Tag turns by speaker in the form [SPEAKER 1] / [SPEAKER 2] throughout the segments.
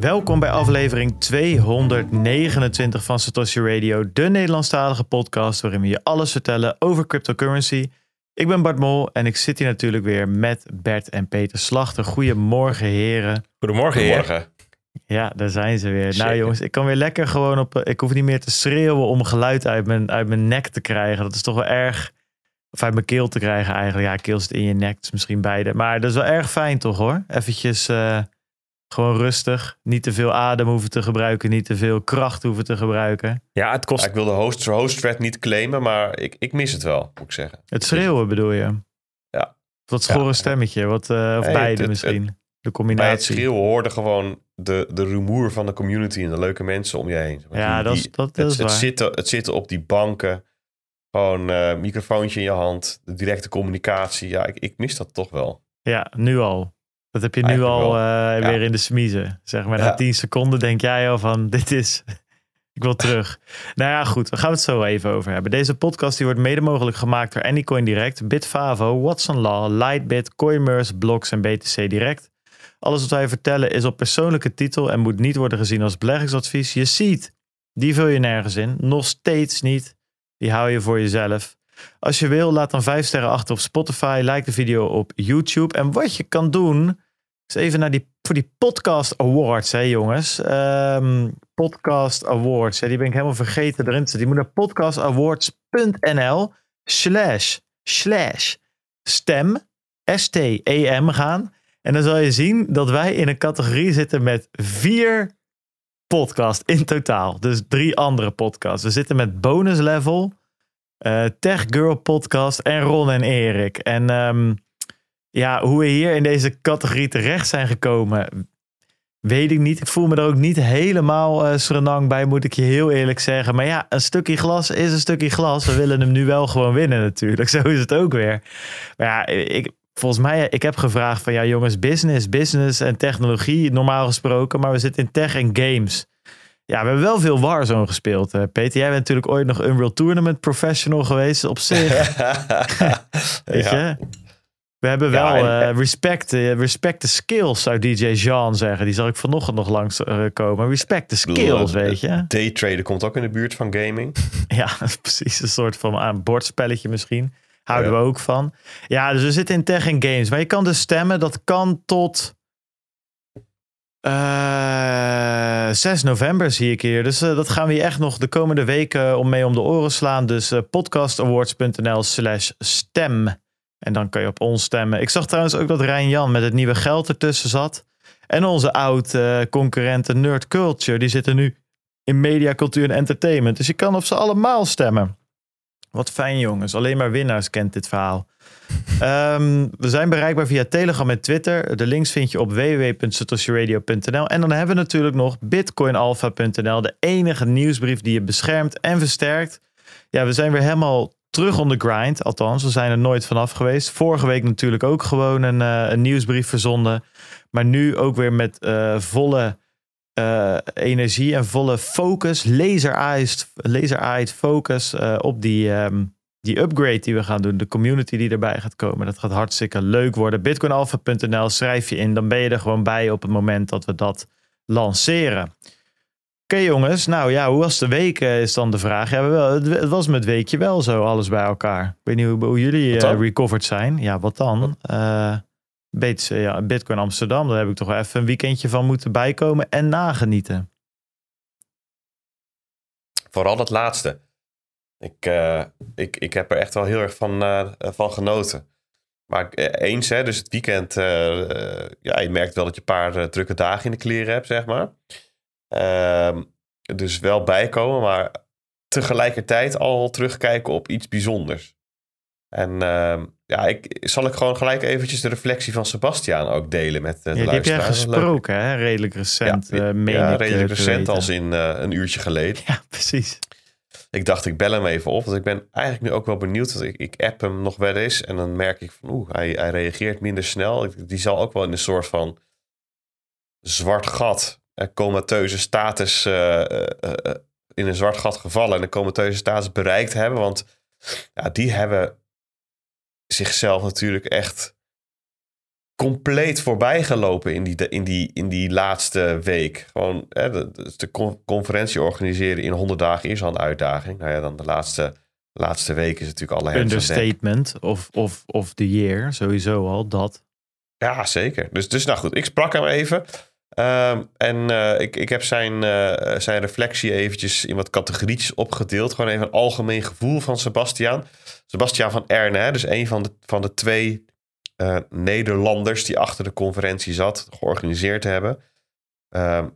[SPEAKER 1] Welkom bij aflevering 229 van Satoshi Radio, de Nederlandstalige podcast waarin we je alles vertellen over cryptocurrency. Ik ben Bart Mol en ik zit hier natuurlijk weer met Bert en Peter Slachter. Goedemorgen heren.
[SPEAKER 2] Goedemorgen,
[SPEAKER 3] Goedemorgen.
[SPEAKER 1] Ja, daar zijn ze weer. Nou jongens, ik kan weer lekker gewoon op... Ik hoef niet meer te schreeuwen om geluid uit mijn, uit mijn nek te krijgen. Dat is toch wel erg... Of uit mijn keel te krijgen eigenlijk. Ja, keel zit in je nek, dus misschien beide. Maar dat is wel erg fijn toch hoor? Eventjes eh, gewoon rustig. Niet te veel adem hoeven te gebruiken. Niet te veel kracht hoeven te gebruiken.
[SPEAKER 2] Ja, het kost...
[SPEAKER 3] Ja, ik wil de host, host thread niet claimen, maar ik, ik mis het wel, moet ik zeggen.
[SPEAKER 1] Het schreeuwen bedoel je?
[SPEAKER 3] Ja.
[SPEAKER 1] Wat schorre
[SPEAKER 3] Ja.
[SPEAKER 1] stemmetje. Wat, eh, of beide
[SPEAKER 3] het- het-
[SPEAKER 1] misschien. de
[SPEAKER 3] Bij het
[SPEAKER 1] combinatie.
[SPEAKER 3] schreeuwen hoorde gewoon de, de rumoer van de community en de leuke mensen om je heen. Want
[SPEAKER 1] Ja,
[SPEAKER 3] die-
[SPEAKER 1] dat is-
[SPEAKER 3] die-
[SPEAKER 1] dat-
[SPEAKER 3] het,
[SPEAKER 1] dat is
[SPEAKER 3] het,
[SPEAKER 1] waar.
[SPEAKER 3] zitten, het zitten op die banken, gewoon eh microfoontje in je hand, de directe communicatie. Ja, ik, ik mis dat toch wel.
[SPEAKER 1] Ja, nu al. Dat heb je nu
[SPEAKER 3] Eigenlijk
[SPEAKER 1] al eh,
[SPEAKER 3] Ja.
[SPEAKER 1] weer in de smiezen. Zeg maar, na
[SPEAKER 3] Ja.
[SPEAKER 1] 10 seconden denk jij al van, dit is... Ik wil terug. nou ja, goed. We gaan het zo even over hebben. Deze podcast die wordt mede mogelijk gemaakt door Anycoin Direct, Bitfavo, Watson Law, Lightbit, Coinmerce, Blocks en BTC Direct. Alles wat wij vertellen is op persoonlijke titel en moet niet worden gezien als beleggingsadvies. Je ziet, die vul je nergens in. Nog steeds niet. Die hou je voor jezelf. Als je wil, laat dan 5 sterren achter op Spotify. Like de video op YouTube. En wat je kan doen, is even naar die, voor die Podcast Awards, hè jongens. Ehm, podcast Awards, hè, die ben ik helemaal vergeten erin te zetten. Die moet naar podcastawards.nl slash, slash stem, S-T-E-M gaan. En dan zal je zien dat wij in een categorie zitten met vier podcasts in totaal. Dus drie andere podcasts. We zitten met bonus level, eh, Tech Girl podcast en Ron en Erik. En ehm, ja, hoe we hier in deze categorie terecht zijn gekomen, weet ik niet. Ik voel me er ook niet helemaal eh Srenang bij, moet ik je heel eerlijk zeggen. Maar ja, een stukje glas is een stukje glas. We willen hem nu wel gewoon winnen natuurlijk. Zo is het ook weer. Maar ja, ik, volgens mij, ik heb gevraagd van ja jongens, business, business en technologie normaal gesproken. Maar we zitten in tech en games. Ja, we hebben wel veel Warzone gespeeld. eh, Peter, jij bent natuurlijk ooit nog Unreal Tournament professional geweest op zich. Weet
[SPEAKER 3] Ja.
[SPEAKER 1] je? We hebben
[SPEAKER 3] Ja,
[SPEAKER 1] wel
[SPEAKER 3] en-
[SPEAKER 1] eh, respect, eh, respect the skills, zou DJ Jean zeggen. Die zag ik vanochtend nog langs komen. Respect
[SPEAKER 3] bedoel,
[SPEAKER 1] skills, weet je?
[SPEAKER 3] Daytraden komt ook in de buurt van gaming.
[SPEAKER 1] Ja, precies. Een soort van aan bordspelletje misschien. Houden
[SPEAKER 3] Ja.
[SPEAKER 1] we ook van. Ja, dus we zitten in tech en games. Maar je kan dus stemmen. Dat kan tot eh 6 november zie ik hier. Dus eh, dat gaan we je echt nog de komende weken om mee om de oren slaan. Dus eh, podcastawards.nl slash stem. En dan kan je op ons stemmen. Ik zag trouwens ook dat Rijn Jan met het nieuwe geld ertussen zat. En onze oud-concurrenten Nerd Culture. Die zitten nu in media, cultuur en entertainment. Dus je kan op ze allemaal stemmen. Wat fijn jongens. Alleen maar winnaars kent dit verhaal. Ehm, we zijn bereikbaar via Telegram en Twitter. De links vind je op www.satoshiradio.nl. En dan hebben we natuurlijk nog bitcoinalpha.nl. De enige nieuwsbrief die je beschermt en versterkt. Ja, we zijn weer helemaal terug on the grind. Althans, we zijn er nooit vanaf geweest. Vorige week natuurlijk ook gewoon een, eh, een nieuwsbrief verzonden. Maar nu ook weer met eh, volle eh, energie en volle focus, laser-eyed, focus op die, ehm, die upgrade die we gaan doen. De community die erbij gaat komen. Dat gaat hartstikke leuk worden. Bitcoinalpha.nl schrijf je in. Dan ben je er gewoon bij op het moment dat we dat lanceren. Oké jongens, nou ja, hoe was de week eh, is dan de vraag. Ja, wel, het, was met weekje wel zo, alles bij elkaar. Ik weet niet hoe, hoe jullie eh, recovered zijn. Ja, wat dan? Eh, ja, Bitcoin Amsterdam, daar heb ik toch wel even een weekendje van moeten bijkomen en nagenieten.
[SPEAKER 3] Vooral dat laatste. Ik, eh, ik, ik heb er echt wel heel erg van, eh, van genoten. Maar eh, eens, hè, dus het weekend, ja, je merkt wel dat je een paar drukke dagen in de kleren hebt, zeg maar. Ehm, dus wel bijkomen, maar tegelijkertijd al terugkijken op iets bijzonders. En ehm, ja, ik, zal ik gewoon gelijk eventjes de reflectie van Sebastiaan ook delen met de
[SPEAKER 1] Ja, die heb jij gesproken, hè? Redelijk recent,
[SPEAKER 3] Ja,
[SPEAKER 1] meen
[SPEAKER 3] ja,
[SPEAKER 1] ik,
[SPEAKER 3] redelijk recent,
[SPEAKER 1] weten.
[SPEAKER 3] als in een uurtje geleden.
[SPEAKER 1] Ja, precies.
[SPEAKER 3] Ik dacht, ik bel hem even op. Want ik ben eigenlijk nu ook wel benieuwd. Want ik, ik app hem nog wel eens. En dan merk ik van, oeh, hij, hij reageert minder snel. Die zal ook wel in een soort van zwart gat, eh, comateuze status, eh, eh, in een zwart gat gevallen. En een comateuze status bereikt hebben. Want ja, die hebben zichzelf natuurlijk echt compleet voorbij gelopen in die, in die, in die laatste week. Gewoon hè, de, de conferentie organiseren in 100 dagen is al een uitdaging. Nou ja, dan de laatste, laatste week is natuurlijk alle
[SPEAKER 1] Understatement of, of, of the year, sowieso al, dat.
[SPEAKER 3] Ja, zeker. Dus, dus nou goed, ik sprak hem even. Ehm, en uh, ik, ik heb zijn, uh, zijn reflectie eventjes in wat categorietjes opgedeeld. Gewoon even een algemeen gevoel van Sebastiaan. Sebastiaan van Erne, hè, dus een van de, van de twee uh, Nederlanders die achter de conferentie zat, georganiseerd hebben. Ehm,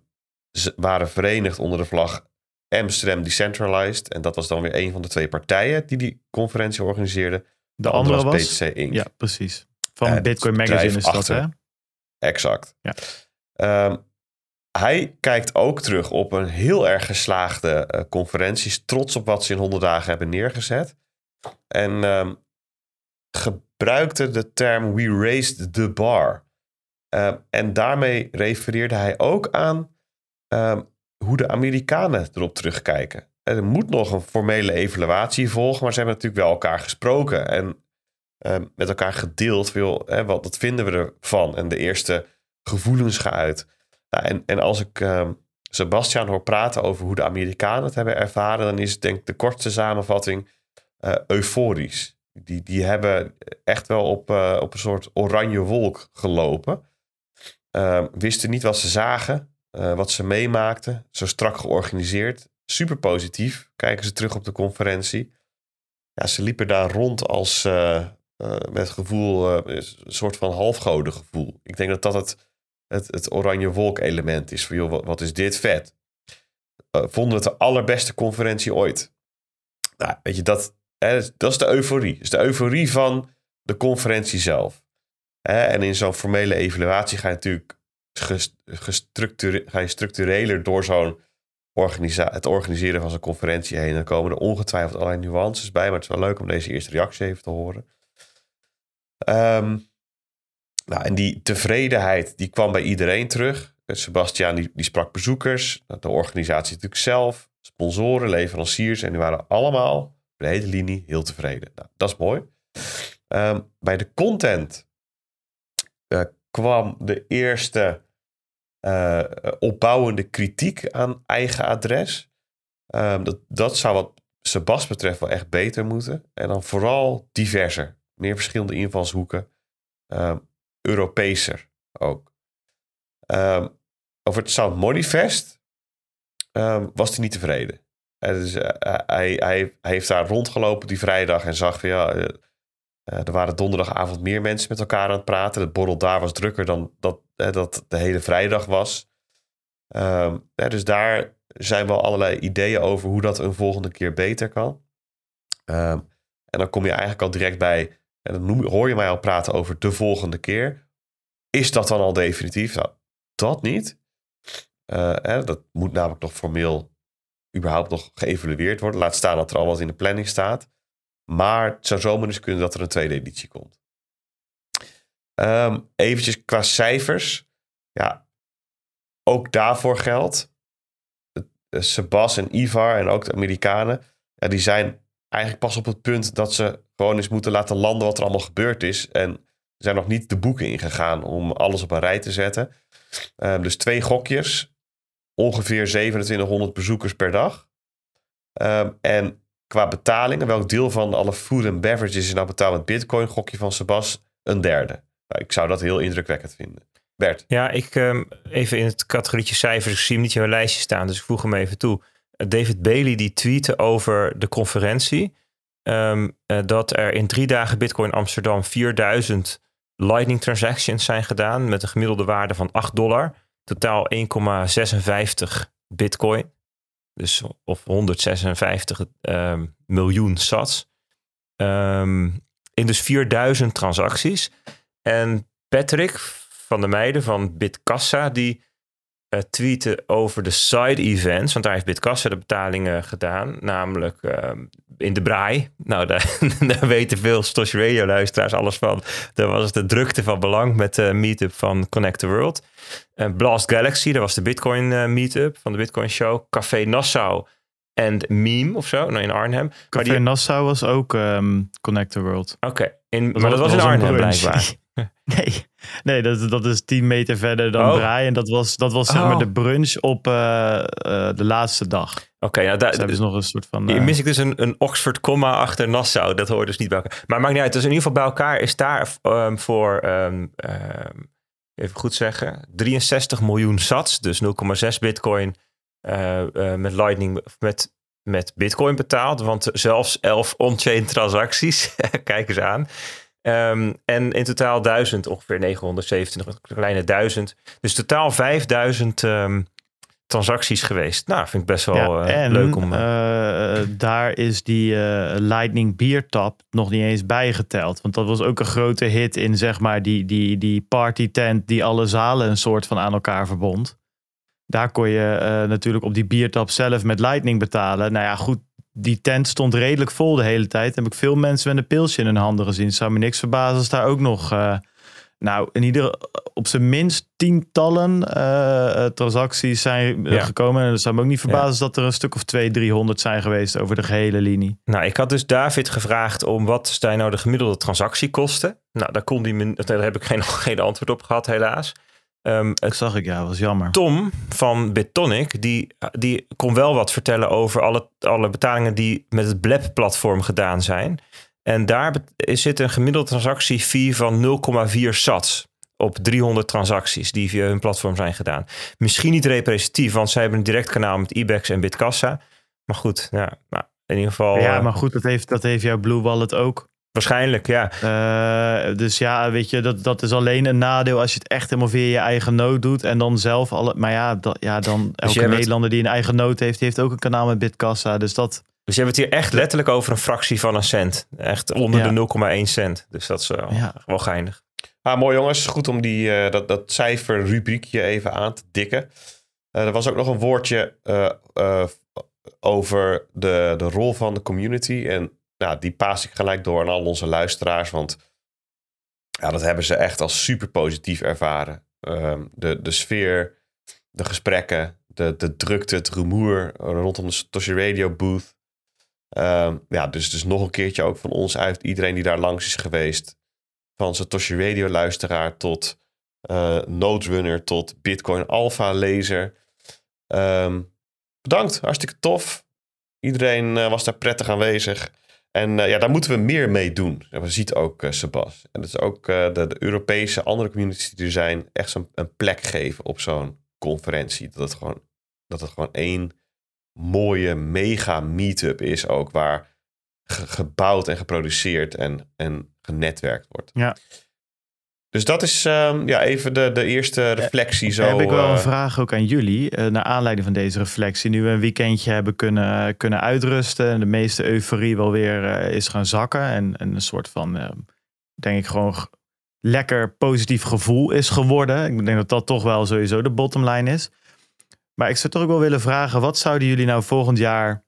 [SPEAKER 3] ze waren verenigd onder de vlag Amsterdam Decentralized. En dat was dan weer een van de twee partijen die die conferentie organiseerden.
[SPEAKER 1] De, andere, was, BTC Inc. Ja, precies. Van Bitcoin Magazine is dat, hè?
[SPEAKER 3] Exact. Ja. Um, hij kijkt ook terug op een heel erg geslaagde uh, conferenties. Trots op wat ze in 100 dagen hebben neergezet. En um, gebruikte de term We raised the bar. Uh, en daarmee refereerde hij ook aan uh, hoe de Amerikanen erop terugkijken. Er moet nog een formele evaluatie volgen, maar ze hebben natuurlijk wel elkaar gesproken en uh, met elkaar gedeeld. Veel, hè, wat, wat vinden we ervan? En de eerste gevoelens geuit. Nou, en, en als ik ehm, Sebastian hoor praten over hoe de Amerikanen het hebben ervaren, dan is denk ik de kortste samenvatting uh, euforisch. Die, die hebben echt wel op, uh, op een soort oranje wolk gelopen. Uh, wisten niet wat ze zagen, uh, wat ze meemaakten. Zo strak georganiseerd. Super positief. Kijken ze terug op de conferentie. Ja, ze liepen daar rond als uh, met gevoel, een soort van halfgoden gevoel. Ik denk dat dat het, het, het oranje wolk element is. Van joh, wat, wat is dit vet. vonden het de allerbeste conferentie ooit. Nou, weet je, dat, dat is de euforie. Dus de euforie van de conferentie zelf. En in zo'n formele evaluatie ga je natuurlijk ga je structureler door zo'n het organiseren van zo'n conferentie heen. Dan komen er ongetwijfeld allerlei nuances bij, maar het is wel leuk om deze eerste reactie even te horen. Um, nou, en die tevredenheid die kwam bij iedereen terug. Sebastian die, die sprak bezoekers, de organisatie natuurlijk zelf, sponsoren, leveranciers en die waren allemaal de hele linie heel tevreden. Nou, dat is mooi. Ehm, bij de content uh, kwam de eerste uh, opbouwende kritiek aan eigen adres. Um, dat, dat zou wat Sebas betreft wel echt beter moeten. En dan vooral diverser. Meer verschillende invalshoeken. Um, Europeeser ook. over het Sound Moneyfest was hij niet tevreden. Dus, eh, hij, hij, heeft daar rondgelopen die vrijdag en zag van ja, eh, eh, er waren donderdagavond meer mensen met elkaar aan het praten. Het borrel daar was drukker dan dat, dat de hele vrijdag was. Ehm, dus daar zijn wel allerlei ideeën over hoe dat een volgende keer beter kan. Ehm, en dan kom je eigenlijk al direct bij, en dan hoor je mij al praten over de volgende keer. Is dat dan al definitief? Nou, dat niet. dat moet namelijk nog formeel überhaupt nog geëvalueerd worden. Laat staan dat er al wat in de planning staat. Maar het zou zomaar eens kunnen dat er een tweede editie komt. Um, eventjes qua cijfers. Ja, ook daarvoor geldt. Sebas en Ivar en ook de Amerikanen. Ja, die zijn eigenlijk pas op het punt dat ze gewoon eens moeten laten landen wat er allemaal gebeurd is. En zijn nog niet de boeken ingegaan om alles op een rij te zetten. Um, dus twee gokjes ongeveer 2700 bezoekers per dag. Ehm, en qua betalingen, welk deel van alle food and beverages is nou betaald met bitcoin? Gokje van Sebas, een derde. Nou, ik zou dat heel indrukwekkend vinden. Bert.
[SPEAKER 2] Ja, ik um, even in het categorietje cijfers. Ik zie hem niet in mijn lijstje staan, dus ik voeg hem even toe. Eh, David Bailey die tweette over de conferentie. Um, uh, dat er in drie dagen Bitcoin Amsterdam 4000 Lightning transactions zijn gedaan met een gemiddelde waarde van 8 dollar totaal 1,56 bitcoin. Dus of 156 um, ehm, miljoen sats. Um, in dus 4000 transacties. En Patrick van de meiden van Bitkassa, die uh, tweeten over de side events. Want daar heeft Bitkassa de betalingen gedaan. Namelijk uh, in de braai. Nou, daar, daar weten veel Stosh Radio luisteraars alles van. Daar was het de drukte van belang met de meetup van Connect the World. En Blast Galaxy, dat was de Bitcoin meetup van de Bitcoin Show. Café Nassau en Meme of zo, nou in Arnhem.
[SPEAKER 1] Café die... Nassau was ook um, Connect the World.
[SPEAKER 2] Oké, okay. maar dat was, was in Arnhem blijkbaar.
[SPEAKER 1] Nee, nee dat, dat is 10 meter verder dan
[SPEAKER 2] Oh.
[SPEAKER 1] Braai. En dat was, dat was zeg
[SPEAKER 2] Oh.
[SPEAKER 1] maar de brunch op eh, eh, de laatste dag.
[SPEAKER 2] Oké, nou, daar
[SPEAKER 1] Dus ze nog een soort van... Eh,
[SPEAKER 2] mis ik dus een, een Oxford comma achter Nassau. Dat hoort dus niet bij elkaar. Maar maakt niet uit. Dus in ieder geval bij elkaar is daar ehm, voor, ehm, ehm, even goed zeggen, 63 miljoen sats. Dus 0,6 bitcoin met Lightning, met, met bitcoin betaald. Want zelfs 11 on-chain transacties. Kijk eens aan. Ehm, en in totaal 1000, ongeveer 927, een kleine 1000. Dus totaal 5000 ehm, transacties geweest. Nou, vind ik best wel
[SPEAKER 1] ja,
[SPEAKER 2] eh,
[SPEAKER 1] en
[SPEAKER 2] leuk om...
[SPEAKER 1] eh, daar is die Lightning Beer Tap nog niet eens bijgeteld. Want dat was ook een grote hit in zeg maar die, die, die party tent die alle zalen een soort van aan elkaar verbond. Daar kon je natuurlijk op die biertap zelf met Lightning betalen. Nou ja, goed, die tent stond redelijk vol de hele tijd. Heb ik veel mensen met een pilsje in hun handen gezien. Het zou me niks verbazen als daar ook nog... eh, nou, in ieder op zijn minst tientallen eh, eh, transacties zijn
[SPEAKER 2] Ja.
[SPEAKER 1] gekomen. En het zou me ook niet verbazen
[SPEAKER 2] Ja.
[SPEAKER 1] dat er een stuk of 200, 300 zijn geweest over de gehele linie.
[SPEAKER 2] Nou, ik had dus David gevraagd om wat zijn nou de gemiddelde transactiekosten. Nou, daar, kon die, daar heb ik geen, geen antwoord op gehad, helaas. Ehm,
[SPEAKER 1] Dat zag ik, ja, was jammer.
[SPEAKER 2] Tom van Bitonic, die, die kon wel wat vertellen over alle, alle betalingen die met het Blab-platform gedaan zijn. En daar zit een gemiddelde transactiefee van 0,4 sats op 300 transacties die via hun platform zijn gedaan. Misschien niet representatief, want zij hebben een direct kanaal met IBEX en Bitkassa. Maar goed, ja, nou, in ieder geval
[SPEAKER 1] ja,
[SPEAKER 2] eh,
[SPEAKER 1] maar goed, dat heeft, dat heeft jouw Blue Wallet ook.
[SPEAKER 2] Waarschijnlijk, ja.
[SPEAKER 1] Eh, dus ja, weet je, dat, dat is alleen een nadeel als je het echt helemaal via je eigen nood doet. En dan zelf alle. Maar ja, dat, ja dan elke
[SPEAKER 2] jij bent-
[SPEAKER 1] Nederlander die een eigen nood heeft, die heeft ook een kanaal met Bitkassa. Dus dat.
[SPEAKER 2] Dus je hebt het hier echt letterlijk over een fractie van een cent. Echt onder
[SPEAKER 1] Ja.
[SPEAKER 2] de 0,1 cent. Dus dat is wel,
[SPEAKER 1] Ja.
[SPEAKER 2] wel geinig.
[SPEAKER 3] Ah, mooi jongens. Goed om die, eh, dat, dat cijferrubriekje even aan te dikken. Eh, er was ook nog een woordje eh, eh, over de, de rol van de community. En nou, die paas ik gelijk door aan al onze luisteraars. Want ja, dat hebben ze echt als super positief ervaren. Ehm, de, de sfeer, de gesprekken, de, de drukte, het rumoer rondom de Satoshi Radio booth. Ehm, ja, dus, dus nog een keertje ook van ons uit. Iedereen die daar langs is geweest van Satoshi Radio luisteraar tot eh Node Runner tot Bitcoin Alpha lezer. Ehm, bedankt, hartstikke tof. Iedereen eh, was daar prettig aanwezig. En eh, ja, daar moeten we meer mee doen. En we ziet ook eh, Sebas. En dat is ook eh, de, Europese andere communities die er zijn, echt zo'n een plek geven op zo'n conferentie. Dat het gewoon, dat het gewoon één mooie mega meetup is ook, waar ge- gebouwd en geproduceerd en, en genetwerkt wordt.
[SPEAKER 1] Ja.
[SPEAKER 3] Dus dat is ehm, ja, even de, de eerste reflectie. Zo,
[SPEAKER 1] heb ik wel een
[SPEAKER 3] eh,
[SPEAKER 1] vraag ook aan jullie. eh, naar aanleiding van deze reflectie. Nu we een weekendje hebben kunnen, kunnen uitrusten. En de meeste euforie wel weer eh, is gaan zakken. En, en een soort van, eh, denk ik gewoon lekker positief gevoel is geworden. Ik denk dat dat toch wel sowieso de bottomline is. Maar ik zou toch ook wel willen vragen. Wat zouden jullie nou volgend jaar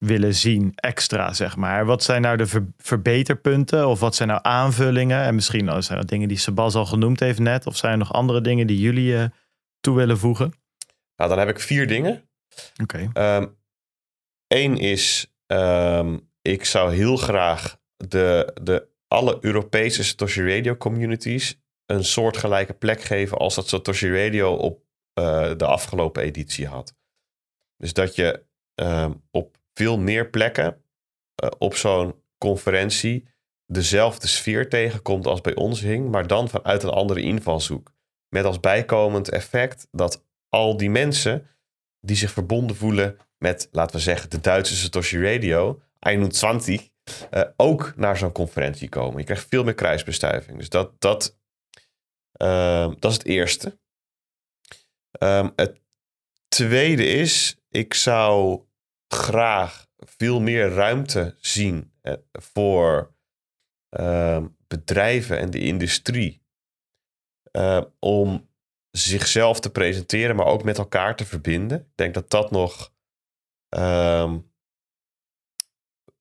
[SPEAKER 1] willen zien extra, zeg maar? Wat zijn nou de ver- verbeterpunten? Of wat zijn nou aanvullingen? En misschien nou, zijn dat dingen die Sebas al genoemd heeft net. Of zijn er nog andere dingen die jullie eh, toe willen voegen?
[SPEAKER 3] nou, dan heb ik vier dingen.
[SPEAKER 1] Oké.
[SPEAKER 3] Eén is, ehm, ik zou heel graag de, de alle Europese Satoshi Radio communities een soortgelijke plek geven als dat Satoshi Radio op eh, de afgelopen editie had. Dus dat je ehm, op veel meer plekken eh, op zo'n conferentie dezelfde sfeer tegenkomt als bij ons hing, maar dan vanuit een andere invalshoek. Met als bijkomend effect dat al die mensen die zich verbonden voelen met, laten we zeggen, de Duitse Satoshi Radio, 21, eh, ook naar zo'n conferentie komen. Je krijgt veel meer kruisbestuiving. Dus dat, dat, ehm, dat is het eerste. Ehm, het tweede is, ik zou graag veel meer ruimte zien eh, voor ehm, bedrijven en de industrie eh, om zichzelf te presenteren, maar ook met elkaar te verbinden. Ik denk dat dat nog ehm,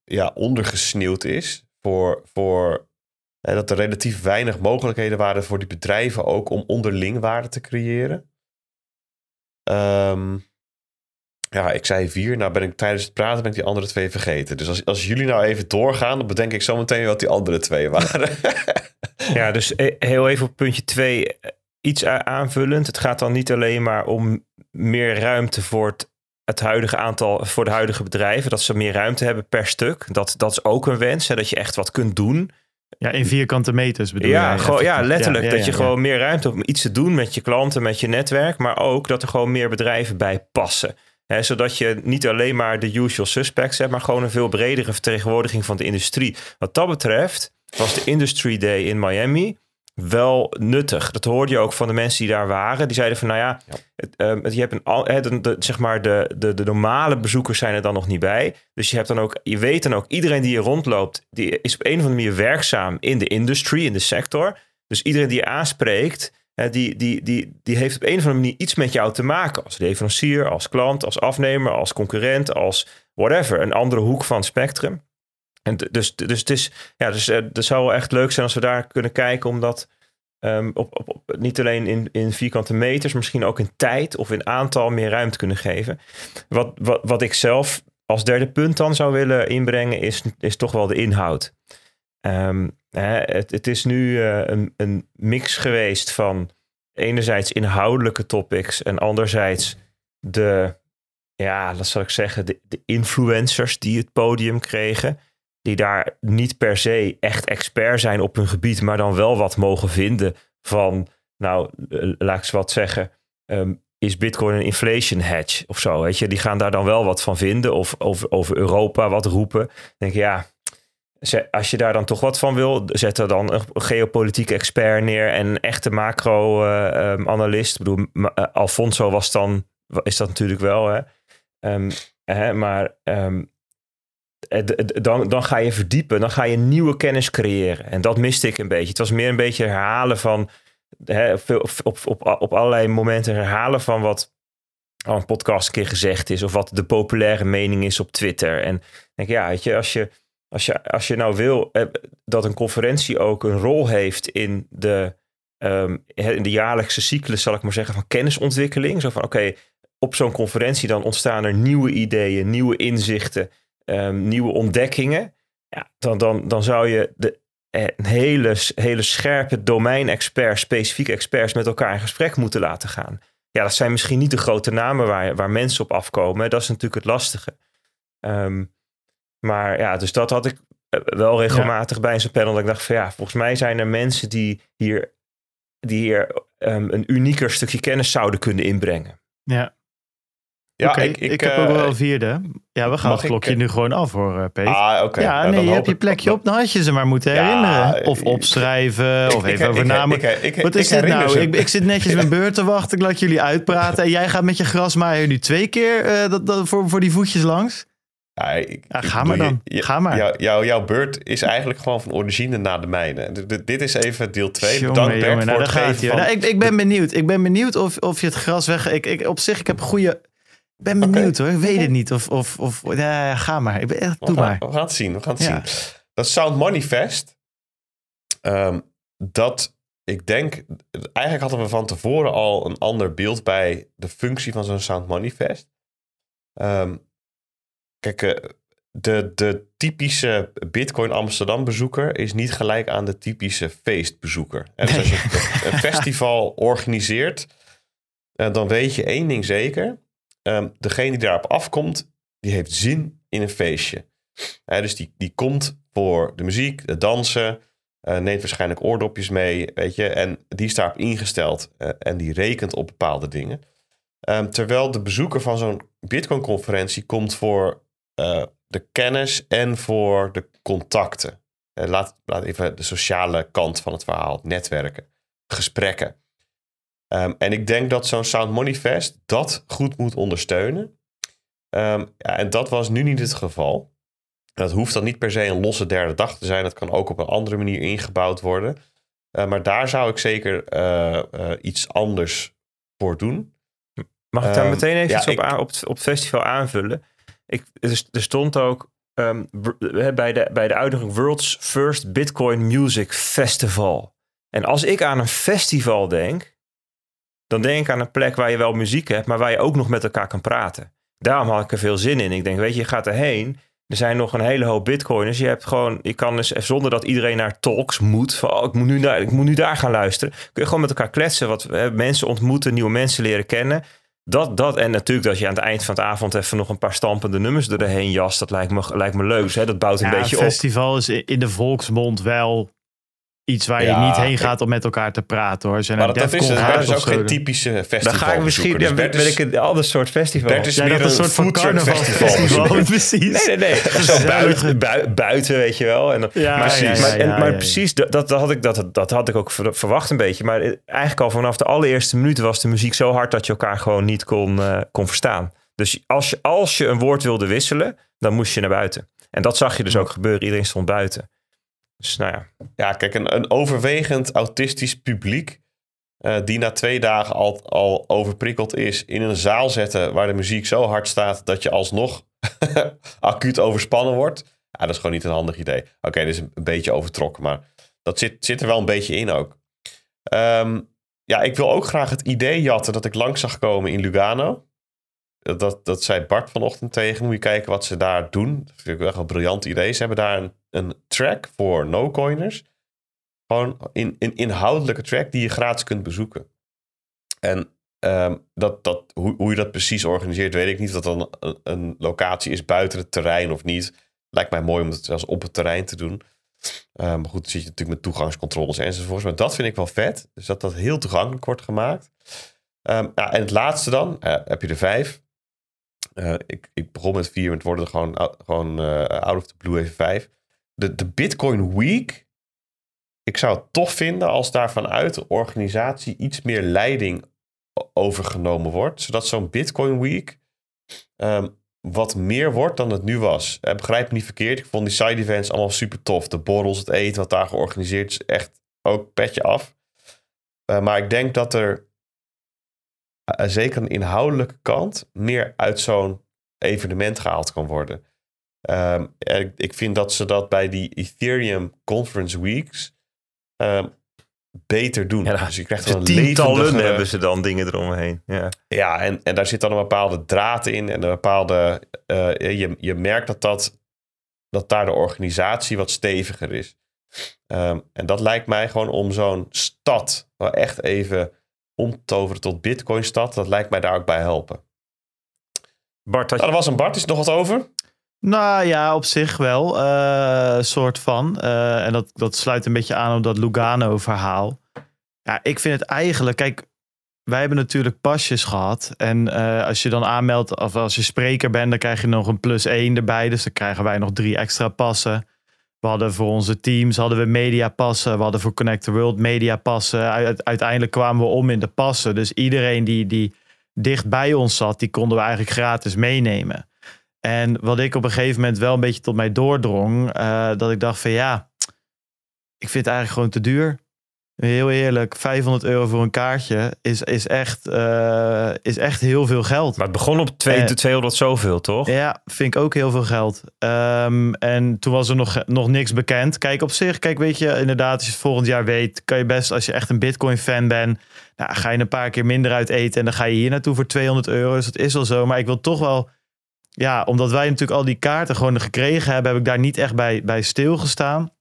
[SPEAKER 3] ja, ondergesneeuwd is voor, voor en dat er relatief weinig mogelijkheden waren voor die bedrijven ook om onderling waarde te creëren. Ehm, Ja, ik zei vier. Nou ben ik tijdens het praten ben ik die andere twee vergeten. Dus als, als jullie nou even doorgaan, dan bedenk ik zo meteen wat die andere twee waren.
[SPEAKER 2] Ja, dus e- heel even op puntje twee. Iets a- aanvullend. Het gaat dan niet alleen maar om meer ruimte voor het, het huidige aantal, voor de huidige bedrijven. Dat ze meer ruimte hebben per stuk. Dat, dat is ook een wens. Hè, dat je echt wat kunt doen.
[SPEAKER 1] Ja, in vierkante meters bedoel
[SPEAKER 2] Ja,
[SPEAKER 1] jij,
[SPEAKER 2] gewoon, ja, letterlijk.
[SPEAKER 1] Ja,
[SPEAKER 2] dat
[SPEAKER 1] ja,
[SPEAKER 2] je
[SPEAKER 1] ja.
[SPEAKER 2] gewoon meer ruimte hebt om iets te doen met je klanten, met je netwerk. Maar ook dat er gewoon meer bedrijven bij passen. Zodat je niet alleen maar de usual suspects hebt, maar gewoon een veel bredere vertegenwoordiging van de industrie. Wat dat betreft was de Industry Day in Miami wel nuttig. Dat hoorde je ook van de mensen die daar waren. Die zeiden van, nou ja, het, ehm, het- je hebt een, de, de- zeg maar de, de, de normale bezoekers zijn er dan nog niet bij. Dus je hebt dan ook, je weet dan ook, iedereen die hier rondloopt, die is op een of andere manier werkzaam in de industry, in de sector. Dus iedereen die je aanspreekt, die, die, die, die heeft op een of andere manier iets met jou te maken. Als leverancier, als klant, als afnemer, als concurrent, als whatever. Een andere hoek van het spectrum. En dus, dus het is, ja, dus eh, het zou wel echt leuk zijn als we daar kunnen kijken, omdat ehm, op, op, op, niet alleen in, in vierkante meters, misschien ook in tijd of in aantal meer ruimte kunnen geven. Wat, wat, wat ik zelf als derde punt dan zou willen inbrengen, is, is toch wel de inhoud. Ehm, hè, het, is nu eh, een, een mix geweest van enerzijds inhoudelijke topics en anderzijds de, ja, dat zal ik zeggen, de, influencers die het podium kregen. Die daar niet per se echt expert zijn op hun gebied, maar dan wel wat mogen vinden van, nou, laat ik eens wat zeggen, ehm, is Bitcoin een inflation hedge of zo? Weet je, die gaan daar dan wel wat van vinden of over, over Europa wat roepen. Denk je, ja, ze- als je daar dan toch wat van wil, zet er dan een geopolitieke expert neer en een echte macro-analyst. Ik bedoel, eh, Alfonso was dan, is dat natuurlijk wel, hè? Ehm, hè maar ehm, eh, dan, dan ga je verdiepen, dan ga je nieuwe kennis creëren. En dat miste ik een beetje. Het was meer een beetje herhalen van, hè, veel- op, op, op allerlei momenten herhalen van wat al een podcast een keer gezegd is, of wat de populaire mening is op Twitter. En denk, ja, weet je, als je, als je, als je nou wil eh, dat een conferentie ook een rol heeft in de, ehm, in de jaarlijkse cyclus, zal ik maar zeggen, van kennisontwikkeling. Zo van, oké, op zo'n conferentie dan ontstaan er nieuwe ideeën, nieuwe inzichten, ehm, nieuwe ontdekkingen. Ja, dan, dan, dan zou je de, eh, een hele, hele scherpe domein-experts, specifieke experts met elkaar in gesprek moeten laten gaan. Ja, dat zijn misschien niet de grote namen waar, waar mensen op afkomen. Dat is natuurlijk het lastige. Ehm, maar ja, dus dat had ik eh, wel regelmatig bij zo'n panel. Dat ik dacht van ja, volgens mij zijn er mensen die hier, die hier ehm, een unieker stukje kennis zouden kunnen inbrengen.
[SPEAKER 1] Ja,
[SPEAKER 3] Ja,
[SPEAKER 1] oké.
[SPEAKER 3] ik,
[SPEAKER 1] ik,
[SPEAKER 3] ik,
[SPEAKER 1] heb
[SPEAKER 3] eh,
[SPEAKER 1] ook wel een vierde. Ja, we gaan het klokje
[SPEAKER 3] ik, eh,
[SPEAKER 1] nu gewoon af hoor, eh, Peet.
[SPEAKER 3] Ah, oké.
[SPEAKER 1] ja,
[SPEAKER 3] Nou,
[SPEAKER 1] nee,
[SPEAKER 3] dan
[SPEAKER 1] je hebt je plekje op. Dan had je ze maar moeten
[SPEAKER 3] Ja,
[SPEAKER 1] herinneren. Of
[SPEAKER 3] ik-
[SPEAKER 1] opschrijven, of even
[SPEAKER 3] ik-
[SPEAKER 1] over
[SPEAKER 3] ik-
[SPEAKER 1] namen.
[SPEAKER 3] ik- ik-
[SPEAKER 1] Wat is dit nou? Ik, ik zit netjes mijn beurt te wachten. Ik laat jullie uitpraten. En jij gaat met je grasmaaier nu twee keer eh, dat, dat, voor, voor die voetjes langs.
[SPEAKER 3] Ja, ik-
[SPEAKER 1] Ja,
[SPEAKER 3] ik
[SPEAKER 1] ga maar dan.
[SPEAKER 3] je-
[SPEAKER 1] Ga maar.
[SPEAKER 3] jou- jou- jouw beurt is eigenlijk gewoon van origine naar de mijne. D- d- dit is even deel 2.
[SPEAKER 1] Jongen,
[SPEAKER 3] Bedankt Bert
[SPEAKER 1] jongen, nou,
[SPEAKER 3] voor het geven van...
[SPEAKER 1] Nou, ik, ik ben benieuwd. Ik ben benieuwd of, of je het gras weg... Ik, ik, op zich, ik heb een goede... Ik ben benieuwd hoor. Ik weet het niet. Of, of, of ja, ga maar. Ik ben echt, doe
[SPEAKER 3] we,
[SPEAKER 1] maar.
[SPEAKER 3] gaan, we gaan het zien. We gaan het
[SPEAKER 1] Ja.
[SPEAKER 3] zien. Dat Sound Manifest. ehm, dat ik denk... Eigenlijk hadden we van tevoren al een ander beeld bij de functie van zo'n Sound Manifest. Ehm, kijk, eh, de, de typische Bitcoin Amsterdam bezoeker is niet gelijk aan de typische feestbezoeker. En dus als je een festival organiseert, eh, dan weet je één ding zeker. Ehm, degene die daarop afkomt, die heeft zin in een feestje. Dus die, die komt voor de muziek, het dansen, eh, neemt waarschijnlijk oordopjes mee, weet je. En die is daarop ingesteld en die rekent op bepaalde dingen. Ehm, terwijl de bezoeker van zo'n Bitcoin-conferentie komt voor eh, de kennis en voor de contacten. Eh, laat, laat even de sociale kant van het verhaal, netwerken, gesprekken. Ehm, en ik denk dat zo'n Sound Manifest dat goed moet ondersteunen. Ehm, ja, en dat was nu niet het geval. Dat hoeft dan niet per se een losse derde dag te zijn. Dat kan ook op een andere manier ingebouwd worden. Eh, maar daar zou ik zeker iets anders voor doen.
[SPEAKER 2] Mag ik daar
[SPEAKER 3] Ehm,
[SPEAKER 2] meteen even
[SPEAKER 3] ja,
[SPEAKER 2] op,
[SPEAKER 3] ik-
[SPEAKER 2] op, het, op het festival aanvullen? Ik, er, stond ook ehm, bij, de, bij de uitdrukking World's First Bitcoin Music Festival. En als ik aan een festival denk, dan denk ik aan een plek waar je wel muziek hebt, maar waar je ook nog met elkaar kan praten. Daarom had ik er veel zin in. Ik denk, weet je, je gaat erheen. Er zijn nog een hele hoop bitcoiners. Je hebt gewoon, je kan dus zonder dat iedereen naar talks moet. Van, oh, ik moet nu daar, ik moet nu daar gaan luisteren. Kun je gewoon met elkaar kletsen, wat hè, mensen ontmoeten, nieuwe mensen leren kennen. Dat, dat en natuurlijk dat je aan het eind van de avond even nog een paar stampende nummers erheen jast. Dat lijkt me, lijkt me leuk. Dus, hè, dat bouwt een
[SPEAKER 1] Ja,
[SPEAKER 2] beetje op.
[SPEAKER 1] festival is in de volksmond wel iets waar je niet heen gaat om met elkaar te praten hoor. Als je
[SPEAKER 3] Maar dat, dat is,
[SPEAKER 1] gaat
[SPEAKER 3] is ook geen typische festival.
[SPEAKER 2] Dan ga ik misschien,
[SPEAKER 3] Dus
[SPEAKER 2] ja,
[SPEAKER 3] Bert
[SPEAKER 2] ben ik een ander soort festival.
[SPEAKER 3] Bert is
[SPEAKER 1] Ja,
[SPEAKER 3] meer
[SPEAKER 1] dat
[SPEAKER 3] een
[SPEAKER 1] een soort van carnavalfestival.
[SPEAKER 3] festival.
[SPEAKER 1] Precies.
[SPEAKER 2] Nee, nee, nee. Zo buiten, bui- buiten, weet je wel. En,
[SPEAKER 1] Ja,
[SPEAKER 2] maar,
[SPEAKER 1] ja, ja,
[SPEAKER 2] maar, en-
[SPEAKER 1] ja,
[SPEAKER 2] maar
[SPEAKER 1] ja, ja.
[SPEAKER 2] precies, dat, dat, had ik, dat, dat had ik ook ver- verwacht een beetje. Maar eigenlijk al vanaf de allereerste minuut was de muziek zo hard dat je elkaar gewoon niet kon, eh, kon verstaan. Dus als je, als je een woord wilde wisselen, dan moest je naar buiten. En dat zag je dus ook gebeuren. Iedereen stond buiten. Dus nou ja,
[SPEAKER 3] Ja, kijk, een, een overwegend autistisch publiek. eh, die na twee dagen al, al overprikkeld is. in een zaal zetten waar de muziek zo hard staat. dat je alsnog acuut overspannen wordt. Ja, dat is gewoon niet een handig idee. Oké, dit is een, een beetje overtrokken, maar dat zit, zit er wel een beetje in ook. Ehm, ja, ik wil ook graag het idee jatten dat ik langs zag komen in Lugano. Dat, dat zei Bart vanochtend tegen. Moet je kijken wat ze daar doen. Dat vind ik echt een briljant idee. Ze hebben daar een, een track voor no-coiners. Gewoon een, een inhoudelijke track die je gratis kunt bezoeken. En ehm, dat, dat, hoe, hoe je dat precies organiseert, weet ik niet. Of dat dan een, een locatie is buiten het terrein of niet. Lijkt mij mooi om het zelfs op het terrein te doen. Ehm, maar goed, dan zit je natuurlijk met toegangscontroles enzovoorts. Maar dat vind ik wel vet. Dus dat dat heel toegankelijk wordt gemaakt. Ehm, nou, en het laatste dan, eh, heb je er vijf. Eh, ik, ik begon met vier, het worden er gewoon, gewoon eh, out of the blue even vijf. De, de Bitcoin Week. Ik zou het tof vinden als daar vanuit de organisatie iets meer leiding overgenomen wordt. Zodat zo'n Bitcoin Week ehm, wat meer wordt dan het nu was. Eh, begrijp me niet verkeerd. Ik vond die side events allemaal super tof. De borrels, het eten wat daar georganiseerd is, echt ook petje af. Maar ik denk dat er eh, zeker een inhoudelijke kant meer uit zo'n evenement gehaald kan worden. Ehm, ik, ik vind dat ze dat bij die Ethereum Conference Weeks ehm, beter doen.
[SPEAKER 2] Ja,
[SPEAKER 3] dus je krijgt
[SPEAKER 2] de
[SPEAKER 3] dan een
[SPEAKER 2] tientallen hebben ze dan dingen eromheen. Ja.
[SPEAKER 3] ja, en, en daar zit dan een bepaalde draad in en een bepaalde. eh, je, je merkt dat, dat, dat daar de organisatie wat steviger is. Ehm, en dat lijkt mij gewoon om zo'n stad wel echt even om te toveren tot Bitcoin-stad. Dat lijkt mij daar ook bij helpen.
[SPEAKER 2] Bart, had
[SPEAKER 3] Nou, dat was een Bart. Is er nog wat over?
[SPEAKER 1] Nou ja, op zich wel. eh soort van. Eh, en dat, dat sluit een beetje aan op dat Lugano-verhaal. Ja, ik vind het eigenlijk... Kijk, wij hebben natuurlijk pasjes gehad. En eh, als je dan aanmeldt, of als je spreker bent... dan krijg je nog een plus één erbij. Dus dan krijgen wij nog drie extra passen. We hadden voor onze teams hadden we mediapassen. We hadden voor Connect the World mediapassen. Uit- Uiteindelijk kwamen we om in de passen. Dus iedereen die, die dicht bij ons zat... die konden we eigenlijk gratis meenemen. En wat ik op een gegeven moment wel een beetje tot mij doordrong, eh, dat ik dacht van ja, ik vind het eigenlijk gewoon te duur. Heel eerlijk, 500 euro voor een kaartje is, is, echt, eh, is echt heel veel geld.
[SPEAKER 2] maar het begon op twee,
[SPEAKER 1] Eh,
[SPEAKER 2] 200 zoveel, toch?
[SPEAKER 1] Ja, vind ik ook heel veel geld. Ehm, en toen was er nog, nog niks bekend. Kijk, op zich, kijk, weet je, inderdaad, als je het volgend jaar weet, kan je best, als je echt een Bitcoin-fan bent, nou, ga je een paar keer minder uit eten en dan ga je hier naartoe voor 200 euro. Dus dat is wel zo. Maar ik wil toch wel, ja, omdat wij natuurlijk al die kaarten gewoon gekregen hebben, heb ik daar niet echt bij, bij stilgestaan.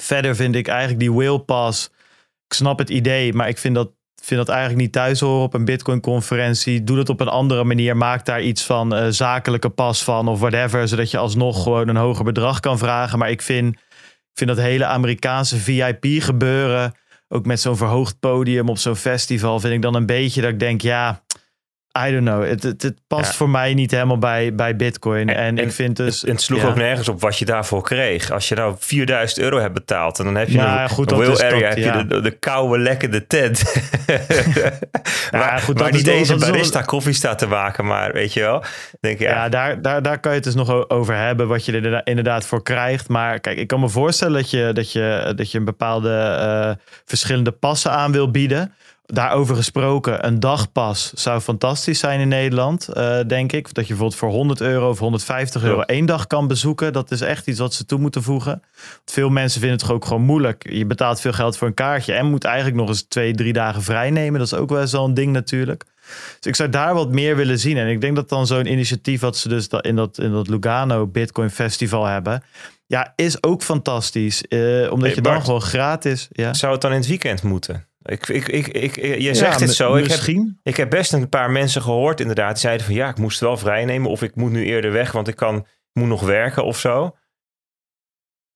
[SPEAKER 1] Verder vind ik eigenlijk die Whale Pass, ik snap het idee, maar ik vind dat vind dat eigenlijk niet thuis horen op een Bitcoin-conferentie. Doe dat op een andere manier. Maak daar iets van eh, zakelijke pas van of whatever. Zodat je alsnog gewoon een hoger bedrag kan vragen. Maar ik vind, ik vind dat hele Amerikaanse VIP-gebeuren. Ook met zo'n verhoogd podium op zo'n festival. Vind ik dan een beetje dat ik denk, ja. I don't know. Het, het, het past
[SPEAKER 2] Ja.
[SPEAKER 1] voor mij niet helemaal bij, bij Bitcoin. En,
[SPEAKER 2] En-
[SPEAKER 1] ik vind dus.
[SPEAKER 2] Het, het sloeg
[SPEAKER 1] ja.
[SPEAKER 2] ook nergens op wat je daarvoor kreeg. Als je nou 4000 euro hebt betaald en dan heb je
[SPEAKER 1] Nou
[SPEAKER 2] een,
[SPEAKER 1] goed,
[SPEAKER 2] een
[SPEAKER 1] dat
[SPEAKER 2] area, heb je de, de koude lekkende tent. waar
[SPEAKER 1] goed,
[SPEAKER 2] waar niet eens een
[SPEAKER 1] wel-
[SPEAKER 2] barista koffie staat te maken, maar weet je wel. Denk je,
[SPEAKER 1] Ja,
[SPEAKER 2] ja,
[SPEAKER 1] daar, daar, daar kan je het dus nog over hebben, wat je er inderdaad- inderdaad voor krijgt. Maar kijk, ik kan me voorstellen dat je, dat je, dat je een bepaalde eh, verschillende passen aan wil bieden. Daarover gesproken, een dagpas zou fantastisch zijn in Nederland, eh, denk ik. Dat je bijvoorbeeld voor 100 euro of 150 euro
[SPEAKER 2] Ja.
[SPEAKER 1] één dag kan bezoeken. Dat is echt iets wat ze toe moeten voegen. Want veel mensen vinden het ook gewoon moeilijk. Je betaalt veel geld voor een kaartje en moet eigenlijk nog eens twee, drie dagen vrij nemen. Dat is ook wel zo'n ding natuurlijk. Dus ik zou daar wat meer willen zien. En ik denk dat dan zo'n initiatief wat ze dus in dat, in dat Lugano Bitcoin Festival hebben. Ja, is ook fantastisch. Uh, omdat
[SPEAKER 2] Hey,
[SPEAKER 1] je dan
[SPEAKER 2] Bart.
[SPEAKER 1] gewoon gratis. Ja,
[SPEAKER 2] Zou het dan in het weekend moeten? Ik, ik, ik, ik, je
[SPEAKER 1] Ja,
[SPEAKER 2] zegt het zo. Ik heb,
[SPEAKER 1] Misschien.
[SPEAKER 2] ik heb best een paar mensen gehoord inderdaad. Die zeiden van ja, ik moest wel vrijnemen. Of ik moet nu eerder weg, want ik kan, moet nog werken of zo.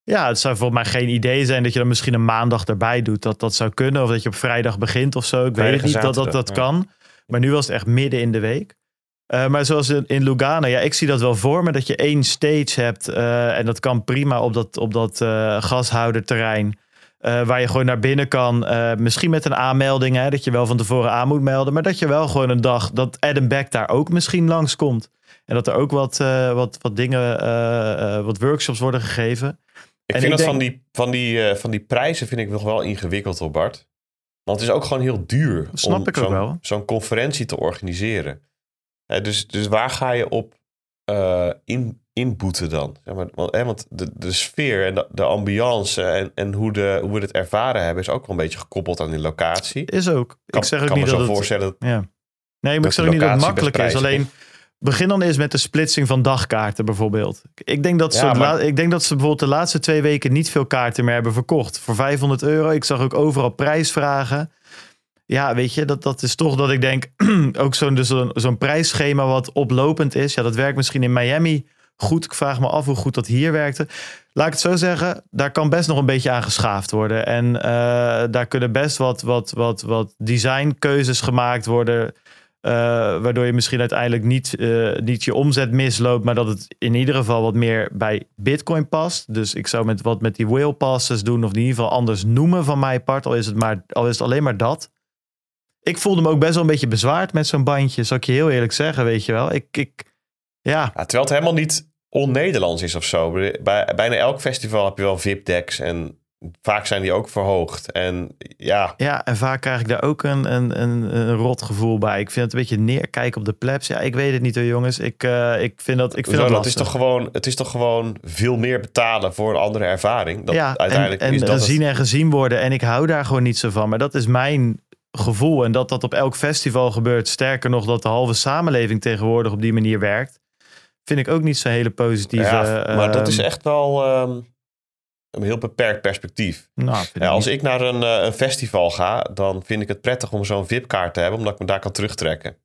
[SPEAKER 1] Ja, het zou volgens mij geen idee zijn dat je dan misschien een maandag erbij doet. Dat dat zou kunnen. Of dat je op vrijdag begint of zo. Ik weet het niet dat dat, dat kan. Maar nu was het echt midden in de week. Eh, maar zoals in, in Lugano, ja, ik zie dat wel voor me. Dat je één stage hebt. eh, en dat kan prima op dat, op dat eh, gashouderterrein. Eh, waar je gewoon naar binnen kan. eh, misschien met een aanmelding. Hè, dat je wel van tevoren aan moet melden. Maar dat je wel gewoon een dag. Dat Adam Beck daar ook misschien langskomt. En dat er ook wat, eh, wat, wat dingen. wat workshops worden gegeven.
[SPEAKER 3] Ik
[SPEAKER 1] En
[SPEAKER 3] vind
[SPEAKER 1] ik
[SPEAKER 3] dat van, die, van, die, van die prijzen vind ik nog wel ingewikkeld op Bart. Want het is ook gewoon heel duur
[SPEAKER 1] snap
[SPEAKER 3] om
[SPEAKER 1] ik ook
[SPEAKER 3] zo'n,
[SPEAKER 1] wel.
[SPEAKER 3] zo'n conferentie te organiseren. Dus, dus waar ga je op in, inboeten dan? Zeg maar, want hè, want de, de sfeer en de, de ambiance en, en hoe, de, hoe we het ervaren hebben... is ook wel een beetje gekoppeld aan die locatie.
[SPEAKER 1] Is ook.
[SPEAKER 3] Kan,
[SPEAKER 1] ik zeg ook
[SPEAKER 3] kan
[SPEAKER 1] niet
[SPEAKER 3] me
[SPEAKER 1] dat
[SPEAKER 3] zo
[SPEAKER 1] het.
[SPEAKER 3] voorstellen
[SPEAKER 1] Ja. Nee, maar ik zeg ook niet dat het makkelijk is. Alleen begin dan eens met de splitsing van dagkaarten bijvoorbeeld. Ik denk dat, ze
[SPEAKER 3] Ja, maar-
[SPEAKER 1] ik denk dat ze bijvoorbeeld de laatste twee weken niet veel kaarten meer hebben verkocht. Voor 500 euro. Ik zag ook overal prijsvragen. Ja, weet je, dat, dat is toch dat ik denk, ook zo'n dus zo'n prijsschema wat oplopend is. Ja, dat werkt misschien in Miami goed. Ik vraag me af hoe goed dat hier werkte. Laat ik het zo zeggen, daar kan best nog een beetje aan geschaafd worden. En eh, daar kunnen best wat, wat, wat, wat designkeuzes gemaakt worden. eh, waardoor je misschien uiteindelijk niet, eh, niet je omzet misloopt, maar dat het in ieder geval wat meer bij Bitcoin past. Dus ik zou met wat met die whale passes doen, of in ieder geval anders noemen van mijn part. Al is het, maar, al is het alleen maar dat. Ik voelde me ook best wel een beetje bezwaard met zo'n bandje, zal ik je heel eerlijk zeggen, weet je wel. Ik, ik ja,
[SPEAKER 3] Ja, terwijl het helemaal niet on-Nederlands is of zo. Bij, bijna elk festival heb je wel VIP-decks en vaak zijn die ook verhoogd. En ja,
[SPEAKER 1] Ja, en vaak krijg ik daar ook een, een, een, een rot gevoel bij. Ik vind het een beetje neerkijken op de plebs. Ja, ik weet het niet hoor, jongens. Ik, eh, ik vind dat, ik vind dat
[SPEAKER 3] dat is toch gewoon, het is toch gewoon veel meer betalen voor een andere ervaring. Dat
[SPEAKER 1] ja,
[SPEAKER 3] uiteindelijk
[SPEAKER 1] en, en
[SPEAKER 3] is dat het-
[SPEAKER 1] zien en gezien worden. En ik hou daar gewoon niet zo van. Maar dat is mijn gevoel. En dat dat op elk festival gebeurt. Sterker nog, dat de halve samenleving tegenwoordig op die manier werkt. Vind ik ook niet zo'n hele positieve...
[SPEAKER 3] Ja, maar dat is
[SPEAKER 1] ehm,
[SPEAKER 3] echt wel ehm, een heel beperkt perspectief.
[SPEAKER 1] Nou, ik
[SPEAKER 3] als
[SPEAKER 1] niet.
[SPEAKER 3] ik naar een, eh, een festival ga, dan vind ik het prettig om zo'n VIP-kaart te hebben, omdat ik me daar kan terugtrekken.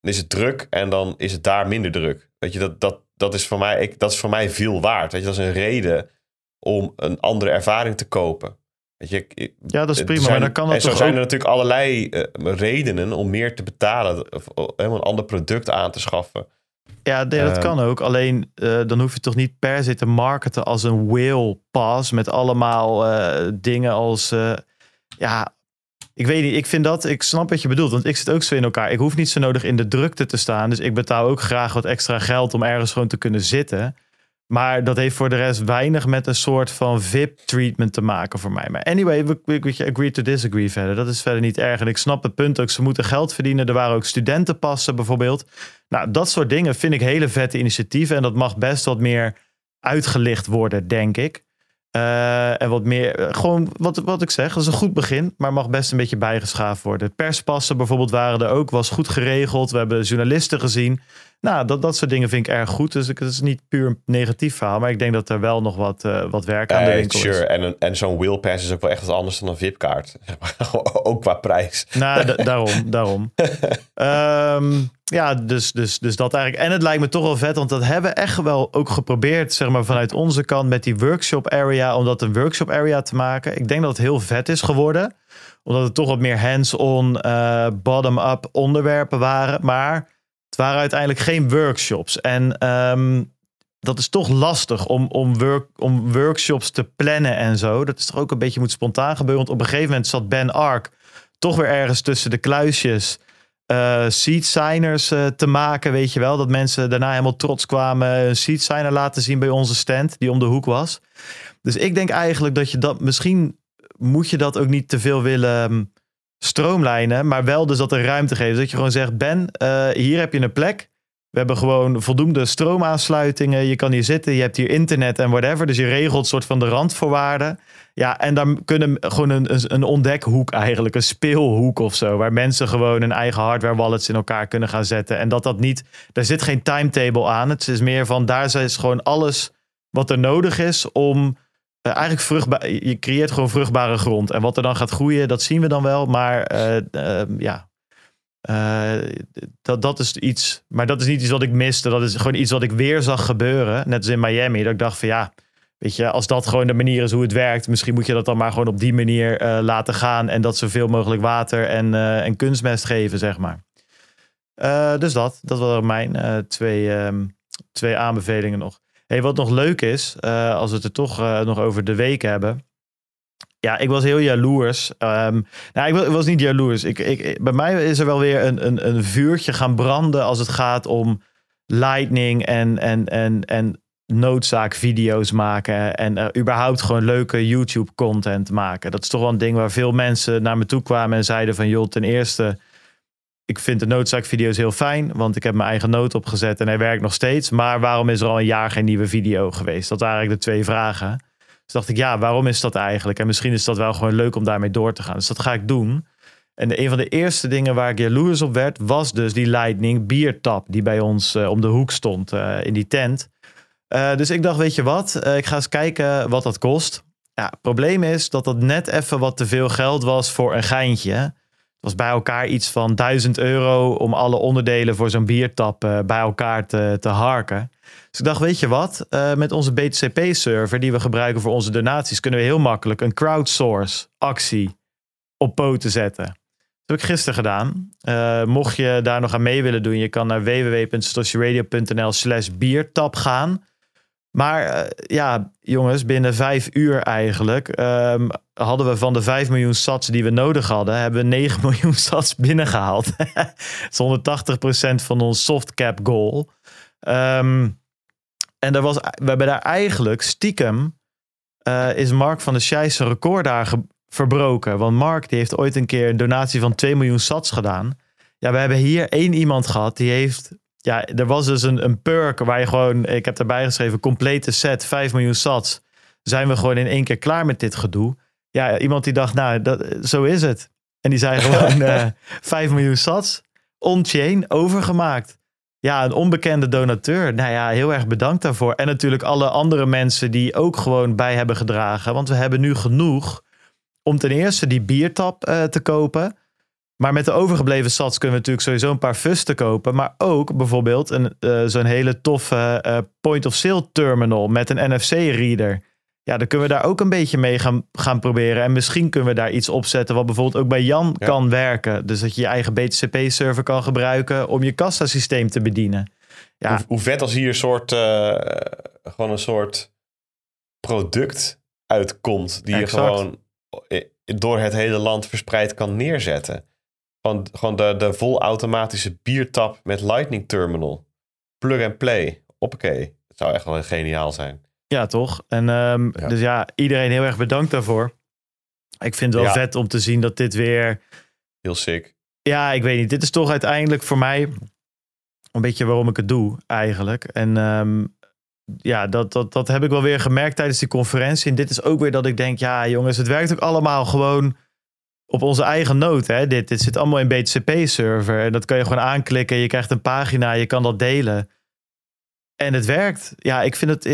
[SPEAKER 3] Dan is het druk en dan is het daar minder druk. Weet je, dat, dat, dat, is, voor mij, ik, dat is voor mij veel waard. Weet je, dat is een reden om een andere ervaring te kopen. Weet je, ik-
[SPEAKER 1] Ja, dat is prima.
[SPEAKER 3] zijn-
[SPEAKER 1] maar dan kan
[SPEAKER 3] en zo
[SPEAKER 1] toch
[SPEAKER 3] zijn
[SPEAKER 1] ook...
[SPEAKER 3] er natuurlijk allerlei eh, redenen om meer te betalen. Of, of helemaal een ander product aan te schaffen.
[SPEAKER 1] Ja, nee, dat
[SPEAKER 3] Ehm,
[SPEAKER 1] kan ook. Alleen eh, dan hoef je toch niet per se te marketen als een whale pass. Met allemaal eh, dingen als. eh, ja, ik weet niet. Ik vind dat. Ik snap wat je bedoelt. Want ik zit ook zo in elkaar. Ik hoef niet zo nodig in de drukte te staan. Dus ik betaal ook graag wat extra geld om ergens gewoon te kunnen zitten. Maar dat heeft voor de rest weinig met een soort van VIP-treatment te maken voor mij. Maar anyway, we, we, agree to disagree verder. Dat is verder niet erg. En ik snap het punt ook. Ze moeten geld verdienen. Er waren ook studentenpassen bijvoorbeeld. Nou, dat soort dingen vind ik hele vette initiatieven. En dat mag best wat meer uitgelicht worden, denk ik. Eh, en wat meer, eh, gewoon wat, wat ik zeg, dat is een goed begin, maar mag best een beetje bijgeschaafd worden. Perspassen bijvoorbeeld waren er ook, was goed geregeld. We hebben journalisten gezien. Nou, dat, dat soort dingen vind ik erg goed. Dus ik- het is niet puur een negatief verhaal, maar ik denk dat er wel nog wat, eh, wat werk aan de winkel
[SPEAKER 3] sure.
[SPEAKER 1] is.
[SPEAKER 3] En, en zo'n wheelpass is ook wel echt wat anders dan een VIP-kaart. ook qua prijs.
[SPEAKER 1] Nou, da- daarom, daarom. Ehm, ja, dus, dus, dus dat eigenlijk. En het lijkt me toch wel vet, want dat hebben we echt wel ook geprobeerd, zeg maar, vanuit onze kant met die workshop area, om dat een workshop area te maken. Ik denk dat het heel vet is geworden, omdat het toch wat meer hands-on, eh, bottom-up onderwerpen waren. Maar het waren uiteindelijk geen workshops. En ehm, dat is toch lastig om, om, work, om workshops te plannen en zo. Dat is toch ook een beetje moet spontaan gebeuren. Want op een gegeven moment zat Ben Ark toch weer ergens tussen de kluisjes eh seat signers eh, te maken, weet je wel. Dat mensen daarna helemaal trots kwamen een seat signer laten zien bij onze stand, die om de hoek was. Dus ik denk eigenlijk dat je dat misschien moet je dat ook niet te veel willen hm, stroomlijnen, maar wel dus dat er ruimte geven. Dat je gewoon zegt, Ben, eh, hier heb je een plek. We hebben gewoon voldoende stroomaansluitingen. Je kan hier zitten, je hebt hier internet en whatever. Dus je regelt soort van de randvoorwaarden. Ja, en dan kunnen gewoon een, een ontdekhoek eigenlijk, een speelhoek of zo. Waar mensen gewoon hun eigen hardware wallets in elkaar kunnen gaan zetten. En dat dat niet, daar zit geen timetable aan. Het is meer van, daar is gewoon alles wat er nodig is om uh, eigenlijk vruchtbaar, je creëert gewoon vruchtbare grond. En wat er dan gaat groeien, dat zien we dan wel. Maar uh, uh, ja, dat, dat is iets. Maar dat is niet iets wat ik miste. Dat is gewoon iets wat ik weer zag gebeuren. Net als in Miami. Dat ik dacht van ja, weet je, als dat gewoon de manier is hoe het werkt. Misschien moet je dat dan maar gewoon op die manier laten gaan. En dat zoveel mogelijk water en, en kunstmest geven, zeg maar. dus dat, dat waren mijn twee, um, twee aanbevelingen nog. Hey, wat nog leuk is, uh, als we het er toch uh, nog over de week hebben. Ja, ik was heel jaloers. Um, nou, ik was, niet jaloers. Ik, ik, bij mij is er wel weer een, een, een vuurtje gaan branden als het gaat om Lightning en, en, en, en noodzaakvideo's maken. En uh, überhaupt gewoon leuke YouTube-content maken. Dat is toch wel een ding waar veel mensen naar me toe kwamen en zeiden van... joh, ten eerste ik vind de noodzaakvideo's heel fijn, want ik heb mijn eigen noot opgezet en hij werkt nog steeds. Maar waarom is er al een jaar geen nieuwe video geweest? Dat waren eigenlijk de twee vragen. Dus dacht ik, ja, waarom is dat eigenlijk? En misschien is dat wel gewoon leuk om daarmee door te gaan. Dus dat ga ik doen. En een van de eerste dingen waar ik jaloers op werd, was dus die Lightning biertap die bij ons uh, om de hoek stond uh, in die tent. Uh, dus ik dacht, weet je wat, ik ga eens kijken wat dat kost. Ja, het probleem is dat dat net even wat te veel geld was voor een geintje was bij elkaar iets van 1000 euro om alle onderdelen voor zo'n biertap uh, bij elkaar te, te harken. Dus ik dacht, weet je wat, uh, met onze BTCP-server die we gebruiken voor onze donaties, kunnen we heel makkelijk een crowdsource actie op poten zetten. Dat heb ik gisteren gedaan. Uh, mocht je daar nog aan mee willen doen, je kan naar www.statieradio.nl slash biertap gaan. Maar uh, ja, jongens, binnen vijf uur eigenlijk um, hadden we van de 5 miljoen sats die we nodig hadden, hebben we 9 miljoen sats binnengehaald. Dat is 180% van ons softcap goal. Um, en er was, we hebben daar eigenlijk stiekem, uh, is Mark van der Scheijs zijn record daar verbroken. Want Mark die heeft ooit een keer een donatie van 2 miljoen sats gedaan. Ja, we hebben hier één iemand gehad die heeft ja, er was dus een, een perk waar je gewoon, ik heb erbij geschreven, complete set, 5 miljoen sats. Zijn we gewoon in één keer klaar met dit gedoe? Ja, iemand die dacht, nou, dat, zo is het. En die zei gewoon uh, 5 miljoen sats, on-chain, overgemaakt. Ja, een onbekende donateur. Nou ja, heel erg bedankt daarvoor. En natuurlijk alle andere mensen die ook gewoon bij hebben gedragen. Want we hebben nu genoeg om ten eerste die biertap uh, te kopen. Maar met de overgebleven sats kunnen we natuurlijk sowieso een paar fusten kopen. Maar ook bijvoorbeeld een, uh, zo'n hele toffe uh, point-of-sale terminal met een NFC-reader. Ja, dan kunnen we daar ook een beetje mee gaan, gaan proberen. En misschien kunnen we daar iets opzetten wat bijvoorbeeld ook bij Jan ja. kan werken. Dus dat je je eigen BTCP-server kan gebruiken om je kassasysteem te bedienen. Ja.
[SPEAKER 3] Hoe, hoe vet als hier een soort, uh, gewoon een soort product uitkomt die exact. je gewoon door het hele land verspreid kan neerzetten. Gewoon, gewoon de, de volautomatische biertap met Lightning Terminal. Plug and play. Hoppakee. Het zou echt wel geniaal zijn.
[SPEAKER 1] Ja, toch? En um, ja. dus ja, iedereen heel erg bedankt daarvoor. Ik vind het wel ja. vet om te zien dat dit weer...
[SPEAKER 3] Heel sick.
[SPEAKER 1] Ja, ik weet niet. Dit is toch uiteindelijk voor mij een beetje waarom ik het doe, eigenlijk. En um, ja, dat, dat, dat heb ik wel weer gemerkt tijdens die conferentie. En dit is ook weer dat ik denk, ja jongens, het werkt ook allemaal gewoon op onze eigen noot. Hè? Dit, dit zit allemaal in BTCP-server. En dat kan je gewoon aanklikken. Je krijgt een pagina, je kan dat delen. En het werkt. Ja, ik vind het. Uh,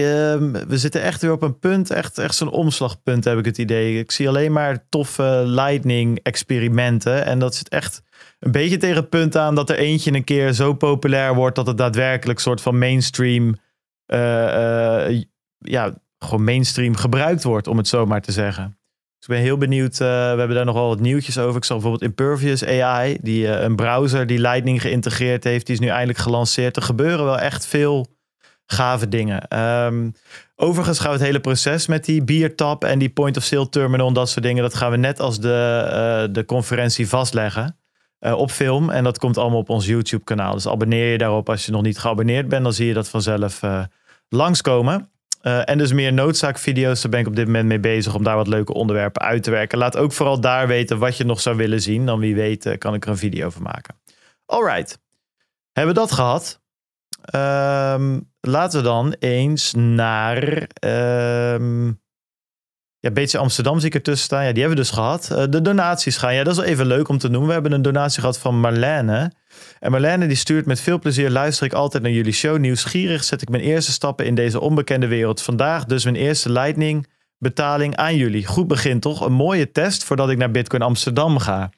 [SPEAKER 1] we zitten echt weer op een punt. Echt, echt zo'n omslagpunt, heb ik het idee. Ik zie alleen maar toffe Lightning-experimenten. En dat zit echt een beetje tegen het punt aan dat er eentje een keer zo populair wordt. dat het daadwerkelijk soort van mainstream. Uh, uh, ja, gewoon mainstream gebruikt wordt, om het zo maar te zeggen. Ik ben heel benieuwd. Uh, we hebben daar nog wel wat nieuwtjes over. Ik zag bijvoorbeeld Impervious AI, die, uh, een browser die Lightning geïntegreerd heeft. Die is nu eindelijk gelanceerd. Er gebeuren wel echt veel gave dingen. Um, overigens gaan we het hele proces met die biertap en die point-of-sale terminal en dat soort dingen. Dat gaan we net als de, uh, de conferentie vastleggen. op film. En dat komt allemaal op ons YouTube kanaal. Dus abonneer je daarop als je nog niet geabonneerd bent. Dan zie je dat vanzelf langskomen. Uh, en dus meer noodzaakvideo's. Daar ben ik op dit moment mee bezig om daar wat leuke onderwerpen uit te werken. Laat ook vooral daar weten wat je nog zou willen zien. Dan wie weet uh, kan ik er een video van maken. Alright. Hebben we dat gehad? Ehm, laten we dan eens naar... ehm, ja, beetje Amsterdam zie ik ertussen staan. Ja, die hebben we dus gehad. Eh, de donaties gaan. Ja, dat is wel even leuk om te noemen. We hebben een donatie gehad van Marlene. En Marlene die stuurt met veel plezier luister ik altijd naar jullie show. Nieuwsgierig zet ik mijn eerste stappen in deze onbekende wereld. Vandaag dus mijn eerste Lightning betaling aan jullie. Goed begin toch? Een mooie test voordat ik naar Bitcoin Amsterdam ga.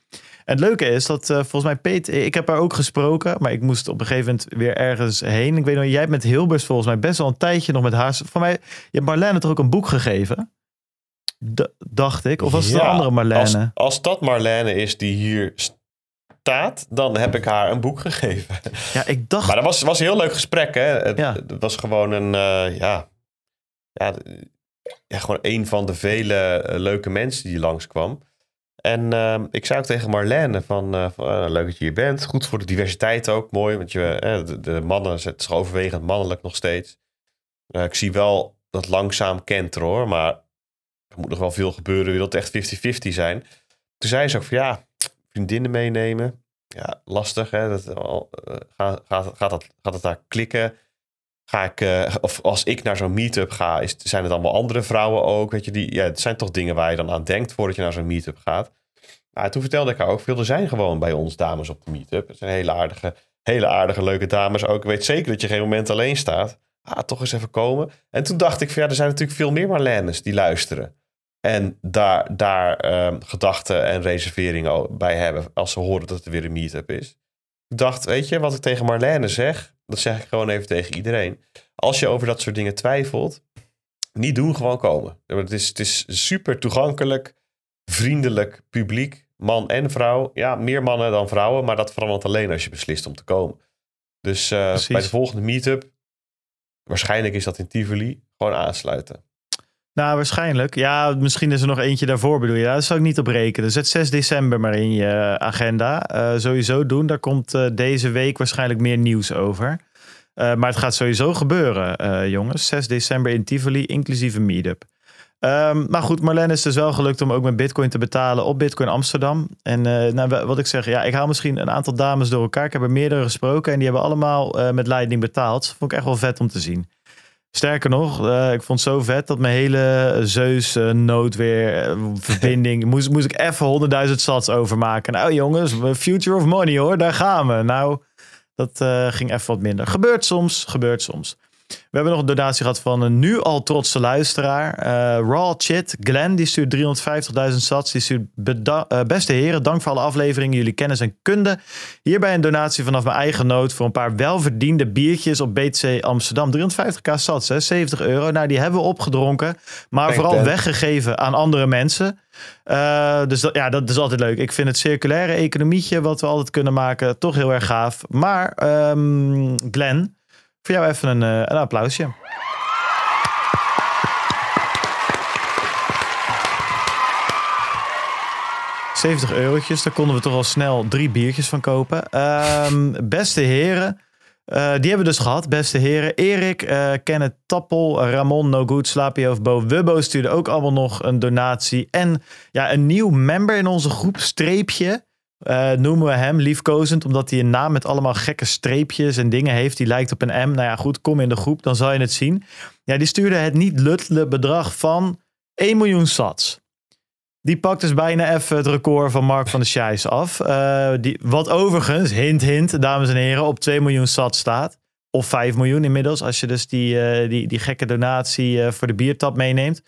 [SPEAKER 1] En het leuke is dat eh, volgens mij Peter, ik heb haar ook gesproken, maar ik moest op een gegeven moment weer ergens heen. Ik weet nog, jij hebt met Hilbers volgens mij best wel een tijdje nog met haar. Voor mij, je hebt Marlene toch ook een boek gegeven? D- dacht ik. Of was het
[SPEAKER 3] Ja,
[SPEAKER 1] een andere Marlene?
[SPEAKER 3] Als, als dat Marlene is die hier staat, dan heb ik haar een boek gegeven.
[SPEAKER 1] Ja, ik dacht.
[SPEAKER 3] Maar dat was, was een heel leuk gesprek. Hè? Het,
[SPEAKER 1] Ja.
[SPEAKER 3] het was gewoon een, eh, ja, ja, ja, gewoon een van de vele eh, leuke mensen die langskwam. En ehm, ik zei ook tegen Marlene van, eh, van, eh, leuk dat je hier bent. Goed voor de diversiteit ook, mooi. Want je, de, de mannen, het is overwegend mannelijk nog steeds. Ik zie wel dat langzaam kenteren hoor, maar er moet nog wel veel gebeuren. Wil het echt 50-50 zijn. Toen zei ze ook van ja, vriendinnen meenemen. Ja, lastig hè. Dat, al, eh, gaat, gaat, gaat, dat, gaat het daar klikken? Ga ik, eh, of als ik naar zo'n meetup ga, zijn het allemaal andere vrouwen ook? Weet je, die, ja, het zijn toch dingen waar je dan aan denkt voordat je naar zo'n meetup gaat. Nou, toen vertelde ik haar ook veel. Er zijn gewoon bij ons dames op de meetup. Het zijn hele aardige, hele aardige, leuke dames. Ook ik weet zeker dat je geen moment alleen staat. Ah, toch eens even komen. En toen dacht ik ja, er zijn natuurlijk veel meer Marlenes die luisteren. En daar, daar ehm, gedachten en reserveringen bij hebben als ze horen dat er weer een meetup is. Ik dacht, weet je, wat ik tegen Marlene zeg, dat zeg ik gewoon even tegen iedereen. Als je over dat soort dingen twijfelt, niet doen, gewoon komen. Het is, het is super toegankelijk, vriendelijk publiek, man en vrouw. Ja, meer mannen dan vrouwen, maar dat verandert alleen als je beslist om te komen. Dus eh, bij de volgende meetup, waarschijnlijk is dat in Tivoli, gewoon aansluiten.
[SPEAKER 1] Nou, waarschijnlijk. Ja, misschien is er nog eentje daarvoor, bedoel je. Daar zou ik niet op rekenen. Zet 6 december maar in je agenda. Eh, sowieso doen. Daar komt eh, deze week waarschijnlijk meer nieuws over. Eh, maar het gaat sowieso gebeuren, jongens. 6 december in Tivoli, inclusief een meetup. Ehm, maar goed, Marlene is dus wel gelukt om ook met Bitcoin te betalen op Bitcoin Amsterdam. En nou, wa- wat ik zeg, ja, ik haal misschien een aantal dames door elkaar. Ik heb er meerdere gesproken en die hebben allemaal met Lightning betaald. Vond ik echt wel vet om te zien. Sterker nog, eh, ik vond het zo vet dat mijn hele Zeus eh, verbinding moest, moest ik even 100.000 sats overmaken. Nou jongens, future of money hoor, daar gaan we. Nou, dat ging even wat minder. Gebeurt soms, gebeurt soms. We hebben nog een donatie gehad van een nu al trotse luisteraar. Eh, Raw Chit, Glenn, die stuurt 350.000 sats. Die stuurt eh, beste heren, dank voor alle afleveringen, jullie kennis en kunde. Hierbij een donatie vanaf mijn eigen nood voor een paar welverdiende biertjes op BTC Amsterdam. 350k sats, hè, 70 euro. Nou, die hebben we opgedronken, maar vooral weggegeven aan andere mensen. Eh, dus dat, ja, dat is altijd leuk. Ik vind het circulaire economietje wat we altijd kunnen maken toch heel erg gaaf. Maar ehm, Glenn, voor jou even een, eh, een applausje. ...70 eurotjes, daar konden we toch al snel drie biertjes van kopen. Ehm, beste heren, eh, die hebben we dus gehad. Beste heren, Erik, eh Kenneth Tappel, Ramon, No Good, Slapio of Bo Wubbo stuurden ook allemaal nog een donatie. En ja, een nieuw member in onze groep, Streepje, eh, noemen we hem liefkozend, omdat hij een naam met allemaal gekke streepjes en dingen heeft. Die lijkt op een M. Nou ja, goed, kom in de groep, dan zal je het zien. Ja, die stuurde het niet luttele bedrag van 1 miljoen sats. Die pakt dus bijna even het record van Mark van der Scheijs af. Eh, die, wat overigens, hint hint, dames en heren, op 2 miljoen sats staat. Of 5 miljoen inmiddels, als je dus die, eh, die, die gekke donatie eh, voor de biertap meeneemt.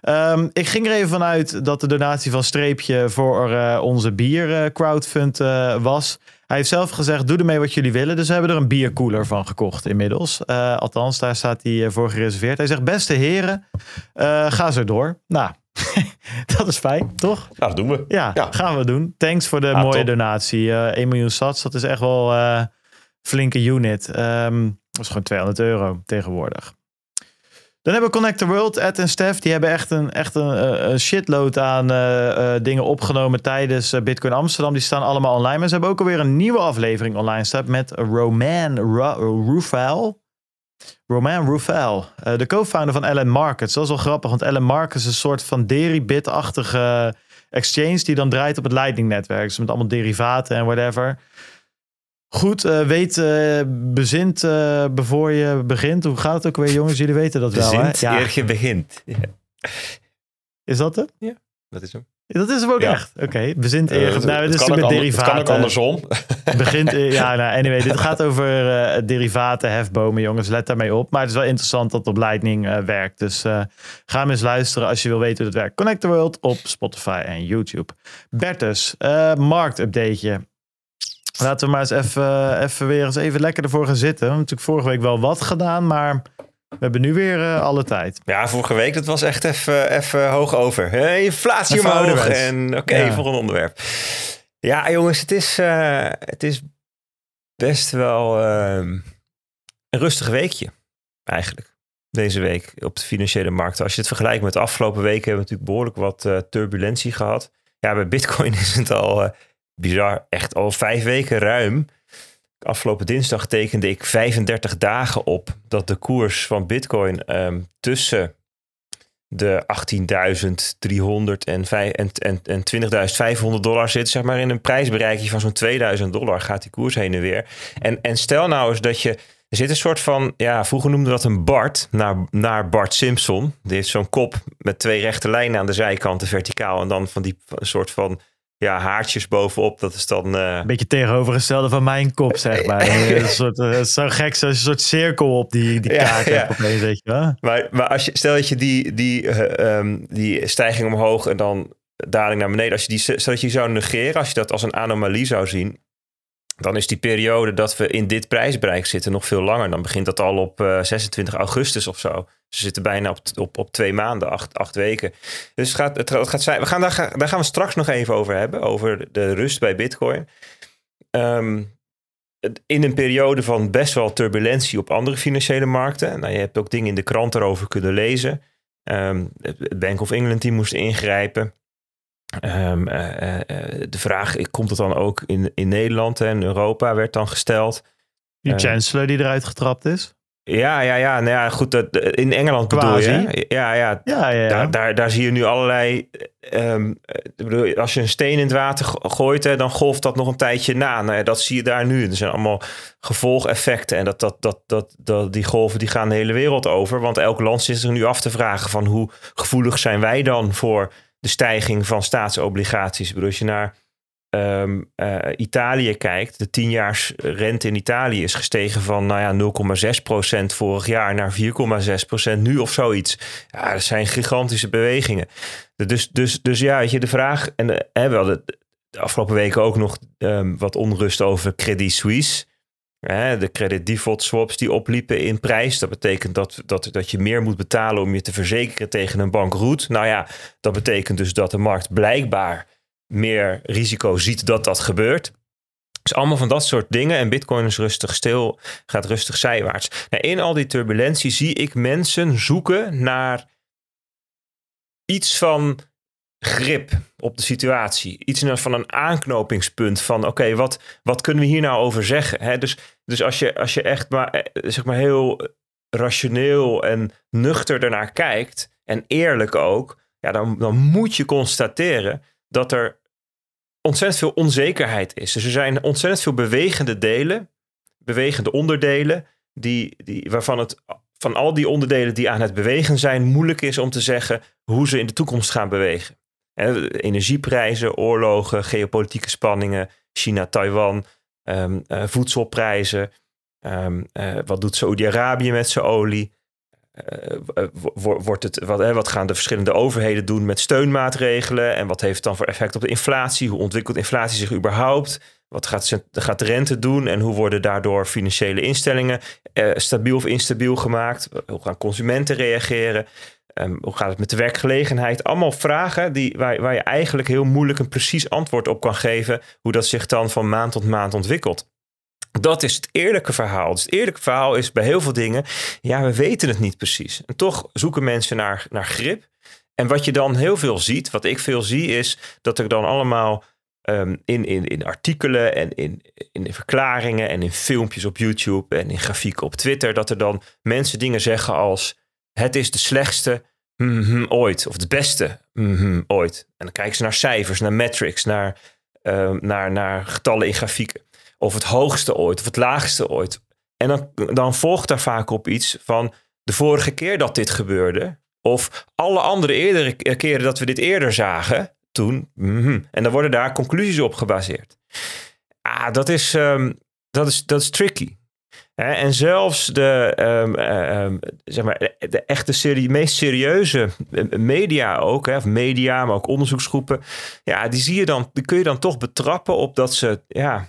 [SPEAKER 1] Ehm, ik ging er even vanuit dat de donatie van Streepje voor eh, onze bier crowdfund was. Hij heeft zelf gezegd, doe ermee wat jullie willen. Dus we hebben er een biercooler van gekocht inmiddels. Althans, daar staat hij voor gereserveerd. Hij zegt, beste heren, ga zo door. Nou, dat is fijn, toch?
[SPEAKER 3] Nou, dat doen we.
[SPEAKER 1] Ja,
[SPEAKER 3] Ja.
[SPEAKER 1] gaan we doen. Thanks voor de
[SPEAKER 3] Ja,
[SPEAKER 1] mooie
[SPEAKER 3] top.
[SPEAKER 1] donatie. Eh 1 miljoen sats, dat is echt wel flinke unit. Ehm, dat is gewoon 200 euro tegenwoordig. Dan hebben we Connect the World, Ed en Stef. Die hebben echt een, echt een, eh, shitload aan eh, eh, dingen opgenomen tijdens Bitcoin Amsterdam. Die staan allemaal online. Maar ze hebben ook alweer een nieuwe aflevering online staan met Roman Ru- Rufal. Roman Rufal, eh, de co-founder van LN Markets. Dat is wel grappig, want LN Markets is een soort van Deribit-achtige exchange die dan draait op het Lightning-netwerk. Dus met allemaal derivaten en whatever. Goed, uh, weet, uh, bezint uh, voor je begint. Hoe gaat het ook weer, jongens? Jullie weten dat
[SPEAKER 2] bezint
[SPEAKER 1] wel,
[SPEAKER 2] hè? Ja. eer je begint. Ja.
[SPEAKER 1] Is dat het?
[SPEAKER 2] Ja, dat is hem.
[SPEAKER 1] Dat is hem ook
[SPEAKER 3] Ja.
[SPEAKER 1] echt. Oké, bezint eer.
[SPEAKER 3] het,
[SPEAKER 1] nou,
[SPEAKER 3] het
[SPEAKER 1] dit is
[SPEAKER 3] kan
[SPEAKER 1] met
[SPEAKER 3] het
[SPEAKER 1] derivaten.
[SPEAKER 3] kan ook andersom.
[SPEAKER 1] Begint, eh, ja, nou, anyway, dit gaat over eh, derivaten, hefbomen, jongens. Let daarmee op. Maar het is wel interessant dat het op Lightning eh, werkt. Dus eh, ga hem eens luisteren als je wil weten hoe het werkt. Connect the World op Spotify en YouTube. Bertus, eh marktupdateje. Laten we maar eens even, even weer eens even lekker ervoor gaan zitten. We hebben natuurlijk vorige week wel wat gedaan, maar we hebben nu weer eh, alle tijd.
[SPEAKER 2] Ja, vorige week, dat was echt even, even hoog over. Eh, inflatie
[SPEAKER 1] Even
[SPEAKER 2] omhoog.
[SPEAKER 1] ouderwets.
[SPEAKER 2] En oké,
[SPEAKER 1] Ja.
[SPEAKER 2] volgende onderwerp. Ja, jongens, het is, eh, het is best wel ehm, een rustig weekje, eigenlijk. Deze week op de financiële markten. Als je het vergelijkt met de afgelopen weken, hebben we natuurlijk behoorlijk wat eh, turbulentie gehad. Ja, bij Bitcoin is het al bizar, echt al vijf weken ruim. Afgelopen dinsdag tekende ik 35 dagen op dat de koers van Bitcoin ehm, tussen de 18.300 en, en, en, en 20.500 dollar zit. Zeg maar in een prijsbereikje van zo'n 2000 dollar gaat die koers heen en weer. En, en stel nou eens dat je. Er zit een soort van, ja, vroeger noemden we dat een Bart, naar, naar Bart Simpson. Die heeft zo'n kop met twee rechte lijnen aan de zijkanten verticaal. En dan van die soort van, ja, haartjes bovenop. Dat is dan... eh,
[SPEAKER 1] Een beetje tegenovergestelde van mijn kop, zeg maar. een soort, eh, het is zo gek, een soort cirkel op die, die
[SPEAKER 2] Ja,
[SPEAKER 1] kaart
[SPEAKER 2] ja.
[SPEAKER 1] opeens, weet je wel.
[SPEAKER 2] Maar, maar als je, stel dat je die, die, eh, ehm, die stijging omhoog en dan daling naar beneden, als je die, stel dat je die zou negeren, als je dat als een anomalie zou zien, dan is die periode dat we in dit prijsbereik zitten nog veel langer. Dan begint dat al op eh, 26 augustus of zo. Ze zitten bijna op, op, op twee maanden, acht, acht weken. Dus gaat, het gaat we gaan daar, daar gaan we straks nog even over hebben, over de rust bij Bitcoin. Ehm, in een periode van best wel turbulentie op andere financiële markten. Nou, je hebt ook dingen in de krant erover kunnen lezen. Ehm, Bank of England die moest ingrijpen. Ehm, eh, eh, eh, de vraag, komt het dan ook in, in Nederland en Europa, werd dan gesteld.
[SPEAKER 1] Die
[SPEAKER 2] Eh,
[SPEAKER 1] chancellor die eruit getrapt is.
[SPEAKER 2] Ja, ja, ja. Nou ja, goed. Dat, in Engeland bedoel je? Ja, ja.
[SPEAKER 1] Ja, ja, ja.
[SPEAKER 2] Daar, daar, daar zie je nu allerlei. ehm, eh, bedoel, als je een steen in het water go- gooit, hè, dan golft dat nog een tijdje na. Nou ja, dat zie je daar nu. Er zijn allemaal gevolgeffecten. En dat, dat, dat, dat, dat, die golven die gaan de hele wereld over. Want elk land zit zich nu af te vragen: van hoe gevoelig zijn wij dan voor de stijging van staatsobligaties? Ik als je naar ehm, eh, Italië kijkt, de 10-jaars rente in Italië is gestegen van nou ja, 0,6% vorig jaar naar 4,6% nu of zoiets. Ja, dat zijn gigantische bewegingen. Dus, dus, dus ja, weet je, de vraag, en eh, we hadden de afgelopen weken ook nog ehm, wat onrust over Credit Suisse. De credit default swaps die opliepen in prijs. Dat betekent dat, dat, dat je meer moet betalen om je te verzekeren tegen een bankroet. Nou ja, dat betekent dus dat de markt blijkbaar meer risico ziet dat dat gebeurt. Dus allemaal van dat soort dingen. En Bitcoin is rustig stil, gaat rustig zijwaarts. Nou, in al die turbulentie zie ik mensen zoeken naar iets van grip op de situatie. Iets van een aanknopingspunt van oké, wat, wat kunnen we hier nou over zeggen? Dus, dus als, je, als je echt maar, eh, zeg maar heel rationeel en nuchter ernaar kijkt en eerlijk ook, ja, dan, dan moet je constateren dat er ontzettend veel onzekerheid is. Dus er zijn ontzettend veel bewegende delen, bewegende onderdelen, die, die, waarvan het van al die onderdelen die aan het bewegen zijn, moeilijk is om te zeggen hoe ze in de toekomst gaan bewegen. Energieprijzen, oorlogen, geopolitieke spanningen, China, Taiwan, ehm, eh, voedselprijzen. ehm, eh, wat doet Saoedi-Arabië met zijn olie? Eh, wo- wo- wordt het, wat, wat gaan de verschillende overheden doen met steunmaatregelen? En wat heeft het dan voor effect op de inflatie? Hoe ontwikkelt inflatie zich überhaupt? Wat gaat, gaat de rente doen? En hoe worden daardoor financiële instellingen stabiel of instabiel gemaakt? Hoe gaan consumenten reageren? Ehm, hoe gaat het met de werkgelegenheid? Allemaal vragen die, waar, je eigenlijk heel moeilijk een precies antwoord op kan geven. Hoe dat zich dan van maand tot maand ontwikkelt. Dat is het eerlijke verhaal. Dus het eerlijke verhaal is bij heel veel dingen, ja, we weten het niet precies. En toch zoeken mensen naar, naar grip. En wat je dan heel veel ziet, wat ik veel zie, is dat er dan allemaal ehm, in, in, in artikelen en in, in verklaringen en in filmpjes op YouTube en in grafieken op Twitter, dat er dan mensen dingen zeggen als: het is de slechtste mhm, ooit, of het beste mhm, ooit. En dan kijken ze naar cijfers, naar metrics, naar, ehm, naar, naar getallen in grafieken. of het hoogste ooit, of het laagste ooit. En dan, dan volgt daar vaak op iets van de vorige keer dat dit gebeurde, of alle andere eerdere keren dat we dit eerder zagen, toen. mhm. En dan worden daar conclusies op gebaseerd. Ah, dat is, ehm, dat is, dat is tricky. En zelfs de, eh, ehm, zeg maar, de echte serie, meest serieuze eh, media ook, hè, of media, maar ook onderzoeksgroepen, ja, die zie je dan, die kun je dan toch betrappen op dat ze ja,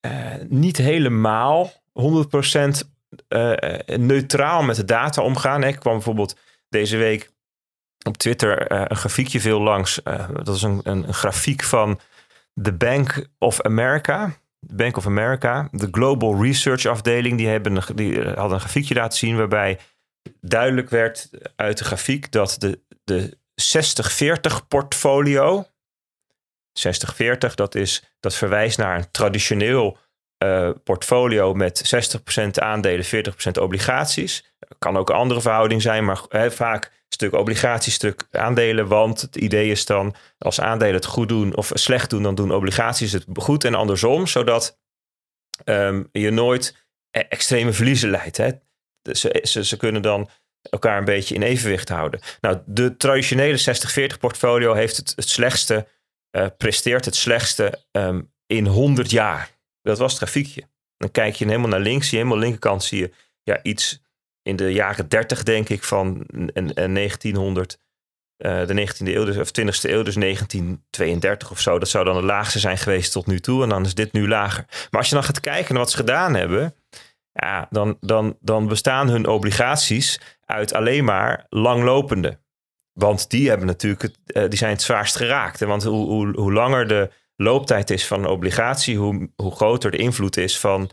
[SPEAKER 2] eh, niet helemaal 100% eh, eh, neutraal met de data omgaan. Ik kwam bijvoorbeeld deze week op Twitter een grafiekje veel langs. Dat is een, een, een grafiek van de Bank of America. Bank of America, de Global Research afdeling, die, hebben een, die eh, hadden een grafiekje laten zien waarbij duidelijk werd uit de grafiek dat de, de 60-40 portfolio, 60-40, dat, is, dat verwijst naar een traditioneel eh, portfolio met 60% aandelen, 40% obligaties. Kan ook een andere verhouding zijn, maar hè, vaak stuk obligaties, stuk aandelen. Want het idee is dan, als aandelen het goed doen of slecht doen, dan doen obligaties het goed en andersom. Zodat ehm, je nooit e- extreme verliezen leidt. Hè. Ze, ze, ze kunnen dan elkaar een beetje in evenwicht houden. Nou, de traditionele 60-40 portfolio heeft het, slechtste, eh, presteert het slechtste ehm, in 100 jaar. Dat was het grafiekje. Dan kijk je helemaal naar links, zie je helemaal linkerkant zie je ja, iets in de jaren 30 denk ik van een 1900, eh, de 19e eeuw, dus, of 20e eeuw, dus 1932 of zo. Dat zou dan het laagste zijn geweest tot nu toe en dan is dit nu lager. Maar als je dan gaat kijken naar wat ze gedaan hebben, ja, dan, dan, dan bestaan hun obligaties uit alleen maar langlopende. Want die, hebben natuurlijk het, eh, die zijn het zwaarst geraakt. Want hoe, hoe, hoe langer de looptijd is van een obligatie, hoe, hoe groter de invloed is van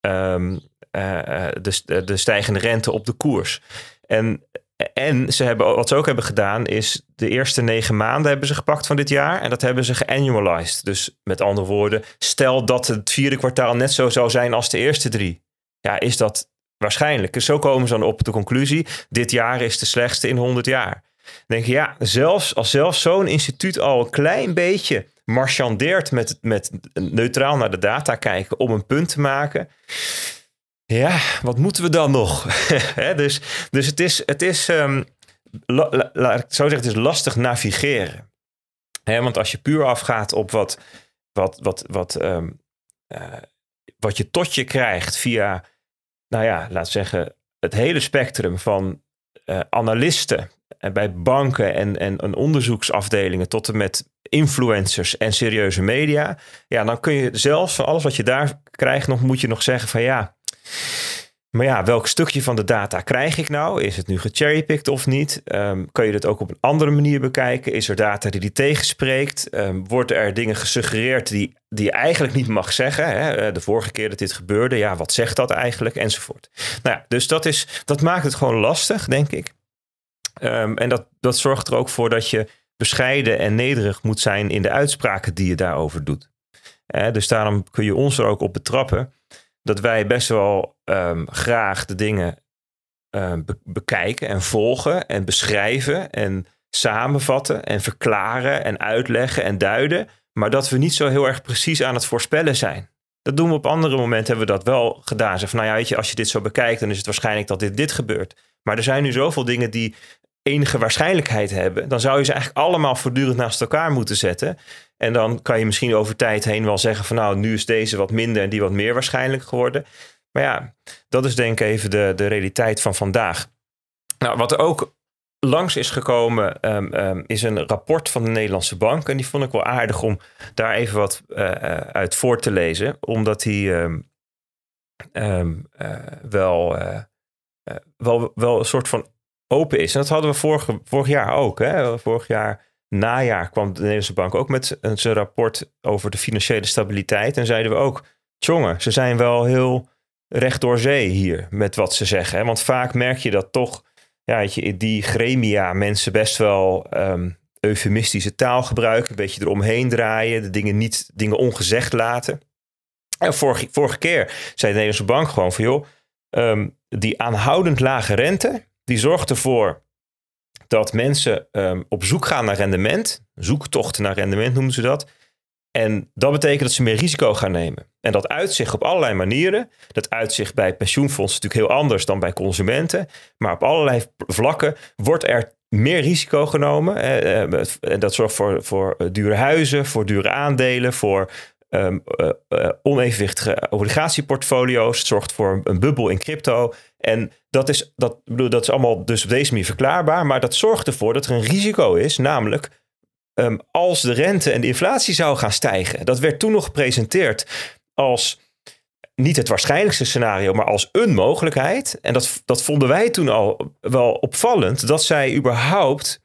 [SPEAKER 2] ehm, eh, de, de stijgende rente op de koers. En, en ze hebben, wat ze ook hebben gedaan, is de eerste negen maanden hebben ze gepakt van dit jaar. En dat hebben ze geannualized. Dus met andere woorden, stel dat het vierde kwartaal net zo zou zijn als de eerste drie. Ja, is dat waarschijnlijk. Dus zo komen ze dan op de conclusie. Dit jaar is de slechtste in 100 jaar. Dan denk je, ja, zelfs als zelfs zo'n instituut al een klein beetje marchandeert met, met neutraal naar de data kijken om een punt te maken. Ja, wat moeten we dan nog? Dus, dus het is, het is ehm, la- la- laat ik zo zeggen, het is lastig navigeren. Want als je puur afgaat op wat, wat, wat, wat, ehm, eh, wat je tot je krijgt via, nou ja, we zeggen, het hele spectrum van eh, analisten en bij banken en, en, en onderzoeksafdelingen tot en met influencers en serieuze media. Ja, dan kun je zelfs van alles wat je daar krijgt, nog moet je nog zeggen van ja. Maar ja, welk stukje van de data krijg ik nou? Is het nu gecherrypicked of niet? Ehm, kan je dit ook op een andere manier bekijken? Is er data die die tegenspreekt? Ehm, worden er dingen gesuggereerd die, die je eigenlijk niet mag zeggen? Hè? Eh, De vorige keer dat dit gebeurde, ja, wat zegt dat eigenlijk? Enzovoort. Nou ja, dus dat, is, dat maakt het gewoon lastig, denk ik. Ehm, en dat, dat zorgt er ook voor dat je bescheiden en nederig moet zijn in de uitspraken die je daarover doet. Eh, dus daarom kun je ons er ook op betrappen dat wij best wel ehm, graag de dingen ehm, be- bekijken en volgen en beschrijven en samenvatten en verklaren en uitleggen en duiden, maar dat we niet zo heel erg precies aan het voorspellen zijn. Dat doen we op andere momenten, hebben we dat wel gedaan. Zeg van, nou ja, weet je, als je dit zo bekijkt, dan is het waarschijnlijk dat dit, dit gebeurt. Maar er zijn nu zoveel dingen die enige waarschijnlijkheid hebben. Dan zou je ze eigenlijk allemaal voortdurend naast elkaar moeten zetten. En dan kan je misschien over tijd heen wel zeggen van nou, nu is deze wat minder en die wat meer waarschijnlijk geworden. Maar ja, dat is denk ik even de, de realiteit van vandaag. Nou, wat er ook langs is gekomen, ehm, ehm, is een rapport van de Nederlandse Bank. En die vond ik wel aardig om daar even wat eh, eh, uit voor te lezen. Omdat die ehm, eh, wel, wel, wel een soort van open is. En dat hadden we vorig jaar ook. Hè? Vorig jaar najaar kwam de Nederlandse Bank ook met zijn rapport over de financiële stabiliteit. En zeiden we ook, jongen, ze zijn wel heel recht door zee hier met wat ze zeggen. Hè? Want vaak merk je dat toch, ja, weet je, die gremia mensen best wel ehm, eufemistische taal gebruiken. Een beetje eromheen draaien, de dingen niet, dingen ongezegd laten. En vorige, vorige keer zei de Nederlandse Bank gewoon van, joh, ehm, die aanhoudend lage rente, die zorgt ervoor dat mensen ehm, op zoek gaan naar rendement. Zoektochten naar rendement noemen ze dat. En dat betekent dat ze meer risico gaan nemen. En dat uitzicht op allerlei manieren. Dat uitzicht bij pensioenfondsen natuurlijk heel anders dan bij consumenten. Maar op allerlei vlakken wordt er meer risico genomen. En dat zorgt voor, voor dure huizen, voor dure aandelen, voor um, onevenwichtige obligatieportfolio's. Het zorgt voor een bubbel in crypto. En dat is, dat, bedoel, dat is allemaal dus op deze manier verklaarbaar. Maar dat zorgt ervoor dat er een risico is. Namelijk um, als de rente en de inflatie zou gaan stijgen. Dat werd toen nog gepresenteerd als niet het waarschijnlijkste scenario, maar als een mogelijkheid. En dat, dat vonden wij toen al wel opvallend. Dat zij überhaupt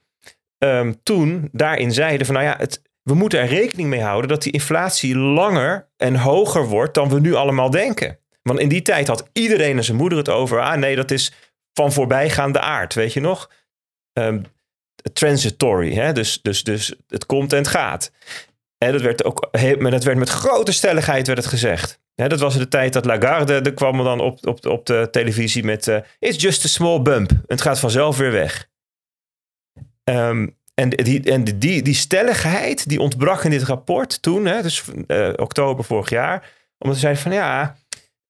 [SPEAKER 2] um, toen daarin zeiden van nou ja, het, we moeten er rekening mee houden dat die inflatie langer en hoger wordt dan we nu allemaal denken. Want in die tijd had iedereen en zijn moeder het over. Ah nee, dat is van voorbijgaande aard, weet je nog? Um, transitory, hè? Dus, dus, dus het komt en het gaat. En dat werd ook maar dat werd met grote stelligheid werd het gezegd. dat was de tijd dat Lagarde, er kwam dan op, op, op de televisie met uh, It's just a small bump. Het gaat vanzelf weer weg. Um, en, die, en die, die stelligheid die ontbrak in dit rapport toen, hè, dus uh, oktober vorig jaar. Omdat ze zeiden van ja,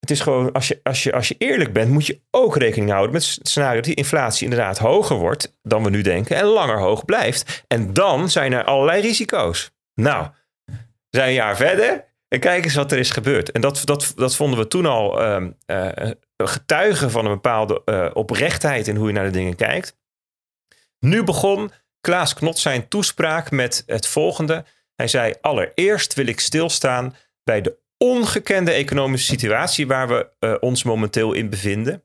[SPEAKER 2] het is gewoon, als je, als, je, als je eerlijk bent, moet je ook rekening houden met het scenario dat die inflatie inderdaad hoger wordt dan we nu denken en langer hoog blijft. En dan zijn er allerlei risico's. Nou, zijn een jaar verder en kijk eens wat er is gebeurd. En dat, dat, dat vonden we toen al uh, uh, getuigen van een bepaalde uh, oprechtheid in hoe je naar de dingen kijkt. Nu begon Klaas Knot zijn toespraak met het volgende. Hij zei: Allereerst wil ik stilstaan bij de ongekende economische situatie waar we uh, ons momenteel in bevinden.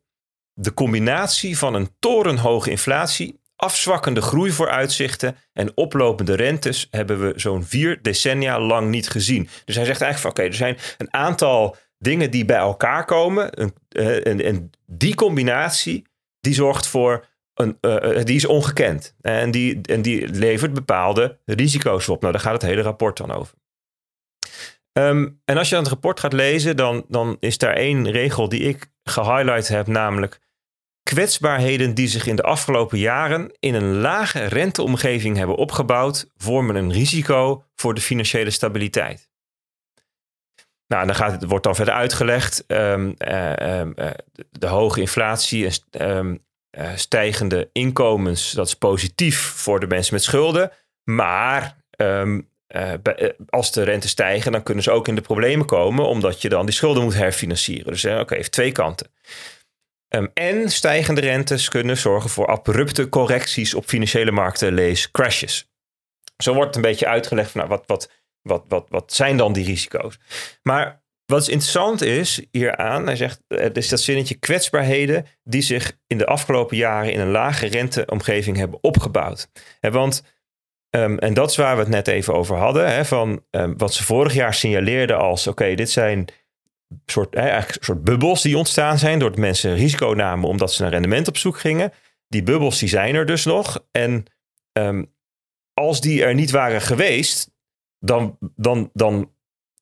[SPEAKER 2] De combinatie van een torenhoge inflatie, afzwakkende groeivooruitzichten en oplopende rentes hebben we zo'n vier decennia lang niet gezien. Dus hij zegt eigenlijk oké, er zijn een aantal dingen die bij elkaar komen. En, en, en die combinatie die zorgt voor een, uh, die is ongekend. En die, en die levert bepaalde risico's op. Nou, daar gaat het hele rapport dan over. Um, en als je aan het rapport gaat lezen, dan, dan is daar één regel die ik gehighlight heb, namelijk kwetsbaarheden die zich in de afgelopen jaren in een lage renteomgeving hebben opgebouwd, vormen een risico voor de financiële stabiliteit. Nou, dan gaat wordt dan verder uitgelegd. Um, uh, uh, de hoge inflatie en uh, stijgende inkomens, dat is positief voor de mensen met schulden. Maar uh, als de rente stijgen, dan kunnen ze ook in de problemen komen, omdat je dan die schulden moet herfinancieren. Dus oké, okay, heeft twee kanten. Um, en stijgende rentes kunnen zorgen voor abrupte correcties op financiële markten, lees crashes. Zo wordt een beetje uitgelegd van nou, wat, wat, wat, wat, wat zijn dan die risico's. Maar wat interessant is hieraan, hij zegt, het is dat zinnetje kwetsbaarheden die zich in de afgelopen jaren in een lage renteomgeving hebben opgebouwd. want, um, en dat is waar we het net even over hadden, hè, van um, wat ze vorig jaar signaleerden als, oké, dit zijn soort, eigenlijk soort bubbels die ontstaan zijn doordat mensen risico namen omdat ze naar rendement op zoek gingen. Die bubbels die zijn er dus nog. En um, als die er niet waren geweest, dan, dan, dan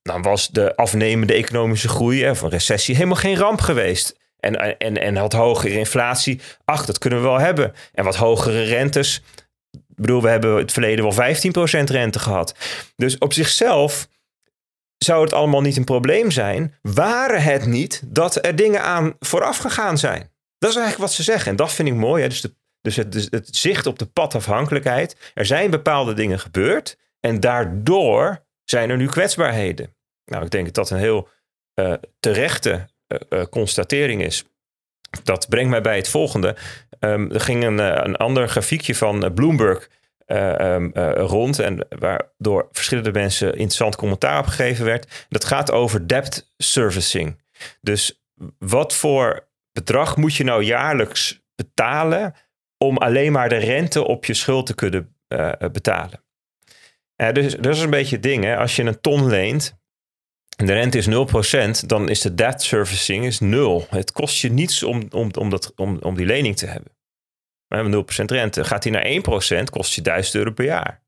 [SPEAKER 2] dan was de afnemende economische groei of een recessie helemaal geen ramp geweest. En, en, en had hogere inflatie, ach, dat kunnen we wel hebben. En wat hogere rentes. Ik bedoel, we hebben het verleden wel 15% rente gehad. Dus op zichzelf zou het allemaal niet een probleem zijn, waren het niet dat er dingen aan vooraf gegaan zijn. Dat is eigenlijk wat ze zeggen. En dat vind ik mooi. Hè? Dus, de, dus het, dus het zicht op de padafhankelijkheid. Er zijn bepaalde dingen gebeurd. En daardoor zijn er nu kwetsbaarheden. Nou, ik denk dat dat een heel uh, terechte uh, constatering is. Dat brengt mij bij het volgende. Um, er ging een, een ander grafiekje van Bloomberg um, rond. En waardoor verschillende mensen interessant commentaar op gegeven werd. Dat gaat over debt servicing. Dus wat voor bedrag moet je nou jaarlijks betalen om alleen maar de rente op je schuld te kunnen betalen? dus dat is een beetje het ding. Hè? Als je een ton leent de rente is 0%, dan is de debt servicing is nul. Het kost je niets om, om, om, dat, om, om die lening te hebben. We hebben 0% rente. Gaat die naar 1%, kost je 1000 euro per jaar.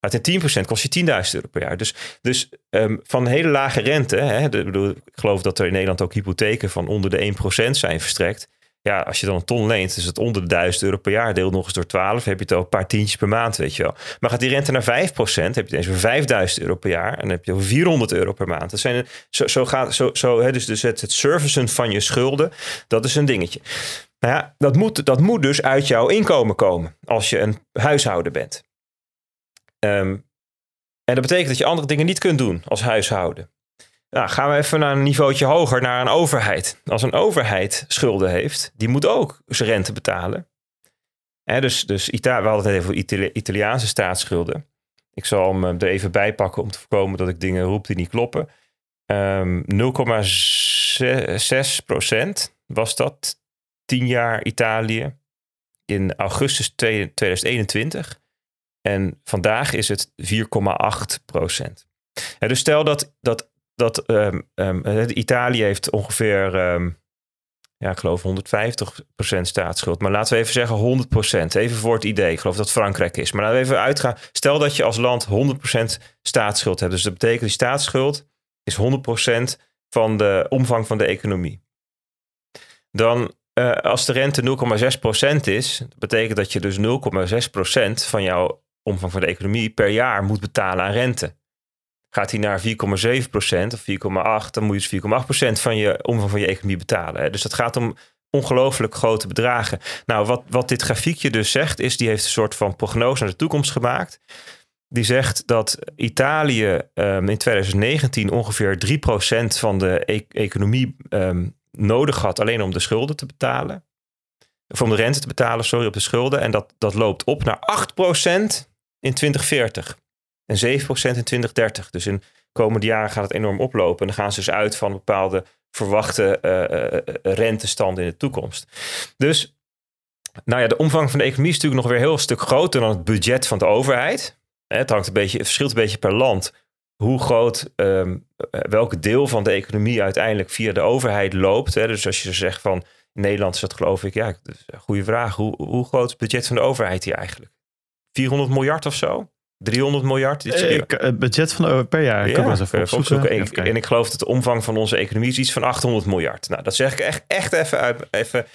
[SPEAKER 2] Gaat hij 10%, kost je 10.000 euro per jaar. Dus, dus um, van hele lage rente, hè, bedoel, ik geloof dat er in Nederland ook hypotheken van onder de 1% zijn verstrekt. Ja, als je dan een ton leent, is het onder de 1000 euro per jaar. Deel nog eens door 12, heb je het al een paar tientjes per maand, weet je wel. Maar gaat die rente naar 5%, heb je ineens weer 5000 euro per jaar. En dan heb je over 400 euro per maand. Dat zijn, zo, zo gaat, zo, zo, hè, dus, dus het, het servicen van je schulden, dat is een dingetje. Nou ja, dat moet, dat moet dus uit jouw inkomen komen als je een huishouden bent. Ehm, en dat betekent dat je andere dingen niet kunt doen als huishouden. Nou, gaan we even naar een niveautje hoger, naar een overheid. Als een overheid schulden heeft, die moet ook zijn rente betalen. dus dus Ita we hadden het even over Italiaanse staatsschulden. Ik zal hem er even bij pakken om te voorkomen dat ik dingen roep die niet kloppen. Um, ehm, 0,6 procent was dat 10 jaar Italië in augustus 2021. En vandaag is het 4,8 procent. dus stel dat, dat, dat um, Italië heeft ongeveer, um, ja, ik geloof 150 procent staatsschuld. Maar laten we even zeggen 100 procent. Even voor het idee. Ik geloof dat Frankrijk is. Maar laten we even uitgaan. Stel dat je als land 100 procent staatsschuld hebt. Dus dat betekent die staatsschuld is 100 procent van de omvang van de economie. Dan uh, als de rente 0,6% is, betekent dat je dus 0,6% van jouw omvang van de economie per jaar moet betalen aan rente. Gaat hij naar 4,7% of 4,8%, dan moet je dus 4,8% van je omvang van je economie betalen. Dus dat gaat om ongelooflijk grote bedragen. Nou, wat, wat dit grafiekje dus zegt, is die heeft een soort van prognose naar de toekomst gemaakt. Die zegt dat Italië um, in 2019 ongeveer 3% van de e economie um, nodig had alleen om de schulden te betalen. Om de rente te betalen, sorry, op de schulden. En dat, dat loopt op naar 8% in 2040 en 7% in 2030. Dus in de komende jaren gaat het enorm oplopen. En dan gaan ze dus uit van bepaalde verwachte uh, rentestanden in de toekomst. Dus nou ja, de omvang van de economie is natuurlijk nog weer heel stuk groter dan het budget van de overheid. Het, hangt een beetje, verschilt een beetje per land hoe groot, um, welke deel van de economie uiteindelijk via de overheid loopt. Dus als je zegt van Nederland is dat geloof ik, ja, goede vraag. Hoe, hoe groot is het budget van de overheid hier eigenlijk? 400 miljard of zo? 300 miljard?
[SPEAKER 1] Ik, het budget van de, per jaar. Ik ja, eens even opzoeken.
[SPEAKER 2] En, en, ik geloof dat de omvang van onze economie is iets van 800 miljard. Nou, dat zeg ik echt, echt even, uit, even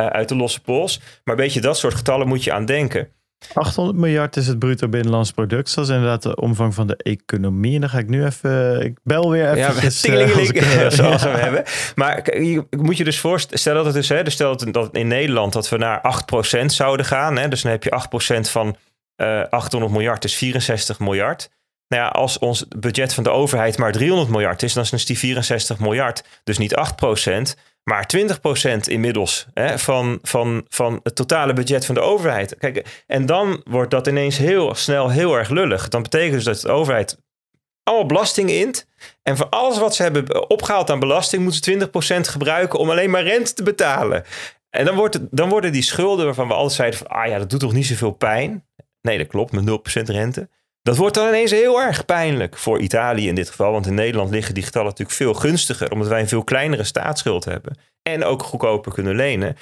[SPEAKER 2] uh, uit de losse pols. Maar een beetje dat soort getallen moet je aan denken.
[SPEAKER 1] 800 miljard is het bruto binnenlands product. Dat is inderdaad de omvang van de economie. En dan ga ik nu even... Ik bel weer even.
[SPEAKER 2] Ja, uh, zoals we hebben. Maar je, moet je dus voorstellen dat het dus... Hè, dus stel dat in Nederland dat we naar 8% zouden gaan. Hè, dus dan heb je 8% van uh, eh, 800 miljard, is 64 miljard. Nou ja, als ons budget van de overheid maar 300 miljard is... dan is die 64 miljard dus niet 8%... Maar 20% inmiddels hè, van, van, van het totale budget van de overheid. Kijk, en dan wordt dat ineens heel snel heel erg lullig. Dan betekent dus dat de overheid allemaal belasting int. En voor alles wat ze hebben opgehaald aan belasting, moeten ze 20% gebruiken om alleen maar rente te betalen. En dan, wordt dan worden die schulden waarvan we altijd zeiden van, ah ja, dat doet toch niet zoveel pijn. Nee, dat klopt, met 0% rente. Dat wordt dan ineens heel erg pijnlijk voor Italië in dit geval. Want in Nederland liggen die getallen natuurlijk veel gunstiger. Omdat wij een veel kleinere staatsschuld hebben. En ook goedkoper kunnen lenen.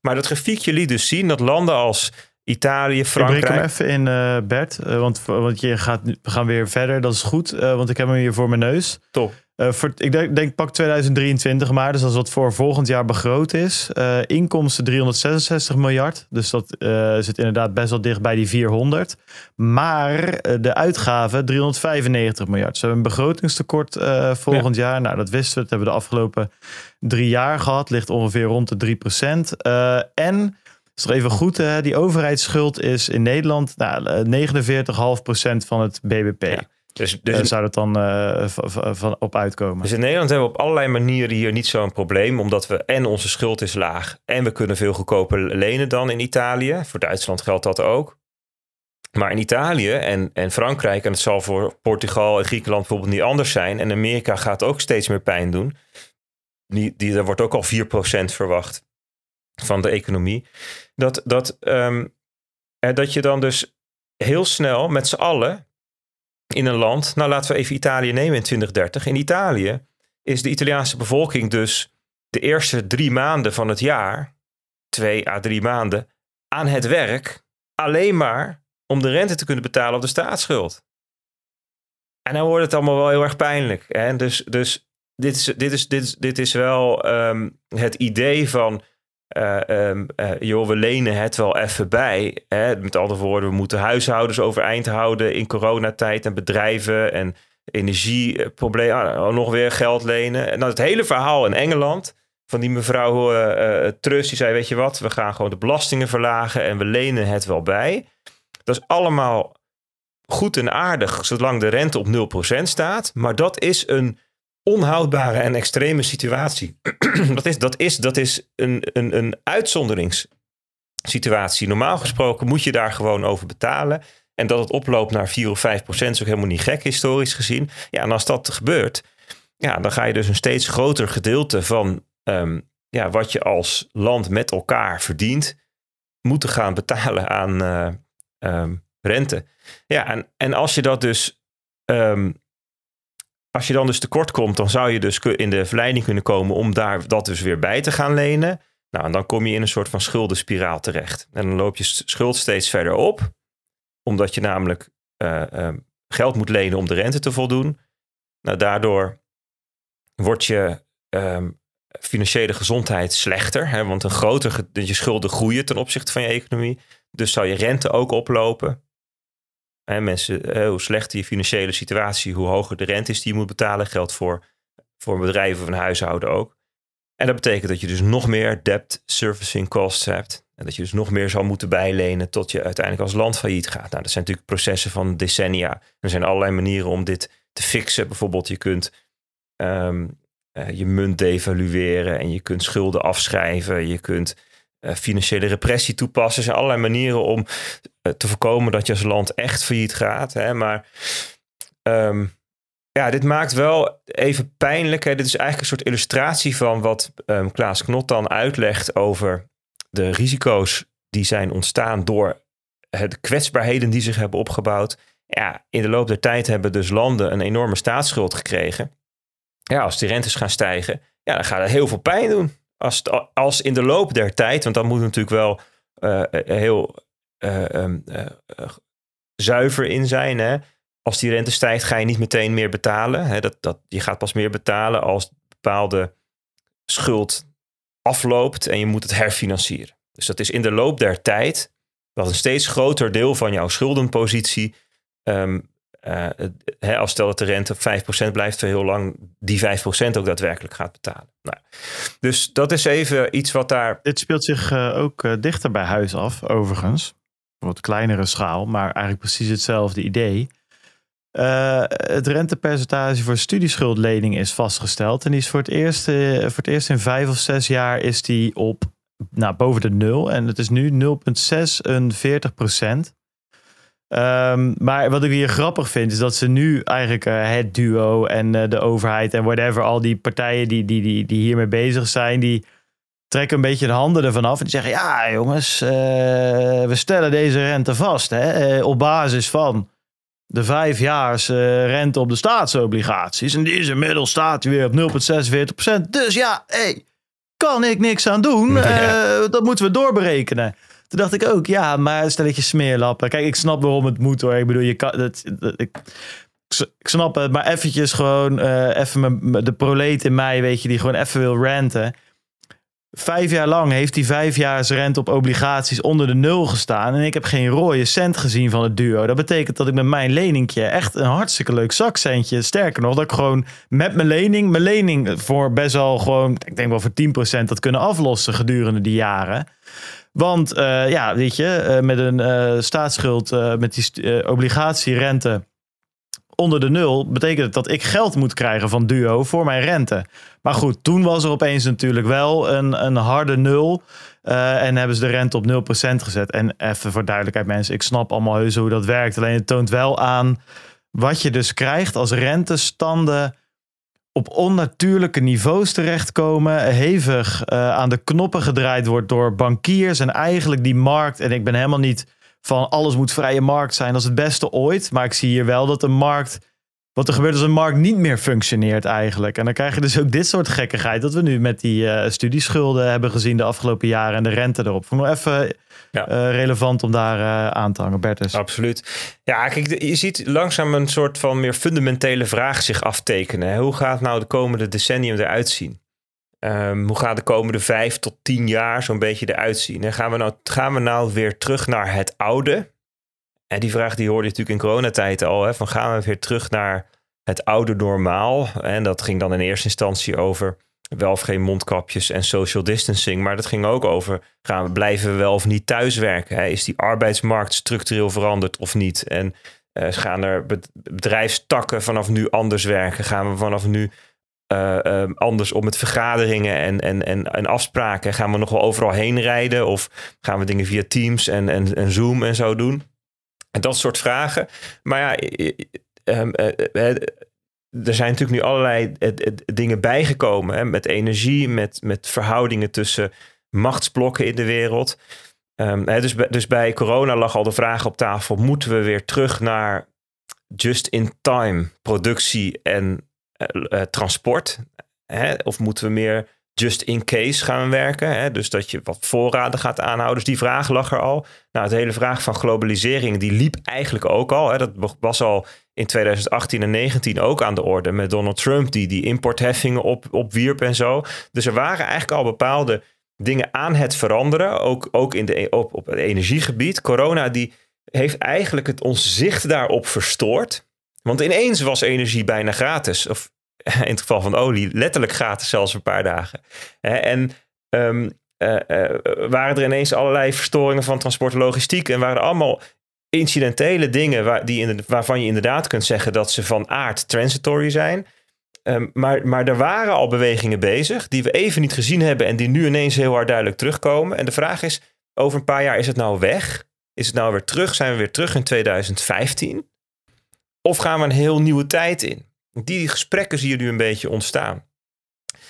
[SPEAKER 2] Maar dat grafiekje liet dus zien dat landen als Italië, Frankrijk...
[SPEAKER 1] Ik breek hem even in, uh, Bert. Uh, want, want je gaat, we gaan weer verder. Dat is goed, uh, want ik heb hem hier voor mijn neus.
[SPEAKER 2] Top.
[SPEAKER 1] Uh, voor, ik denk, denk, pak 2023 maar, dus als wat voor volgend jaar begroot is. Uh, inkomsten 366 miljard, dus dat uh, zit inderdaad best wel dicht bij die 400. Maar de uitgaven 395 miljard. Ze hebben een begrotingstekort volgend jaar. Nou, dat wisten we, dat hebben we de afgelopen drie jaar gehad. Ligt ongeveer rond de 3 procent. en is toch even goed, hè? die overheidsschuld is in Nederland nou, 49,5% van het BBP. Ja. Dus, dus uh, zou dat dan uh, van, op uitkomen?
[SPEAKER 2] Dus in Nederland hebben we op allerlei manieren hier niet zo'n probleem. Omdat we en onze schuld is laag. En we kunnen veel goedkoper lenen dan in Italië. Voor Duitsland geldt dat ook. Maar in Italië en, en Frankrijk, en het zal voor Portugal en Griekenland bijvoorbeeld niet anders zijn. En Amerika gaat ook steeds meer pijn doen. Die, die, er wordt ook al 4% verwacht van de economie. Dat, dat, um, dat je dan dus heel snel met z'n allen in een land, nou laten we even Italië nemen in 2030. In Italië is de Italiaanse bevolking dus de eerste drie maanden van het jaar, twee à drie maanden, aan het werk alleen maar om de rente te kunnen betalen op de staatsschuld. En dan wordt het allemaal wel heel erg pijnlijk. Hè? Dus, dus dit, is, dit, is, dit, is, dit is wel um, het idee van eh, ehm, eh, joh, we lenen het wel even bij. Hè? Met andere woorden, we moeten huishoudens overeind houden in coronatijd en bedrijven en energieproblemen. Ah, nog weer geld lenen. En dan het hele verhaal in Engeland van die mevrouw uh, Truss, die zei, weet je wat, we gaan gewoon de belastingen verlagen en we lenen het wel bij. Dat is allemaal goed en aardig, zolang de rente op 0% staat. Maar dat is een onhoudbare en extreme situatie. dat is, dat is, dat is een, een, een uitzonderingssituatie. Normaal gesproken moet je daar gewoon over betalen. En dat het oploopt naar 4 of 5 procent is ook helemaal niet gek historisch gezien. Ja, en als dat gebeurt, ja, dan ga je dus een steeds groter gedeelte van ehm, ja, wat je als land met elkaar verdient, moeten gaan betalen aan uh, um, rente. Ja, en, en als je dat dus um, als je dan dus tekort komt, dan zou je dus in de verleiding kunnen komen om daar dat dus weer bij te gaan lenen. Nou, en dan kom je in een soort van schuldenspiraal terecht. En dan loop je schuld steeds verder op, omdat je namelijk uh, geld moet lenen om de rente te voldoen. Nou, daardoor wordt je um, financiële gezondheid slechter, hè, want een groter je schulden groeien ten opzichte van je economie. Dus zou je rente ook oplopen. En mensen, hoe slechter je financiële situatie, hoe hoger de rente is die je moet betalen, geldt voor, voor bedrijven of een huishouden ook. En dat betekent dat je dus nog meer debt servicing costs hebt. En dat je dus nog meer zal moeten bijlenen tot je uiteindelijk als land failliet gaat. Nou, dat zijn natuurlijk processen van decennia. Er zijn allerlei manieren om dit te fixen. Bijvoorbeeld, je kunt um, uh, je munt devalueren en je kunt schulden afschrijven. Je kunt uh, financiële repressie toepassen. Er zijn allerlei manieren om te voorkomen dat je als land echt failliet gaat. Hè? Maar um, ja, dit maakt wel even pijnlijk. Hè? Dit is eigenlijk een soort illustratie van wat um, Klaas Knot dan uitlegt over de risico's die zijn ontstaan door de kwetsbaarheden die zich hebben opgebouwd. Ja, in de loop der tijd hebben dus landen een enorme staatsschuld gekregen. Ja, als die rentes gaan stijgen, ja, dan gaat het heel veel pijn doen als, als in de loop der tijd, want dan moet natuurlijk wel uh, heel uh, um, zuiver in zijn. Hè? Als die rente stijgt, ga je niet meteen meer betalen. Hè? Dat, dat, je gaat pas meer betalen als bepaalde schuld afloopt en je moet het herfinancieren. Dus dat is in de loop der tijd dat een steeds groter deel van jouw schuldenpositie hè, als stel de rente op 5% blijft voor heel lang, die 5% ook daadwerkelijk gaat betalen. Nou, dus dat is even iets wat daar.
[SPEAKER 1] Dit speelt zich ook dichter bij huis af, overigens. Wat kleinere schaal, maar eigenlijk precies hetzelfde idee. het rentepercentage voor studieschuldlening is vastgesteld. En die is voor het eerst, voor het eerst in vijf of zes jaar is die op nou, boven de nul. En het is nu 0,46 procent. Um, maar wat ik hier grappig vind, is dat ze nu eigenlijk uh, het duo en uh, de overheid en whatever, al die partijen die, die, die, die hiermee bezig zijn, die trekken een beetje de handen ervan af en die zeggen: Ja, jongens, uh, we stellen deze rente vast hè, op basis van de vijfjaars rente op de staatsobligaties. En die inmiddels staat weer op 0,46%. Dus ja, hey, kan ik niks aan doen. Ja. dat moeten we doorberekenen. Toen dacht ik ook, ja, maar stel dat je smeerlappen. Kijk, ik snap waarom het moet hoor. Ik bedoel, je kan. Dat, ik, ik snap het, maar eventjes gewoon uh, even de proleet in mij, weet je, die gewoon even wil ranten. Vijf jaar lang heeft die vijf jaar rente op obligaties onder de nul gestaan. En ik heb geen rode cent gezien van het duo. Dat betekent dat ik met mijn leningje echt een hartstikke leuk zakcentje. Sterker nog, dat ik gewoon met mijn lening, mijn lening voor best wel gewoon, ik denk wel voor 10% dat kunnen aflossen gedurende die jaren. Want uh, ja, weet je, uh, met een uh, staatsschuld, met die obligatierente onder de nul, betekent dat ik geld moet krijgen van Duo voor mijn rente. Maar goed, toen was er opeens natuurlijk wel een, een harde nul. en hebben ze de rente op 0% gezet. En even voor duidelijkheid, mensen, ik snap allemaal heus hoe dat werkt. Alleen het toont wel aan wat je dus krijgt als rentestanden op onnatuurlijke niveaus terechtkomen, hevig uh, aan de knoppen gedraaid wordt door bankiers en eigenlijk die markt. En ik ben helemaal niet van alles moet vrije markt zijn, dat is het beste ooit. Maar ik zie hier wel dat de markt, wat er gebeurt als een markt niet meer functioneert eigenlijk. En dan krijg je dus ook dit soort gekkigheid dat we nu met die uh, studieschulden hebben gezien de afgelopen jaren en de rente erop. Vond nog even ja. Uh, relevant om daar uh, aan te hangen, Bertus.
[SPEAKER 2] Absoluut. Ja, kijk, je ziet langzaam een soort van meer fundamentele vraag zich aftekenen. Hoe gaat nou de komende decennium eruit zien? Ehm, hoe gaat de komende vijf tot tien jaar zo'n beetje eruit zien? En gaan we, nou, gaan we nou weer terug naar het oude? En die vraag die hoorde je natuurlijk in coronatijd al. Hè, van gaan we weer terug naar het oude normaal? En dat ging dan in eerste instantie over wel of geen mondkapjes en social distancing. Maar dat ging ook over, gaan we, blijven we wel of niet thuiswerken? Is die arbeidsmarkt structureel veranderd of niet? En uh, gaan er bedrijfstakken vanaf nu anders werken? Gaan we vanaf nu uh, anders om met vergaderingen en, en, en, en afspraken? Gaan we nog wel overal heen rijden? Of gaan we dingen via Teams en, en, en Zoom en zo doen? En dat soort vragen. Maar ja, um, er zijn natuurlijk nu allerlei dingen bijgekomen. Hè, met energie, met, met verhoudingen tussen machtsblokken in de wereld. Um, hè, dus, dus bij corona lag al de vraag op tafel: moeten we weer terug naar just-in-time productie en uh, transport? Hè? Of moeten we meer just in case gaan werken? Hè? Dus dat je wat voorraden gaat aanhouden. Dus die vraag lag er al. Nou, de hele vraag van globalisering, die liep eigenlijk ook al. Hè? Dat was al in 2018 en 2019 ook aan de orde met Donald Trump, die die importheffingen op, opwierp en zo. Dus er waren eigenlijk al bepaalde dingen aan het veranderen, ook, ook in de, op, op het energiegebied. Corona die heeft eigenlijk het ons zicht daarop verstoord. Want ineens was energie bijna gratis. Of in het geval van olie, letterlijk gratis zelfs een paar dagen. En um, uh, uh, waren er ineens allerlei verstoringen van transport en logistiek. En waren allemaal incidentele dingen waar, die in waarvan je inderdaad kunt zeggen dat ze van aard transitory zijn. Um, maar, maar er waren al bewegingen bezig die we even niet gezien hebben en die nu ineens heel hard duidelijk terugkomen. En de vraag is, over een paar jaar is het nou weg? Is het nou weer terug? Zijn we weer terug in 2015? Of gaan we een heel nieuwe tijd in? Die gesprekken zie je nu een beetje ontstaan.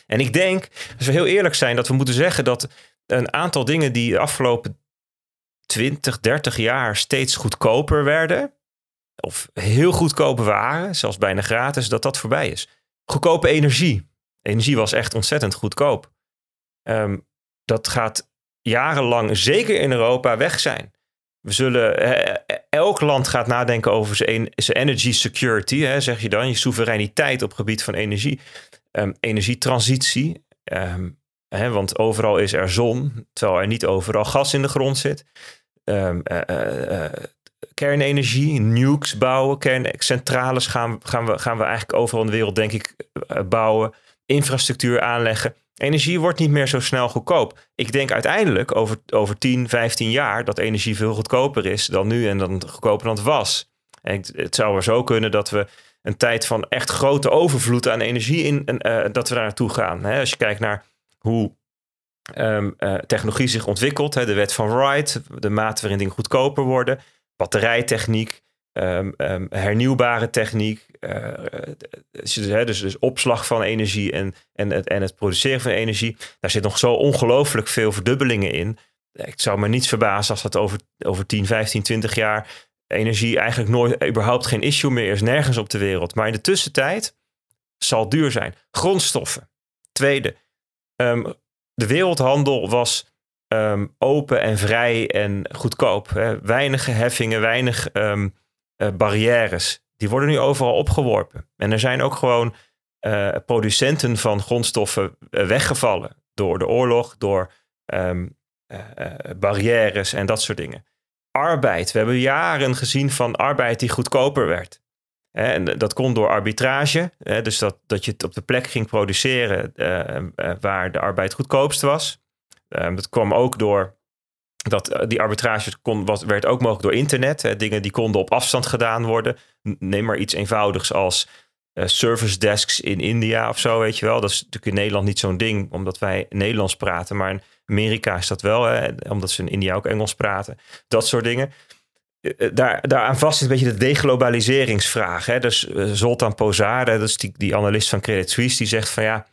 [SPEAKER 2] En ik denk, als we heel eerlijk zijn, dat we moeten zeggen dat een aantal dingen die de afgelopen 20, 30 jaar steeds goedkoper werden, of heel goedkope waren, zelfs bijna gratis, dat dat voorbij is. Goedkope energie. Energie was echt ontzettend goedkoop. Um, dat gaat jarenlang, zeker in Europa, weg zijn. We zullen, elk land gaat nadenken over zijn, zijn energy security, hè, zeg je dan, je soevereiniteit op gebied van energie. Um, energietransitie, um, hè, want overal is er zon, terwijl er niet overal gas in de grond zit. Um, uh, uh, kernenergie, nukes bouwen, kerncentrales gaan, gaan, we, gaan we eigenlijk overal in de wereld, denk ik, bouwen. Infrastructuur aanleggen. Energie wordt niet meer zo snel goedkoop. Ik denk uiteindelijk over, over 10, 15 jaar dat energie veel goedkoper is dan nu en dan goedkoper dan het was. En het zou er zo kunnen dat we een tijd van echt grote overvloed aan energie in, uh, dat we daar naartoe gaan. Als je kijkt naar hoe um, uh, technologie zich ontwikkelt, de wet van Wright, de mate waarin dingen goedkoper worden, batterijtechniek, um, um, hernieuwbare techniek, uh, dus, dus, dus, opslag van energie en, en, het, en het produceren van energie. Daar zit nog zo ongelooflijk veel verdubbelingen in. Ik zou me niets verbazen als dat over, over 10, 15, 20 jaar energie eigenlijk nooit überhaupt geen issue meer is, nergens op de wereld. Maar in de tussentijd zal duur zijn. Grondstoffen. Tweede, um, de wereldhandel was open en vrij en goedkoop. Hè. Heffingen, weinig uh, barrières. Die worden nu overal opgeworpen. En er zijn ook gewoon uh, producenten van grondstoffen uh, weggevallen door de oorlog, door um, barrières en dat soort dingen. Arbeid. We hebben jaren gezien van arbeid die goedkoper werd. En dat kon door arbitrage. Dus dat, dat je het op de plek ging produceren waar de arbeid goedkoopst was. Dat kwam ook door dat eh, die arbitrage kon, werd ook mogelijk door internet. Dingen die konden op afstand gedaan worden. Neem maar iets eenvoudigs als uh, service desks in India of zo, weet je wel. Dat is natuurlijk in Nederland niet zo'n ding, omdat wij Nederlands praten. Maar in Amerika is dat wel, omdat ze in India ook Engels praten. Dat soort dingen. Eh, eh, daar, daaraan vast is een beetje de deglobaliseringsvraag. Hè? Dus uh, Zoltan Pozar, dat is die, die analist van Credit Suisse, die zegt van ja,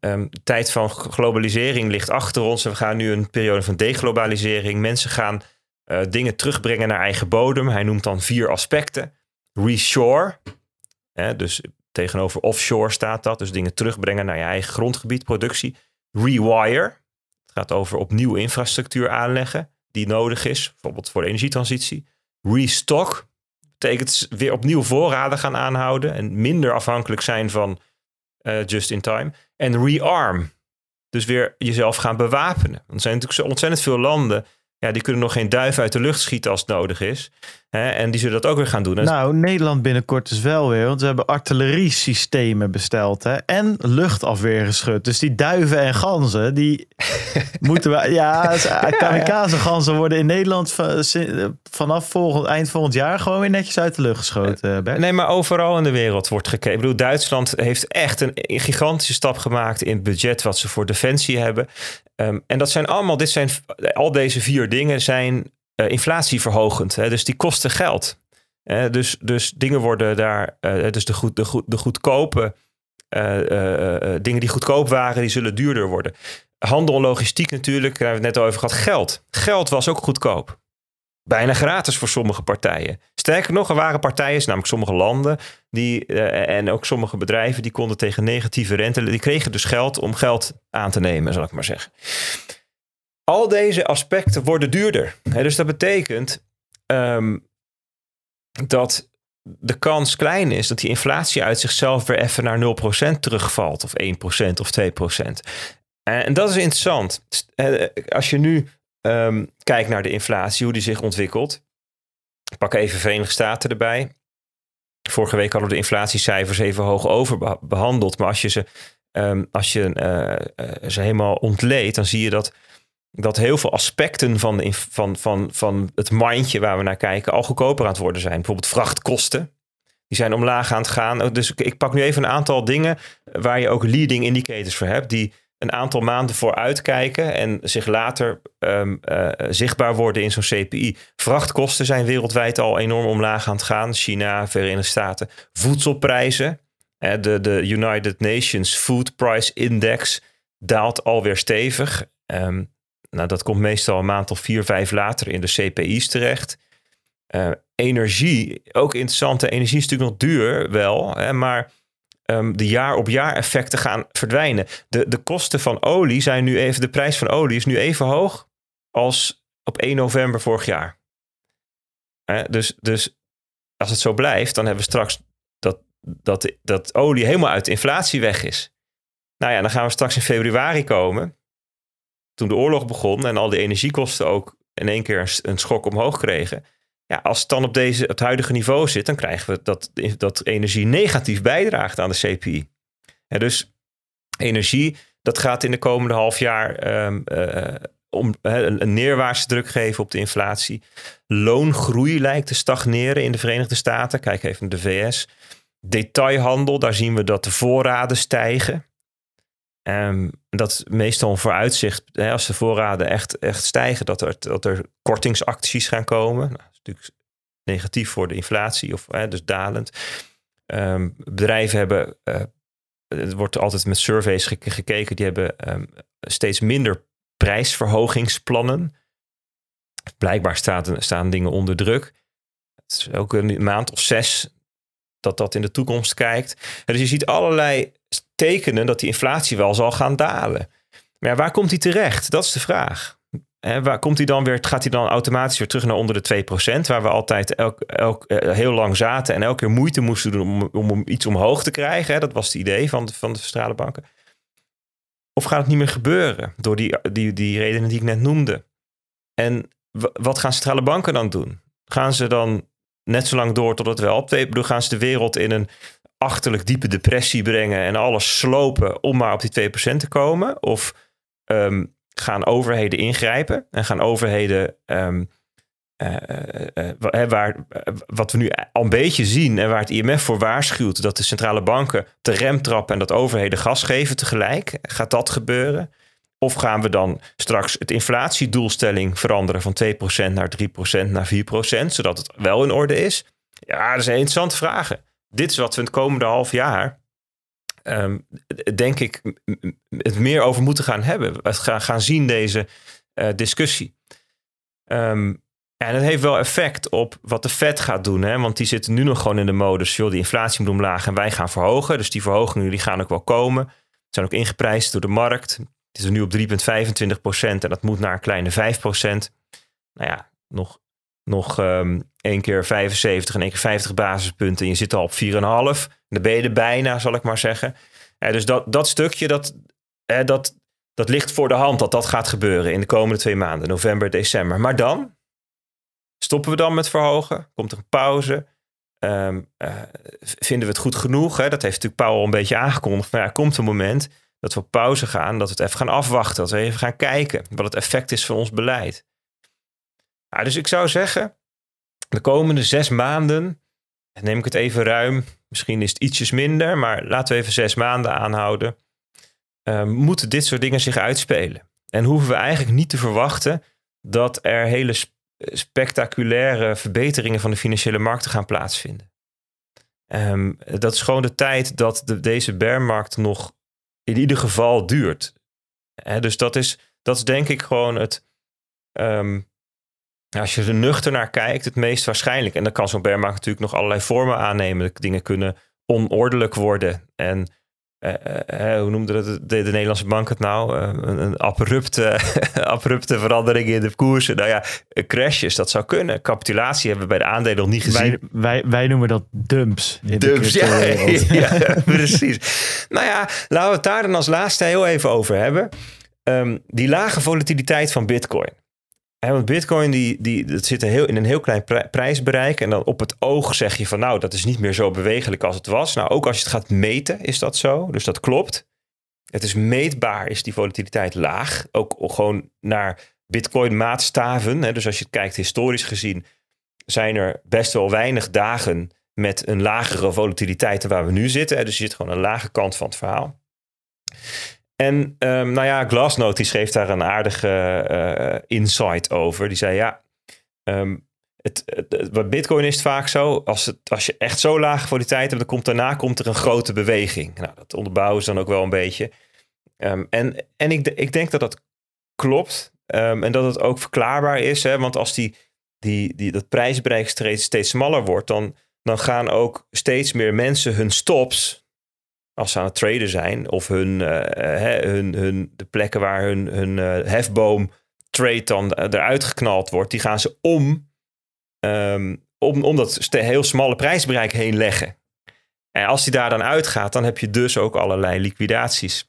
[SPEAKER 2] de tijd van globalisering ligt achter ons en we gaan nu een periode van deglobalisering. Mensen gaan uh, dingen terugbrengen naar eigen bodem. Hij noemt dan vier aspecten. Reshore, hè? dus tegenover offshore staat dat, dus dingen terugbrengen naar je eigen grondgebied, productie. Rewire, het gaat over opnieuw infrastructuur aanleggen die nodig is, bijvoorbeeld voor de energietransitie restock. Betekent weer opnieuw voorraden gaan aanhouden en minder afhankelijk zijn van uh, just in time. En rearm. dus weer jezelf gaan bewapenen. Want er zijn natuurlijk zo ontzettend veel landen ja, die kunnen nog geen duif uit de lucht schieten als het nodig is. Hè? En die zullen dat ook weer gaan doen.
[SPEAKER 1] Nou, Nederland binnenkort dus wel weer. Want we hebben artilleriesystemen besteld. Hè? En luchtafweergeschut. Dus die duiven en ganzen, die moeten we... Ja, kamikaze ganzen worden in Nederland vanaf volgend, eind volgend jaar gewoon weer netjes uit de lucht geschoten. Bert.
[SPEAKER 2] Nee, maar overal in de wereld wordt gekeken. Ik bedoel, Duitsland heeft echt een gigantische stap gemaakt in het budget wat ze voor defensie hebben. Ehm, en dat zijn allemaal, dit zijn, al deze vier dingen zijn uh, inflatieverhogend. Hè? Dus die kosten geld. dus, dus dingen worden daar, uh, dus de, goed, de, goed, de goedkope uh, dingen die goedkoop waren, die zullen duurder worden. Handel en logistiek natuurlijk, daar hebben we het net al over gehad. Geld. Geld was ook goedkoop bijna gratis voor sommige partijen. Sterker nog, er waren partijen, namelijk sommige landen die, en ook sommige bedrijven, die konden tegen negatieve rente, die kregen dus geld om geld aan te nemen, zal ik maar zeggen. Al deze aspecten worden duurder. dus dat betekent um, dat de kans klein is dat die inflatie uit zichzelf weer even naar 0% terugvalt, of 1% of 2%. En dat is interessant. Als je nu Um, kijk naar de inflatie, hoe die zich ontwikkelt. Ik pak even Verenigde Staten erbij. Vorige week hadden we de inflatiecijfers even hoog over behandeld. Maar als je ze, um, als je, ze helemaal ontleedt, dan zie je dat, dat heel veel aspecten van, van, van, van het mandje waar we naar kijken al goedkoper aan het worden zijn. Bijvoorbeeld vrachtkosten. Die zijn omlaag aan het gaan. Dus ik pak nu even een aantal dingen waar je ook leading indicators voor hebt. Die een aantal maanden vooruitkijken en zich later um, uh, zichtbaar worden in zo'n CPI. Vrachtkosten zijn wereldwijd al enorm omlaag aan het gaan. China, Verenigde Staten. Voedselprijzen. Uh, de, de United Nations Food Price Index daalt alweer stevig. Um, nou, dat komt meestal een maand of vier, vijf later in de CPI's terecht. Uh, energie, ook interessante. Energie is natuurlijk nog duur, wel. Hè, maar um, de jaar-op-jaar effecten gaan verdwijnen. De, de kosten van olie zijn nu even, de prijs van olie is nu even hoog als op 1 november vorig jaar. dus, dus als het zo blijft, dan hebben we straks dat, dat, dat olie helemaal uit de inflatie weg is. Nou ja, dan gaan we straks in februari komen. Toen de oorlog begon en al die energiekosten ook in één keer een schok omhoog kregen ja, als het dan op deze, het huidige niveau zit, dan krijgen we dat, dat energie negatief bijdraagt aan de CPI. Dus energie, dat gaat in de komende half jaar um, uh, om, een neerwaartse druk geven op de inflatie. Loongroei lijkt te stagneren in de Verenigde Staten. Kijk even naar de VS. Detailhandel, daar zien we dat de voorraden stijgen. Um, dat meestal een vooruitzicht, hè, als de voorraden echt, echt stijgen, dat er, dat er kortingsacties gaan komen. Nou, natuurlijk negatief voor de inflatie, of hè, dus dalend. Um, bedrijven hebben, uh, er wordt altijd met surveys gekeken, die hebben um, steeds minder prijsverhogingsplannen. Blijkbaar staan dingen onder druk. Het is ook een maand of zes dat dat in de toekomst kijkt. dus je ziet allerlei tekenen dat die inflatie wel zal gaan dalen. Maar waar komt die terecht? Dat is de vraag waar komt hij dan weer? Gaat hij dan automatisch weer terug naar onder de 2%, waar we altijd elk, elk, eh, heel lang zaten en elke keer moeite moesten doen om, om iets omhoog te krijgen? Dat was het idee van de, van de centrale banken. Of gaat het niet meer gebeuren door die, die, die redenen die ik net noemde? En wat gaan centrale banken dan doen? Gaan ze dan net zo lang door tot het wel op? Bedoel, gaan ze de wereld in een achterlijk diepe depressie brengen en alles slopen om maar op die 2% te komen? Of um, gaan overheden ingrijpen en gaan overheden. Um, waar, wat we nu al een beetje zien en waar het IMF voor waarschuwt, dat de centrale banken te rem trappen en dat overheden gas geven tegelijk. Gaat dat gebeuren? Of gaan we dan straks het inflatiedoelstelling veranderen van 2% naar 3% naar 4%, zodat het wel in orde is? Ja, dat zijn interessante vragen. Dit is wat we het komende half jaar Ehm, denk ik, het meer over moeten gaan hebben. Het gaan, gaan zien, deze uh, discussie. Um, en het heeft wel effect op wat de Fed gaat doen. Hè? Want die zitten nu nog gewoon in de modus. Joh, die inflatie moet omlaag en wij gaan verhogen. Dus die verhogingen die gaan ook wel komen. Zijn ook ingeprijsd door de markt. Het is nu op 3,25 procent. En dat moet naar een kleine 5 procent. Nou ja, nog, nog um, één keer 75 en één keer 50 basispunten. En je zit al op 4,5. Dan ben je er bijna, zal ik maar zeggen. dus dat, dat stukje, dat, dat, dat ligt voor de hand dat dat gaat gebeuren in de komende twee maanden, november, december. Maar dan stoppen we dan met verhogen? Komt er een pauze? Ehm, eh, vinden we het goed genoeg? Hè? Dat heeft natuurlijk al een beetje aangekondigd. Maar ja, er komt een moment dat we op pauze gaan, dat we het even gaan afwachten, dat we even gaan kijken wat het effect is van ons beleid. Nou, dus ik zou zeggen, de komende zes maanden, neem ik het even ruim, misschien is het ietsjes minder, maar laten we even zes maanden aanhouden, uh, moeten dit soort dingen zich uitspelen. En hoeven we eigenlijk niet te verwachten dat er hele spectaculaire verbeteringen van de financiële markten gaan plaatsvinden. Um, dat is gewoon de tijd dat de, deze bearmarkt nog in ieder geval duurt. dus dat is, dat is denk ik gewoon het. Um, als je er nuchter naar kijkt, het meest waarschijnlijk. En dan kan zo'n bearmarkt natuurlijk nog allerlei vormen aannemen. Dingen kunnen onordelijk worden. En uh, hoe noemde de, de, Nederlandse bank het nou? een, een abrupte, abrupte verandering in de koersen. Nou ja, crashes, dat zou kunnen. Capitulatie hebben we bij de aandelen nog niet gezien.
[SPEAKER 1] Wij, wij, wij noemen dat dumps.
[SPEAKER 2] dumps, ja, ja, precies. nou ja, laten we het daar dan als laatste heel even over hebben. Um, die lage volatiliteit van Bitcoin want Bitcoin die, die, dat zit heel, in een heel klein prijsbereik. En dan op het oog zeg je van nou, dat is niet meer zo bewegelijk als het was. Nou, ook als je het gaat meten, is dat zo. Dus dat klopt. Het is meetbaar, is die volatiliteit laag. Ook gewoon naar Bitcoin maatstaven. Hè. Dus als je kijkt historisch gezien, zijn er best wel weinig dagen met een lagere volatiliteit dan waar we nu zitten. Dus je zit gewoon aan een lage kant van het verhaal. En um, nou ja, Glassnote die schreef daar een aardige uh, insight over. Die zei ja, um, het, Bitcoin is het vaak zo, als, het, als je echt zo lage kwaliteit hebt, dan komt daarna komt er een grote beweging. Nou, dat onderbouwen ze dan ook wel een beetje. Um, en en ik, ik denk dat dat klopt en dat het ook verklaarbaar is. Hè, want als die, die, die, dat prijsbereik steeds, steeds smaller wordt, dan, dan gaan ook steeds meer mensen hun stops als ze aan het traden zijn, of hun, uh, hun, hun, de plekken waar hun, hun uh, hefboom trade dan eruit geknald wordt, die gaan ze om, um, om, om dat heel smalle prijsbereik heen leggen. En als die daar dan uitgaat, dan heb je dus ook allerlei liquidaties.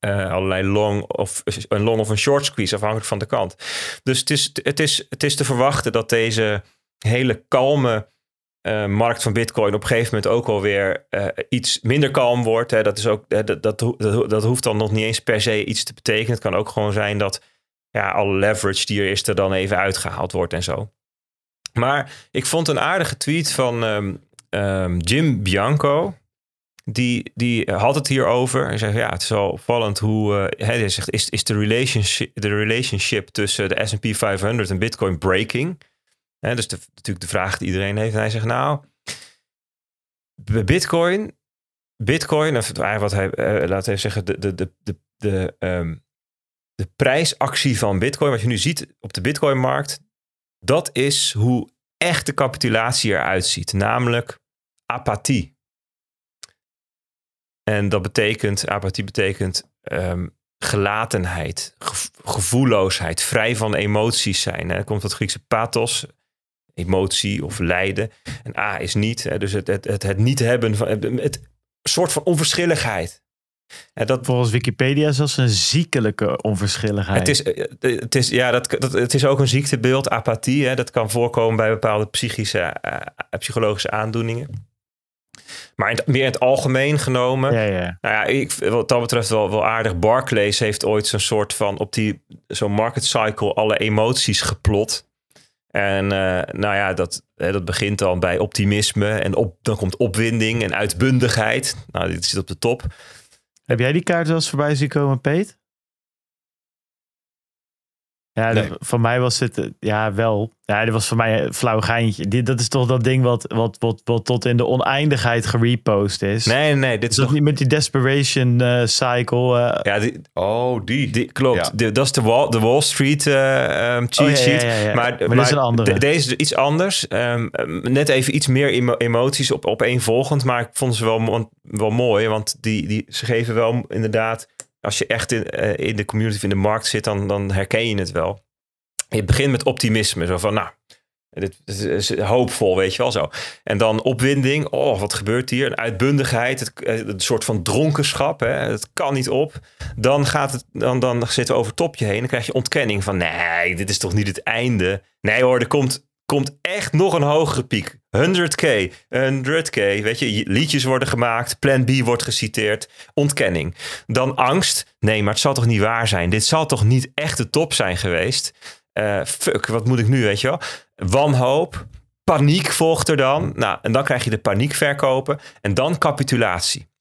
[SPEAKER 2] Uh, allerlei long of een long of een short squeeze, afhankelijk van de kant. Dus het is, het is, het is te verwachten dat deze hele kalme uh, markt van Bitcoin op een gegeven moment ook alweer uh, iets minder kalm wordt. Hè. Dat, is ook, dat, dat, dat, hoeft dan nog niet eens per se iets te betekenen. Het kan ook gewoon zijn dat ja, alle leverage die er is, er dan even uitgehaald wordt en zo. Maar ik vond een aardige tweet van um, um, Jim Bianco. Die, die had het hierover. Hij zegt, ja, het is wel opvallend hoe... Uh, hij zegt, is, is de, relationship, de relationship tussen de S&P 500 en Bitcoin breaking? Dus de, natuurlijk de vraag die iedereen heeft. En hij zegt, nou, Bitcoin, Bitcoin, of wat hij, uh, laten we zeggen, de, de, de, de, de, um, de prijsactie van Bitcoin, wat je nu ziet op de Bitcoin-markt, dat is hoe echte capitulatie eruit ziet, namelijk apathie. En dat betekent, apathie betekent um, gelatenheid, gevoelloosheid, vrij van emoties zijn. Hè. komt het Griekse pathos, emotie of lijden. En A is niet. Hè, dus het, het, het, het, niet hebben van het, soort van onverschilligheid.
[SPEAKER 1] En dat, Volgens Wikipedia zelfs een ziekelijke onverschilligheid.
[SPEAKER 2] Het is, eh, eh, het is, ja, dat, dat, het is ook een ziektebeeld, apathie. Hè, dat kan voorkomen bij bepaalde psychische, uh, psychologische aandoeningen. Maar in meer in het algemeen genomen.
[SPEAKER 1] Ja, ja.
[SPEAKER 2] Nou ja, ik, wat dat betreft wel, wel aardig. Barclays heeft ooit zo'n soort van op die zo'n market cycle alle emoties geplot. En uh, nou ja, dat, dat begint dan bij optimisme. En op, dan komt opwinding en uitbundigheid. Nou, dit zit op de top.
[SPEAKER 1] Heb jij die kaart zelfs voorbij zien komen, Peet? Ja, nee. voor mij was het, eh, ja wel. Ja, dit was voor mij een flauw geintje. Dit, dat is toch dat ding wat, wat, wat, wat tot in de oneindigheid gerepost is.
[SPEAKER 2] Nee, nee, dit is
[SPEAKER 1] dat
[SPEAKER 2] toch...
[SPEAKER 1] niet met die desperation uh, cycle. Uh...
[SPEAKER 2] Ja, die...
[SPEAKER 3] oh, die.
[SPEAKER 2] die klopt. Ja. De, dat is de Wall, de Wall Street uh, um, cheat sheet.
[SPEAKER 1] Oh, ja, ja,
[SPEAKER 2] maar,
[SPEAKER 1] maar, maar is een andere.
[SPEAKER 2] De, deze is iets anders. Um, net even iets meer emo emoties op, op één volgend. Maar ik vond ze wel, wel mooi. Want die, die, ze geven wel inderdaad... Als je echt in, in de community of in de markt zit, dan, dan herken je het wel. Je begint met optimisme. Zo van, nou, Dit is hoopvol, weet je wel zo. En dan opwinding. Oh, wat gebeurt hier? Een uitbundigheid. Het, een soort van dronkenschap. Hè? Het kan niet op. Dan, gaat het, dan, dan zit het over topje heen. Dan krijg je ontkenning van... Nee, dit is toch niet het einde? Nee hoor, er komt, komt echt nog een hogere piek. 100k, 100k. Weet je, liedjes worden gemaakt. Plan B wordt geciteerd. Ontkenning. Dan angst. Nee, maar het zal toch niet waar zijn? Dit zal toch niet echt de top zijn geweest? Uh, fuck, wat moet ik nu, weet je wel? Wanhoop, paniek volgt er dan. Nou, en dan krijg je de paniek verkopen. En dan capitulatie.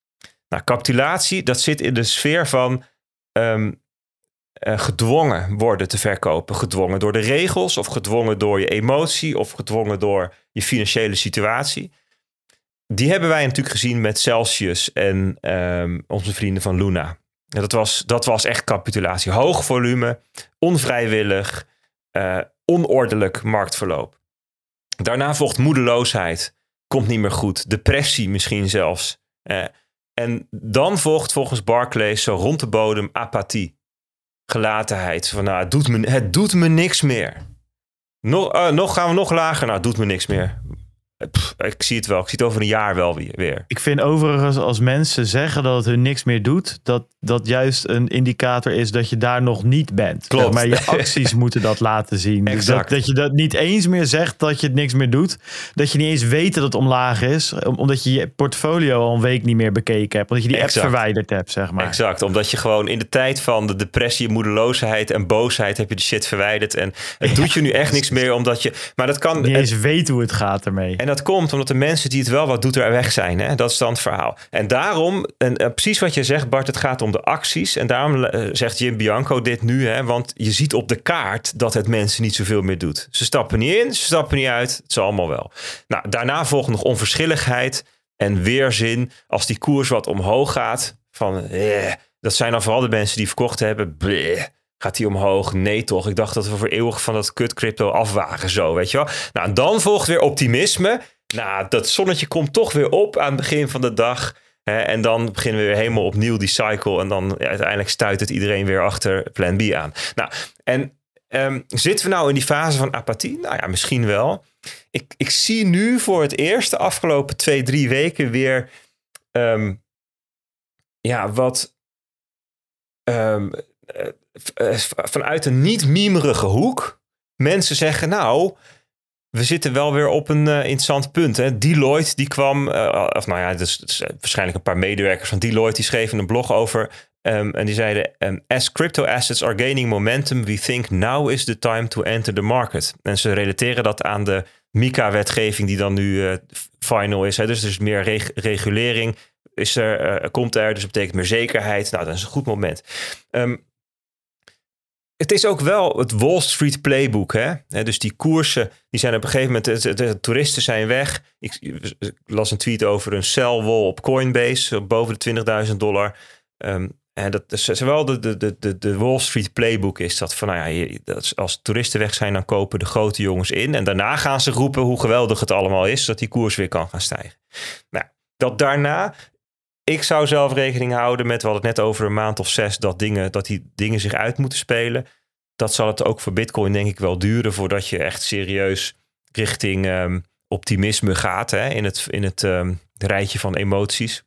[SPEAKER 2] Nou, capitulatie, dat zit in de sfeer van ehm, eh, gedwongen worden te verkopen. Gedwongen door de regels, of gedwongen door je emotie, of gedwongen door je financiële situatie. Die hebben wij natuurlijk gezien met Celsius en ehm, onze vrienden van Luna. Dat was, dat was echt capitulatie. Hoog volume, onvrijwillig, uh, onordelijk marktverloop. Daarna volgt moedeloosheid, komt niet meer goed, depressie misschien zelfs. Uh, en dan volgt volgens Barclays zo rond de bodem apathie, gelatenheid. Van nou, het doet me, het doet me niks meer. Nog, uh, nog gaan we nog lager, nou, het doet me niks meer ik zie het wel. Ik zie het over een jaar wel weer.
[SPEAKER 1] Ik vind overigens als mensen zeggen dat het hun niks meer doet, dat dat juist een indicator is dat je daar nog niet bent.
[SPEAKER 2] Klopt.
[SPEAKER 1] maar je acties moeten dat laten zien. Dus
[SPEAKER 2] exact.
[SPEAKER 1] dat, dat, je dat niet eens meer zegt dat je het niks meer doet. Dat je niet eens weet dat het omlaag is, omdat je je portfolio al een week niet meer bekeken hebt. Omdat je die apps verwijderd hebt, zeg maar.
[SPEAKER 2] Exact. Omdat je gewoon in de tijd van de depressie, moedeloosheid en boosheid heb je de shit verwijderd. En het doet je nu echt niks meer, omdat je. Maar dat kan.
[SPEAKER 1] Niet eens weet hoe het gaat ermee.
[SPEAKER 2] En dat komt omdat de mensen die het wel wat doet er weg zijn. Hè? Dat is dan het verhaal. En daarom, en, precies wat je zegt Bart, het gaat om de acties. En daarom uh, zegt Jim Bianco dit nu. Hè? Want je ziet op de kaart dat het mensen niet zoveel meer doet. Ze stappen niet in, ze stappen niet uit. Het is allemaal wel. Nou, daarna volgt nog onverschilligheid en weerzin. Als die koers wat omhoog gaat, van eh, dat zijn dan vooral de mensen die verkocht hebben. Gaat die omhoog? Nee toch? Ik dacht dat we voor eeuwig van dat kut crypto afwagen zo, weet je wel. Nou, en dan volgt weer optimisme. Nou, dat zonnetje komt toch weer op aan het begin van de dag. Hè, en dan beginnen we weer helemaal opnieuw die cycle. En dan uiteindelijk stuit het iedereen weer achter plan B aan. Nou, en ehm, zitten we nou in die fase van apathie? Nou ja, misschien wel. Ik, ik zie nu voor het eerst de afgelopen twee, drie weken weer um, ja, wat um, vanuit een niet-miemerige hoek mensen zeggen, nou, we zitten wel weer op een uh, interessant punt. Hè? Deloitte, die kwam, uh, of nou ja, dus, dus, waarschijnlijk een paar medewerkers van Deloitte, die schreven een blog over. Um, en die zeiden: um, As crypto assets are gaining momentum, we think now is the time to enter the market. En ze relateren dat aan de MICA-wetgeving, die dan nu final is. Hè? Dus er is meer reg regulering, is er, komt er, dus dat betekent meer zekerheid. Nou, dat is een goed moment. Um, het is ook wel het Wall Street playbook. Hè? Dus die koersen, die zijn op een gegeven moment, de, toeristen zijn weg. Ik, las een tweet over een sell wall op Coinbase, boven de 20.000 dollar. En dat is zowel de, de, de, de Wall Street playbook is dat van, nou ja, als toeristen weg zijn, dan kopen de grote jongens in. En daarna gaan ze roepen hoe geweldig het allemaal is, zodat die koers weer kan gaan stijgen. Nou, dat daarna ik zou zelf rekening houden met, hadden het net over een maand of zes, dat, dingen, dat die dingen zich uit moeten spelen. Dat zal het ook voor Bitcoin denk ik wel duren voordat je echt serieus richting um, optimisme gaat hè, in het, in het um, rijtje van emoties.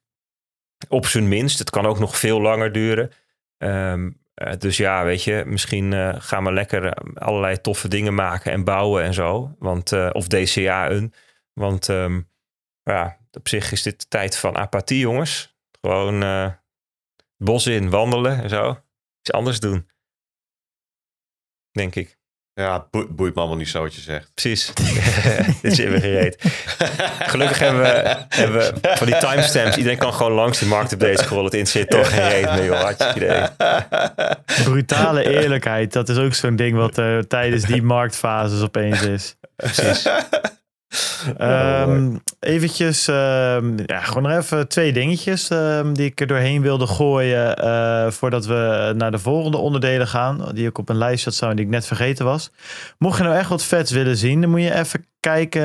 [SPEAKER 2] Op zijn minst. Het kan ook nog veel langer duren. Um, uh, dus ja, weet je, misschien uh, gaan we lekker allerlei toffe dingen maken en bouwen en zo. Want, uh, of DCA'en. Want ja, op zich is dit de tijd van apathie, jongens. Gewoon uh, bos in, wandelen en zo. Iets anders doen. Denk ik.
[SPEAKER 3] Ja, boeit me allemaal niet zo wat je zegt.
[SPEAKER 2] Precies. Dit is weer gereed. Gelukkig hebben we, hebben we van die timestamps. Iedereen kan gewoon langs die marktupdates scrollen. Het interesseert toch geen reet meer, joh. Had je idee.
[SPEAKER 1] Brutale eerlijkheid. Dat is ook zo'n ding wat uh, tijdens die marktfases opeens is.
[SPEAKER 2] Precies.
[SPEAKER 1] Um, eventjes, um, ja, gewoon nog even twee dingetjes um, die ik er doorheen wilde gooien uh, voordat we naar de volgende onderdelen gaan, die ik op een lijst had staan die ik net vergeten was. Mocht je nou echt wat vets willen zien, dan moet je even kijken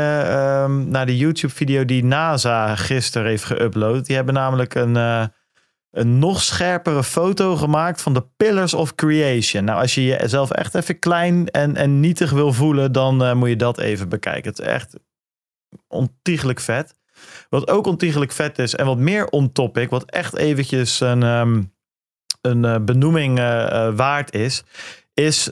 [SPEAKER 1] naar de YouTube video die NASA gisteren heeft geüpload. Die hebben namelijk een, uh, een nog scherpere foto gemaakt van de Pillars of Creation. Nou, als je jezelf echt even klein en, en nietig wil voelen, dan uh, moet je dat even bekijken. Het is echt ontiegelijk vet. Wat ook ontiegelijk vet is en wat meer on topic, wat echt eventjes een, um, een uh, benoeming uh, waard is, is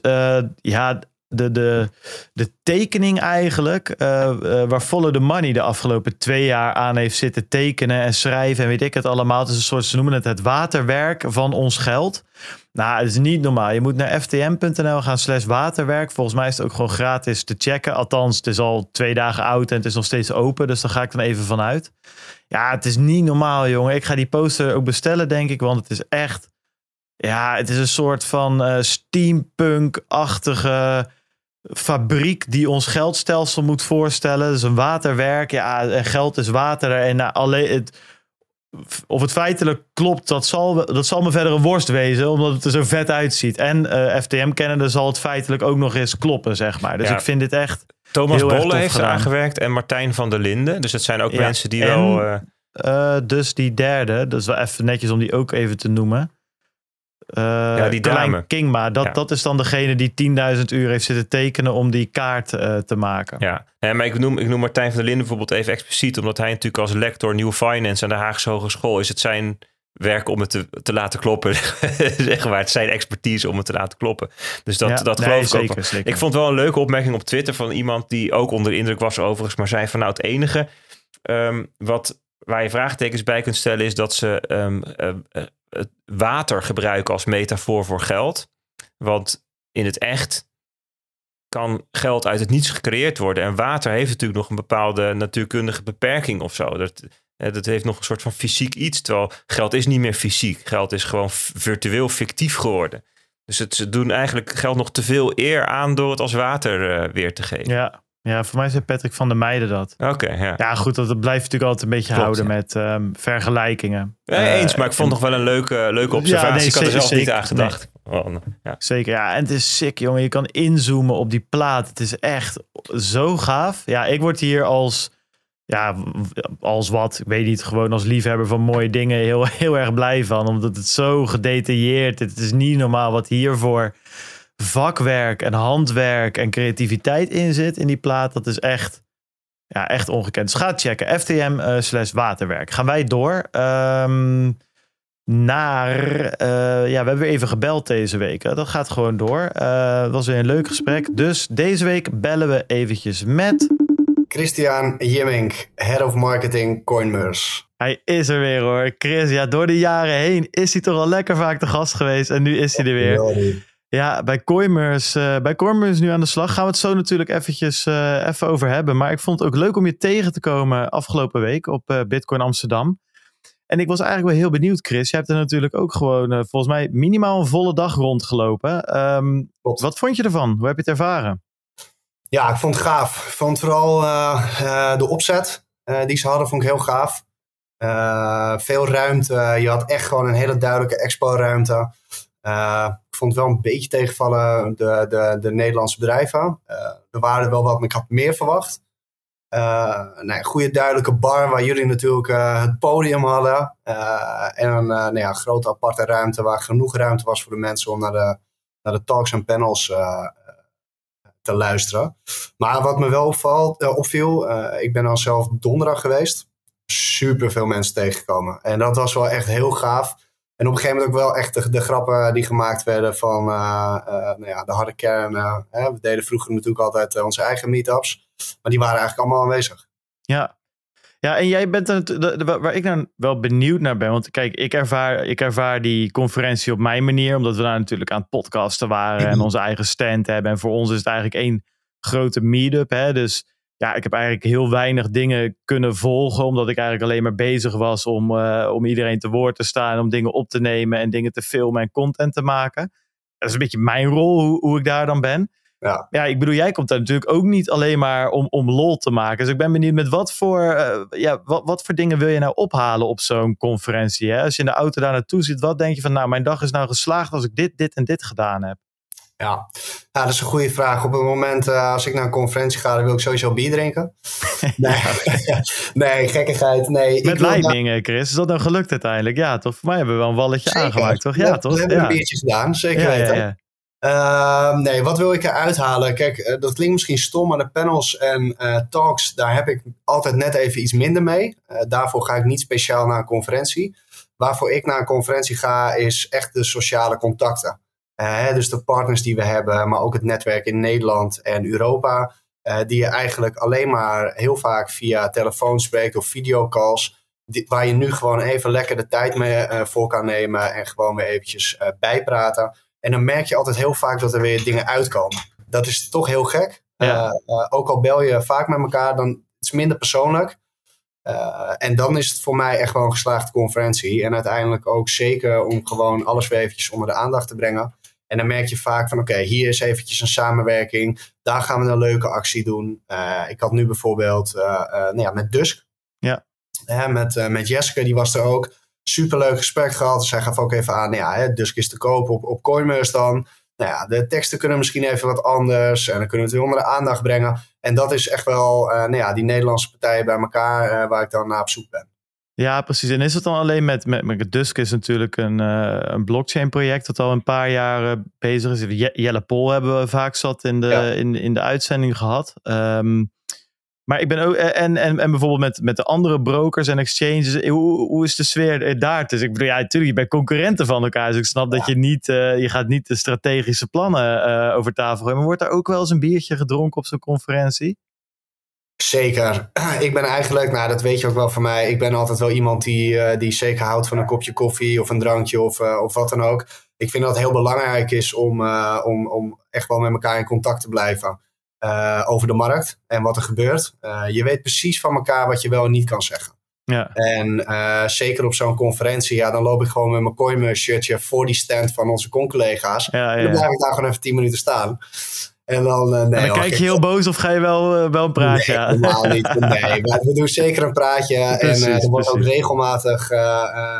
[SPEAKER 1] ja, de, de, de tekening eigenlijk, uh, uh, waar Follow the Money de afgelopen twee jaar aan heeft zitten tekenen en schrijven en weet ik het allemaal. Het is een soort, ze noemen het het waterwerk van ons geld. Nou, het is niet normaal. Je moet naar ftm.nl gaan slash waterwerk. Volgens mij is het ook gewoon gratis te checken. Althans, het is al twee dagen oud en het is nog steeds open. Dus daar ga ik dan even vanuit. Ja, het is niet normaal, jongen. Ik ga die poster ook bestellen, denk ik. Want het is echt... Ja, het is een soort van uh, steampunk-achtige fabriek die ons geldstelsel moet voorstellen. Dus een waterwerk. Ja, en geld is water. En nou, alleen het, of het feitelijk klopt, dat zal, dat zal me verder een worst wezen, omdat het er zo vet uitziet. En uh, eh, FTM kennende zal het feitelijk ook nog eens kloppen, zeg maar. Dus ik vind dit echt.
[SPEAKER 2] Thomas Bolle heeft gedaan. aangewerkt en Martijn van der Linden. Dus dat zijn ook mensen die wel. Uh...
[SPEAKER 1] Uh, dus die derde, dat is wel even netjes om die ook even te noemen. Uh, ja, die dame. Kingma, dat, dat is dan degene die 10.000 uur heeft zitten tekenen om die kaart uh, te maken.
[SPEAKER 2] Ja, ja maar ik noem, ik noem Martijn van der Linden bijvoorbeeld even expliciet, omdat hij natuurlijk als lector New Finance aan de Haagse Hogeschool is het zijn werk om het te, te laten kloppen. zeg maar, het zijn expertise om het te laten kloppen. Dus dat, ja, dat geloof ik ook. Zeker. Ik vond wel een leuke opmerking op Twitter van iemand die ook onder de indruk was overigens, maar zei van nou het enige um, wat waar je vraagtekens bij kunt stellen is dat ze um, uh, het water gebruiken als metafoor voor geld. Want in het echt kan geld uit het niets gecreëerd worden. En water heeft natuurlijk nog een bepaalde natuurkundige beperking of zo. Dat, dat heeft nog een soort van fysiek iets. Terwijl geld is niet meer fysiek. Geld is gewoon virtueel fictief geworden. Dus het, ze doen eigenlijk geld nog te veel eer aan door het als water uh, weer te geven.
[SPEAKER 1] Ja, ja, voor mij zei Patrick van der Meijden dat.
[SPEAKER 2] Oké, ja.
[SPEAKER 1] Ja, goed, dat blijft natuurlijk altijd een beetje houden met um, vergelijkingen.
[SPEAKER 2] Ja, eens, maar ik vond nog wel een leuke, leuke observatie. Ja, nee, ik had er zelf niet aan gedacht. Nee. Oh,
[SPEAKER 1] ja. Zeker, ja. En het is sick, jongen. Je kan inzoomen op die plaat. Het is echt zo gaaf. Ja, ik word hier als, ja, als wat, ik weet niet, gewoon als liefhebber van mooie dingen heel, heel erg blij van. Omdat het zo gedetailleerd is. Het is niet normaal wat hiervoor vakwerk en handwerk en creativiteit in zit in die plaat. Dat is echt, ja, echt ongekend. Dus ga checken. FTM uh, eh, slash waterwerk. Gaan wij door um, naar... Uh, ja, we hebben weer even gebeld deze week. Dat gaat gewoon door. Uh, dat was weer een leuk gesprek. Dus deze week bellen we eventjes met...
[SPEAKER 4] Christian Jimmink, Head of Marketing Coinmers.
[SPEAKER 1] Hij is er weer hoor. Chris, ja, door de jaren heen is hij toch al lekker vaak de gast geweest. En nu is hij er weer. Ja, bij Coimers, uh, bij nu aan de slag. Gaan we het zo natuurlijk eventjes uh, even over hebben. Maar ik vond het ook leuk om je tegen te komen afgelopen week op uh, Bitcoin Amsterdam. En ik was eigenlijk wel heel benieuwd, Chris. Je hebt er natuurlijk ook gewoon volgens mij minimaal een volle dag rondgelopen. Um, wat vond je ervan? Hoe heb je het ervaren?
[SPEAKER 4] Ja, ik vond het gaaf. Ik vond vooral de opzet die ze hadden, vond ik heel gaaf. veel ruimte. Je had echt gewoon een hele duidelijke expo-ruimte. Uh, ik vond het wel een beetje tegenvallen de, de, de Nederlandse bedrijven. Uh, er waren wel wat, maar ik had meer verwacht. Uh, goede duidelijke bar waar jullie natuurlijk het podium hadden. en een nou ja, grote aparte ruimte waar genoeg ruimte was voor de mensen om naar de, naar de talks en panels te luisteren. Maar wat me wel opvalt, opviel, ik ben al zelf donderdag geweest. Super veel mensen tegengekomen. En dat was wel echt heel gaaf. En op een gegeven moment ook wel echt de, de grappen die gemaakt werden van uh, uh, nou ja, de harde kern. Uh, hè, we deden vroeger natuurlijk altijd onze eigen meetups. Maar die waren eigenlijk allemaal aanwezig.
[SPEAKER 1] Ja, ja, en jij bent er, waar ik nou wel benieuwd naar ben. Want kijk, ik ervaar, ik ervaar die conferentie op mijn manier. Omdat we daar natuurlijk aan het podcasten waren. En onze eigen stand hebben. En voor ons is het eigenlijk één grote meetup. Hè? Dus ja, ik heb eigenlijk heel weinig dingen kunnen volgen. Omdat ik eigenlijk alleen maar bezig was om, uh, om iedereen te woord te staan. Om dingen op te nemen en dingen te filmen en content te maken. Dat is een beetje mijn rol, hoe, hoe ik daar dan ben. Ja. ja, ik bedoel, jij komt daar natuurlijk ook niet alleen maar om, om lol te maken. Dus ik ben benieuwd met wat voor, uh, ja, wat, wat voor dingen wil je nou ophalen op zo'n conferentie? Hè? Als je in de auto daar naartoe zit, wat denk je van, nou, mijn dag is nou geslaagd als ik dit, dit en dit gedaan heb?
[SPEAKER 4] Ja. ja, dat is een goede vraag. Op het moment uh, als ik naar een conferentie ga, dan wil ik sowieso bier drinken. Nee, nee gekkigheid. Nee,
[SPEAKER 1] Met Lightning, Chris. Is dat nou gelukt uiteindelijk? Ja, toch? Voor mij hebben we wel een walletje
[SPEAKER 4] Zeker.
[SPEAKER 1] aangemaakt, toch? Ja, toch?
[SPEAKER 4] We hebben
[SPEAKER 1] ja.
[SPEAKER 4] een biertje gedaan, zeker weten.
[SPEAKER 1] ja.
[SPEAKER 4] Ehm, nee, wat wil ik eruit halen? Kijk, eh, dat klinkt misschien stom, maar de panels en eh, talks, daar heb ik altijd net even iets minder mee. Daarvoor ga ik niet speciaal naar een conferentie. Waarvoor ik naar een conferentie ga, is echt de sociale contacten. Eh, dus de partners die we hebben, maar ook het netwerk in Nederland en Europa. eh, die je eigenlijk alleen maar heel vaak via telefoon spreekt of videocalls. Die, waar je nu gewoon even lekker de tijd mee eh, voor kan nemen en gewoon weer eventjes bijpraten. En dan merk je altijd heel vaak dat er weer dingen uitkomen. Dat is toch heel gek.
[SPEAKER 1] Ja.
[SPEAKER 4] Ook al bel je vaak met elkaar, dan het is minder persoonlijk. En dan is het voor mij echt wel een geslaagde conferentie. En uiteindelijk ook zeker om gewoon alles weer eventjes onder de aandacht te brengen. En dan merk je vaak van oké, hier is eventjes een samenwerking. Daar gaan we een leuke actie doen. Eh, ik had nu bijvoorbeeld eh, eh, nou ja, met Dusk.
[SPEAKER 1] Ja.
[SPEAKER 4] Met, met Jessica, die was er ook. Superleuk gesprek gehad. Zij gaf ook even aan, nou ja, hè, Dusk is te koop op, op Coinmerce dan. Nou ja, de teksten kunnen misschien even wat anders. En dan kunnen we het weer onder de aandacht brengen. En dat is echt wel, eh, nou ja, die Nederlandse partijen bij elkaar waar ik dan naar op zoek ben.
[SPEAKER 1] Ja, precies. En is het dan alleen met, met, met Dusk is natuurlijk een, eh, een blockchain project dat al een paar jaar bezig is. Je- Jelle Pol hebben we vaak zat in de,
[SPEAKER 4] Ja.
[SPEAKER 1] in, in de uitzending gehad. Ehm, maar ik ben ook, eh, en, en, en bijvoorbeeld met, met de andere brokers en exchanges, eh, hoe, hoe is de sfeer er daar? Dus ik bedoel, ja, natuurlijk, je bent concurrenten van elkaar. Dus ik snap dat je niet, je gaat niet de strategische plannen over tafel gooien. Maar wordt er ook wel eens een biertje gedronken op zo'n conferentie?
[SPEAKER 4] Zeker. Ik ben eigenlijk, nou dat weet je ook wel van mij, ik ben altijd wel iemand die, eh, die zeker houdt van een kopje koffie of een drankje of, eh, of wat dan ook. Ik vind dat het heel belangrijk is om, eh, om, om echt wel met elkaar in contact te blijven over de markt en wat er gebeurt. Je weet precies van elkaar wat je wel en niet kan zeggen.
[SPEAKER 1] Ja,
[SPEAKER 4] En zeker op zo'n conferentie, ja, dan loop ik gewoon met mijn Coinmerce shirtje voor die stand van onze con-collega's.
[SPEAKER 1] ja,
[SPEAKER 4] En dan blijf ik daar gewoon even 10 minuten staan. En dan, eh, nee,
[SPEAKER 1] En dan
[SPEAKER 4] hoor,
[SPEAKER 1] kijk je heel boos of ga je wel, eh, wel een praatje
[SPEAKER 4] Nee, helemaal niet. Nee, maar we doen zeker een praatje.
[SPEAKER 1] Precies,
[SPEAKER 4] en eh, er wordt ook regelmatig,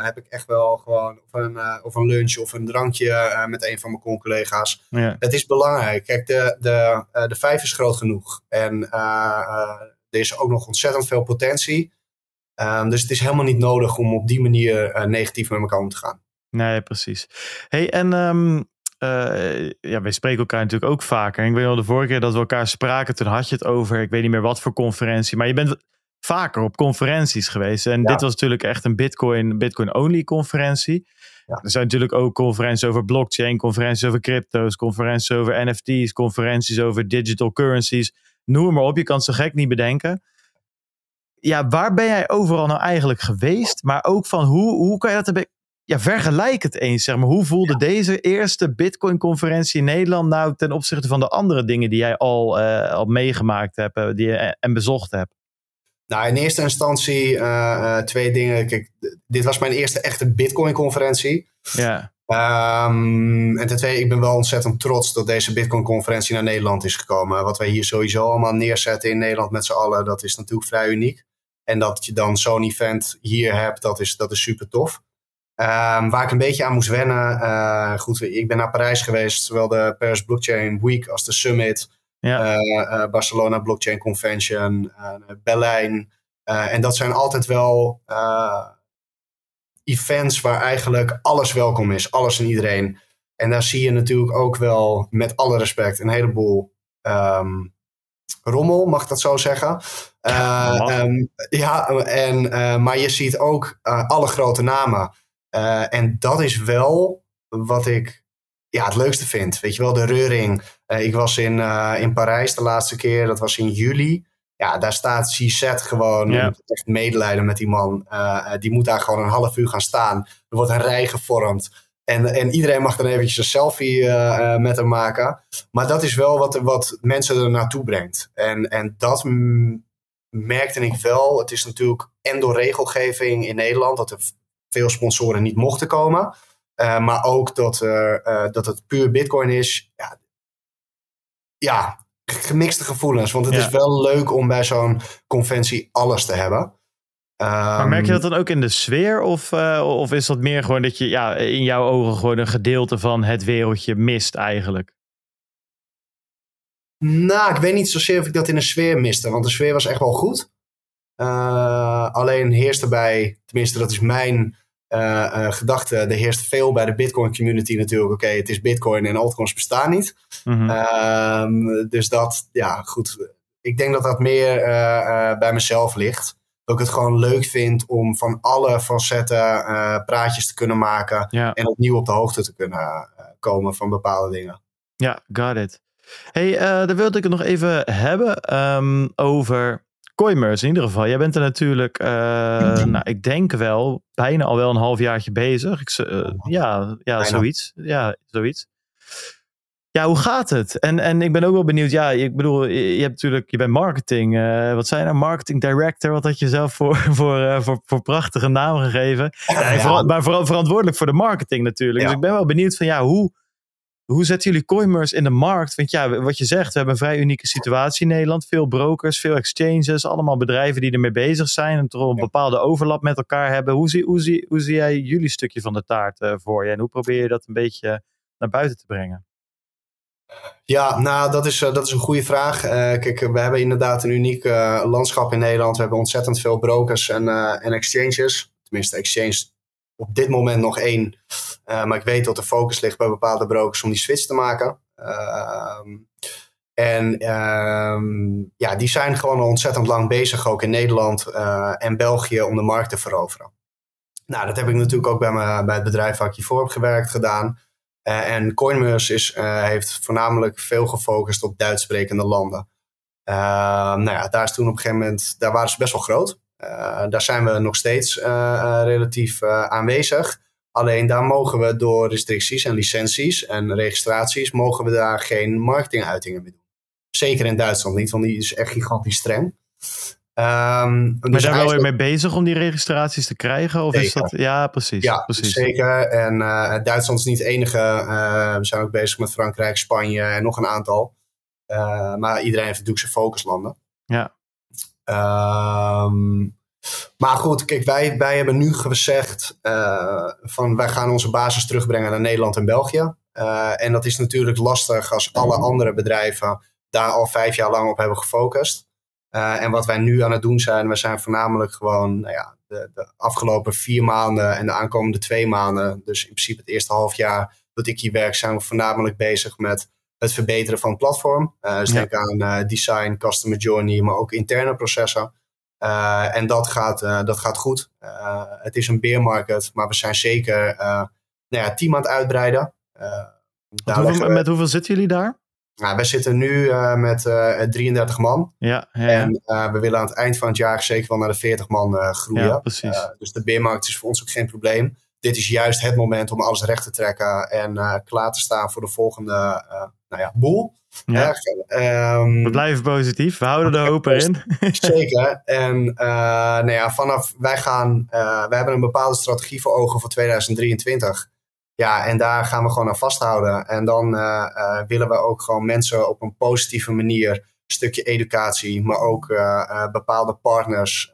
[SPEAKER 4] heb ik echt wel gewoon of een, of een lunch of een drankje met een van mijn con-collega's.
[SPEAKER 1] Ja.
[SPEAKER 4] Het is belangrijk. Kijk, de, de, de vijf is groot genoeg. En er is ook nog ontzettend veel potentie. Ehm, dus het is helemaal niet nodig om op die manier negatief met elkaar om te gaan.
[SPEAKER 1] Nee, precies. Hey, en ehm, eh, ja, wij spreken elkaar natuurlijk ook vaker. En ik weet wel, de vorige keer dat we elkaar spraken, toen had je het over, ik weet niet meer wat voor conferentie, maar je bent vaker op conferenties geweest. En
[SPEAKER 4] Ja.
[SPEAKER 1] dit was natuurlijk echt een Bitcoin, Bitcoin-only conferentie.
[SPEAKER 4] Ja.
[SPEAKER 1] Er zijn natuurlijk ook conferenties over blockchain, conferenties over crypto's, conferenties over NFT's, conferenties over digital currencies. Noem maar op, je kan zo gek niet bedenken. Ja, waar ben jij overal nou eigenlijk geweest? Maar ook van hoe, hoe kan je dat ja, vergelijk het eens, zeg maar. Hoe voelde deze eerste Bitcoin-conferentie in Nederland nou ten opzichte van de andere dingen die jij al, eh, al meegemaakt hebt eh, die je, en bezocht hebt?
[SPEAKER 4] Nou, in eerste instantie eh, eh, twee dingen. Kijk, dit was mijn eerste echte Bitcoin-conferentie.
[SPEAKER 1] Ja,
[SPEAKER 4] Ehm, en ten tweede, ik ben wel ontzettend trots dat deze Bitcoin-conferentie naar Nederland is gekomen. Wat wij hier sowieso allemaal neerzetten in Nederland met z'n allen, dat is natuurlijk vrij uniek. En dat je dan zo'n event hier hebt, dat is, dat is super tof. Ehm, waar ik een beetje aan moest wennen. eh, goed, ik ben naar Parijs geweest, zowel de Paris Blockchain Week als de Summit.
[SPEAKER 1] ja,
[SPEAKER 4] eh, eh, Barcelona Blockchain Convention, Berlijn. En dat zijn altijd wel events waar eigenlijk alles welkom is, alles en iedereen. En daar zie je natuurlijk ook wel, met alle respect, een heleboel ehm, rommel, mag ik dat zo zeggen? Eh, ehm, ja, en, maar je ziet ook alle grote namen. Eh, en dat is wel wat ik ja, het leukste vind. Weet je wel, de reuring. Eh, ik was in, eh, in Parijs de laatste keer, dat was in juli. Ja, daar staat CZ gewoon. Heb echt medelijden met die man. Die moet daar gewoon een half uur gaan staan. Er wordt een rij gevormd. En, en iedereen mag dan eventjes een selfie met hem maken. Maar dat is wel wat, wat mensen er naartoe brengt. En, en dat merkte ik wel. Het is natuurlijk en door regelgeving in Nederland dat er veel sponsoren niet mochten komen. Uh, maar ook dat, uh, uh, dat het puur Bitcoin is. Ja, ja gemixte gevoelens. Want het
[SPEAKER 1] Ja.
[SPEAKER 4] is wel leuk om bij zo'n conventie alles te hebben.
[SPEAKER 1] maar merk je dat dan ook in de sfeer? Of, of is dat meer gewoon dat je ja, in jouw ogen gewoon een gedeelte van het wereldje mist eigenlijk?
[SPEAKER 4] Nou, ik weet niet zozeer of ik dat in de sfeer miste. Want de sfeer was echt wel goed. Uh, alleen heerst erbij, tenminste dat is mijn uh, uh, gedachte, er heerst veel bij de Bitcoin community natuurlijk. Oké, het is Bitcoin en altcoins bestaan niet. Mm -hmm. dus dat, ja, goed. Ik denk dat dat meer bij mezelf ligt. Dat ik het gewoon leuk vind om van alle facetten praatjes te kunnen maken. Ja. En opnieuw op de hoogte te kunnen komen van bepaalde dingen.
[SPEAKER 1] Ja, got it. Hey, daar wilde ik het nog even hebben um, over Coimers in ieder geval. Jij bent er natuurlijk, uh, nou, ik denk wel, bijna al wel een halfjaartje bezig. Ik, uh, ja, ja zoiets. Ja, zoiets. Ja, hoe gaat het? En, en ik ben ook wel benieuwd. Ja, ik bedoel, je hebt natuurlijk, je bent marketing. Uh, wat zijn nou? Marketing director. Wat had je zelf voor, voor, voor, voor prachtige naam gegeven? Ja, ja. maar vooral verantwoordelijk voor de marketing natuurlijk. Dus ik ben wel benieuwd van ja, hoe, hoe zetten jullie Coinmers in de markt? Want ja, wat je zegt, we hebben een vrij unieke situatie in Nederland. Veel brokers, veel exchanges, allemaal bedrijven die ermee bezig zijn en toch een bepaalde overlap met elkaar hebben. Hoe zie, hoe zie, hoe zie jij jullie stukje van de taart uh, voor je en hoe probeer je dat een beetje naar buiten te brengen?
[SPEAKER 4] Ja, nou, dat is, uh, dat is een goede vraag. Uh, kijk, we hebben inderdaad een uniek landschap in Nederland. We hebben ontzettend veel brokers en, en exchanges. Tenminste, exchange op dit moment nog één. Uh, maar ik weet dat de focus ligt bij bepaalde brokers om die switch te maken. Uh, en uh, ja, die zijn gewoon ontzettend lang bezig, ook in Nederland uh, en België, om de markt te veroveren. Nou, dat heb ik natuurlijk ook bij, me, bij het bedrijf waar ik hiervoor heb gewerkt gedaan. Uh, en Coinmers is, heeft voornamelijk veel gefocust op Duits sprekende landen. Ehm, nou ja, daar is toen op een gegeven moment, daar waren ze best wel groot. Uh, daar zijn we nog steeds uh, uh, relatief aanwezig. Alleen daar mogen we door restricties en licenties en registraties, mogen we daar geen marketinguitingen mee doen. Zeker in Duitsland niet, want die is echt gigantisch streng.
[SPEAKER 1] Um, maar dus daar ben je mee bezig om die registraties te krijgen? Of is dat... Ja, precies.
[SPEAKER 4] Ja,
[SPEAKER 1] precies.
[SPEAKER 4] zeker. En Duitsland is niet het enige. we zijn ook bezig met Frankrijk, Spanje en nog een aantal. maar iedereen heeft natuurlijk zijn focuslanden.
[SPEAKER 1] Ja.
[SPEAKER 4] Um, maar goed, kijk, wij, wij hebben nu gezegd uh, van wij gaan onze basis terugbrengen naar Nederland en België. Uh, en dat is natuurlijk lastig als alle andere bedrijven daar al vijf jaar lang op hebben gefocust. Uh, en wat wij nu aan het doen zijn, we zijn voornamelijk gewoon nou ja, de, de, afgelopen vier maanden en de aankomende twee maanden, dus in principe het eerste half jaar dat ik hier werk, zijn we voornamelijk bezig met het verbeteren van het platform. Uh, dus denk aan uh, design, customer journey, maar ook interne processen. Uh, en dat gaat, dat gaat goed. het is een beermarket, maar we zijn zeker nou ja, team aan het uitbreiden.
[SPEAKER 1] Hoeveel, we, met hoeveel zitten jullie daar?
[SPEAKER 4] Nou, wij zitten nu met 33 man.
[SPEAKER 1] Ja, ja,
[SPEAKER 4] ja. En we willen aan het eind van het jaar zeker wel naar de 40 man groeien.
[SPEAKER 1] Ja, precies.
[SPEAKER 4] dus de beermarkt is voor ons ook geen probleem dit is juist het moment om alles recht te trekken en uh, klaar te staan voor de volgende uh, nou ja, boel.
[SPEAKER 1] Ja. Um, we blijven positief, we houden de hoop erin.
[SPEAKER 4] Zeker. En uh, nou ja, vanaf wij gaan, we hebben een bepaalde strategie voor ogen voor 2023. Ja, en daar gaan we gewoon aan vasthouden. En dan willen we ook gewoon mensen op een positieve manier een stukje educatie, maar ook bepaalde partners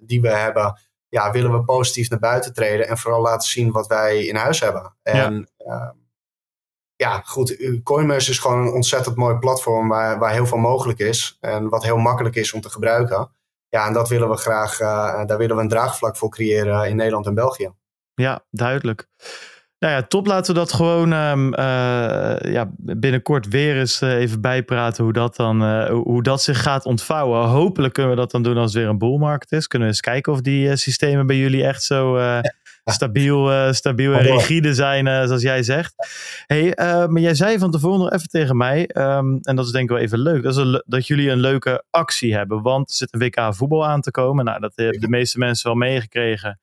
[SPEAKER 4] die we hebben ja, willen we positief naar buiten treden en vooral laten zien wat wij in huis hebben. En ja, uh, ja goed, Coinmerce is gewoon een ontzettend mooi platform waar, waar heel veel mogelijk is en wat heel makkelijk is om te gebruiken. Ja, en dat willen we graag, uh, daar willen we een draagvlak voor creëren in Nederland en België.
[SPEAKER 1] Ja, duidelijk. Nou ja, top. Laten we dat gewoon um, uh, ja, binnenkort weer eens uh, even bijpraten hoe dat, dan, uh, hoe dat zich gaat ontvouwen. Hopelijk kunnen we dat dan doen als het weer een bullmarket is. Kunnen we eens kijken of die systemen bij jullie echt zo stabiel, stabiel en rigide zijn, zoals jij zegt. Hey, maar jij zei van tevoren nog even tegen mij, um, en dat is denk ik wel even leuk, dat, is dat jullie een leuke actie hebben. Want er zit een WK voetbal aan te komen. Nou, dat hebben de meeste mensen wel meegekregen.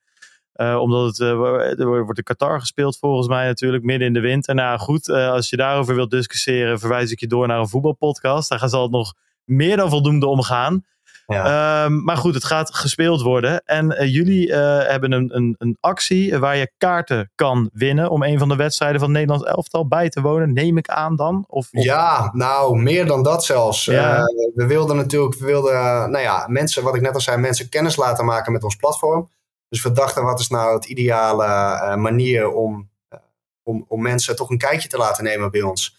[SPEAKER 1] Uh, omdat het, uh, er wordt in Qatar gespeeld volgens mij natuurlijk, midden in de winter. Nou goed, als je daarover wilt discussiëren, verwijs ik je door naar een voetbalpodcast. Daar zal het nog meer dan voldoende omgaan. Ja. Uh, maar goed, het gaat gespeeld worden. En jullie hebben een, een, een, actie waar je kaarten kan winnen om een van de wedstrijden van het Nederlands elftal bij te wonen, neem ik aan dan? Of, of...
[SPEAKER 4] Ja, nou, meer dan dat zelfs. Ja. we wilden natuurlijk, we wilden, nou ja, mensen, wat ik net al zei, mensen kennis laten maken met ons platform. Dus we dachten, wat is nou het ideale uh, manier om, uh, om, om mensen toch een kijkje te laten nemen bij ons?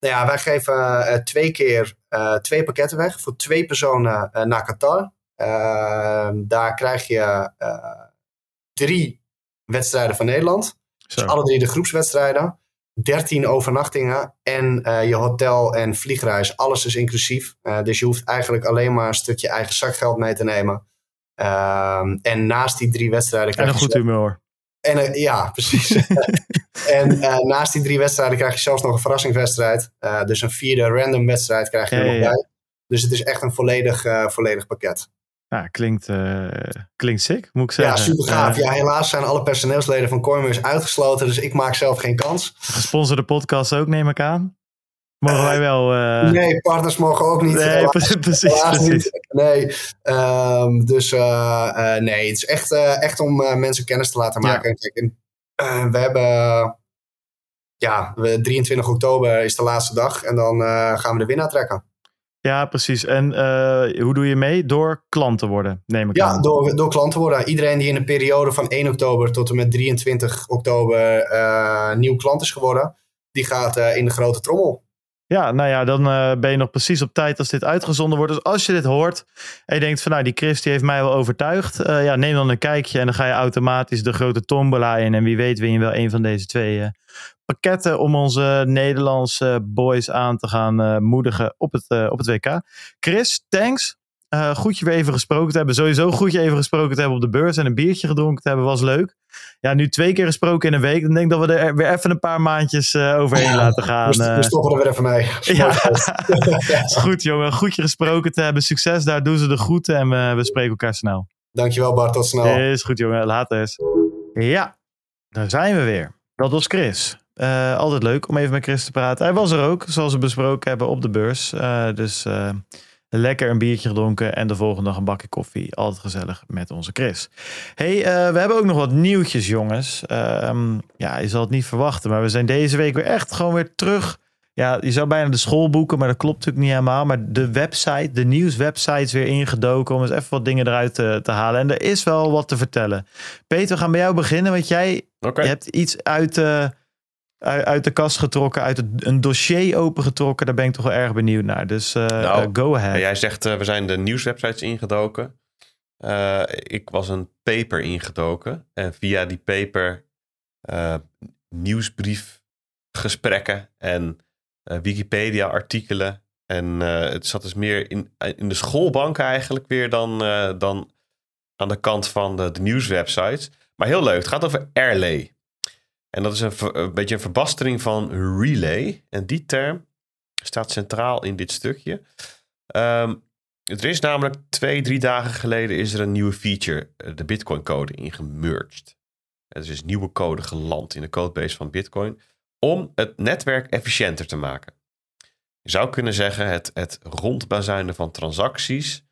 [SPEAKER 4] nou ja, wij geven eh, twee keer eh, twee pakketten weg voor twee personen eh, naar Qatar. Ehm, daar krijg je eh, drie wedstrijden van Nederland.
[SPEAKER 1] Zo.
[SPEAKER 4] Dus alle drie de groepswedstrijden. 13 overnachtingen en eh, je hotel en vliegreis. Alles is inclusief. Eh, dus je hoeft eigenlijk alleen maar een stukje eigen zakgeld mee te nemen. Ehm, en naast die drie wedstrijden
[SPEAKER 1] En
[SPEAKER 4] krijg
[SPEAKER 1] een
[SPEAKER 4] je
[SPEAKER 1] goed humeur.
[SPEAKER 4] en, eh, ja, precies. en eh, naast die drie wedstrijden krijg je zelfs nog een verrassingswedstrijd. Eh, dus een vierde random wedstrijd krijg je
[SPEAKER 1] Ja,
[SPEAKER 4] er nog
[SPEAKER 1] ja, ja.
[SPEAKER 4] bij. Dus het is echt een volledig, volledig pakket.
[SPEAKER 1] Ja, klinkt, eh, klinkt sick, moet ik
[SPEAKER 4] Ja,
[SPEAKER 1] zeggen.
[SPEAKER 4] super gaaf. Ja, helaas zijn alle personeelsleden van Coinbase uitgesloten. Dus ik maak zelf geen kans.
[SPEAKER 1] Gesponsorde podcast ook, neem ik aan. Mogen wij wel... eh,
[SPEAKER 4] nee, partners mogen ook niet.
[SPEAKER 1] nee,
[SPEAKER 4] Helaas-
[SPEAKER 1] precies, precies.
[SPEAKER 4] helaas
[SPEAKER 1] precies.
[SPEAKER 4] niet. Nee, Ehm, dus eh, eh, nee, het is echt, eh, echt om eh, mensen kennis te laten
[SPEAKER 1] Ja.
[SPEAKER 4] maken. Kijk, en, eh, we hebben, ja, we, 23 oktober is de laatste dag en dan eh, gaan we de winnaar trekken.
[SPEAKER 1] Ja, precies. En eh, hoe doe je mee? Door klant te worden, neem ik
[SPEAKER 4] Ja,
[SPEAKER 1] aan.
[SPEAKER 4] door, door klant te worden. Iedereen die in de periode van 1 oktober tot en met 23 oktober eh, nieuw klant is geworden, die gaat eh, in de grote trommel.
[SPEAKER 1] Ja, nou ja, dan eh, ben je nog precies op tijd als dit uitgezonden wordt. Dus als je dit hoort en je denkt van nou, die Chris die heeft mij wel overtuigd. eh, ja, neem dan een kijkje en dan ga je automatisch de grote tombola in. En wie weet win je wel een van deze twee eh, pakketten om onze Nederlandse boys aan te gaan moedigen op het, op het WK. Chris, thanks. Eh, goed je weer even gesproken te hebben. Sowieso goed je even gesproken te hebben op de beurs en een biertje gedronken te hebben was leuk. Ja, nu twee keer gesproken in een week. Dan denk ik dat we er weer even een paar maandjes eh, overheen laten gaan.
[SPEAKER 4] we,
[SPEAKER 1] eh.
[SPEAKER 4] we stoppen er weer even mee.
[SPEAKER 1] Ja, is goed jongen. Goed je gesproken te hebben. Succes daar. Doen ze de groeten en we, we spreken elkaar snel.
[SPEAKER 4] Dankjewel Bart, tot snel.
[SPEAKER 1] Is goed jongen. Later eens. Ja, daar zijn we weer. Dat was Chris. Altijd leuk om even met Chris te praten. Hij was er ook, zoals we besproken hebben, op de beurs. Dus lekker een biertje gedronken en de volgende dag een bakje koffie. Altijd gezellig met onze Chris. hey, eh, we hebben ook nog wat nieuwtjes, jongens. Ehm, ja, je zal het niet verwachten, maar we zijn deze week weer echt gewoon weer terug. Ja, je zou bijna de school boeken, maar dat klopt natuurlijk niet helemaal. Maar de website, de nieuwswebsite is weer ingedoken om eens even wat dingen eruit te, te halen. En er is wel wat te vertellen. Peter, we gaan bij jou beginnen, want jij je hebt iets uit de, uit, de kast getrokken, uit het, een dossier opengetrokken. Daar ben ik toch wel erg benieuwd naar. Dus eh,
[SPEAKER 3] Nou,
[SPEAKER 1] eh, go ahead.
[SPEAKER 3] Jij zegt, eh, we zijn de nieuwswebsites ingedoken. Ik was een paper ingedoken. En via die paper eh nieuwsbriefgesprekken en eh, Wikipedia-artikelen. En het zat dus meer in, in de schoolbank eigenlijk weer dan, dan aan de kant van de, de nieuwswebsites. Maar heel leuk. Het gaat over Airlay. En dat is een, beetje een verbastering van relay. En die term staat centraal in dit stukje. Ehm, er is namelijk twee, drie dagen geleden is er een nieuwe feature, eh, de Bitcoin code, ingemerged. Er is nieuwe code geland in de codebase van Bitcoin om het netwerk efficiënter te maken. Je zou kunnen zeggen, het, het rondbazuinen van transacties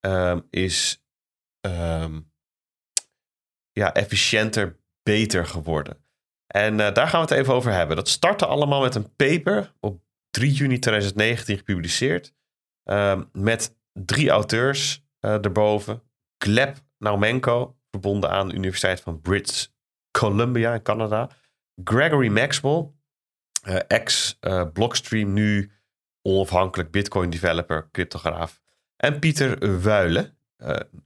[SPEAKER 3] ehm, is ehm, ja, efficiënter, beter geworden. En eh, daar gaan we het even over hebben. Dat startte allemaal met een paper op 3 juni 2019 gepubliceerd. ehm, met drie auteurs eh, erboven. Gleb Naumenko, verbonden aan de Universiteit van British Columbia in Canada. Gregory Maxwell, eh, ex-Blockstream, nu onafhankelijk Bitcoin developer, cryptograaf. En Pieter Wuilen,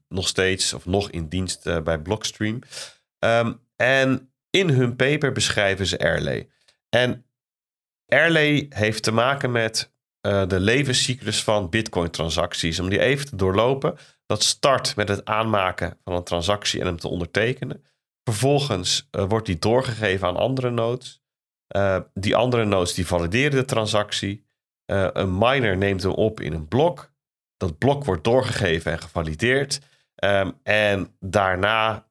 [SPEAKER 3] nog steeds of nog in dienst bij Blockstream. Ehm, en in hun paper beschrijven ze Airlay. En Airlay heeft te maken met eh, de levenscyclus van Bitcoin-transacties. Om die even te doorlopen. Dat start met het aanmaken van een transactie en hem te ondertekenen. Vervolgens eh, wordt die doorgegeven aan andere nodes. Eh, die andere nodes die valideren de transactie. Een miner neemt hem op in een blok. Dat blok wordt doorgegeven en gevalideerd. Ehm, en daarna,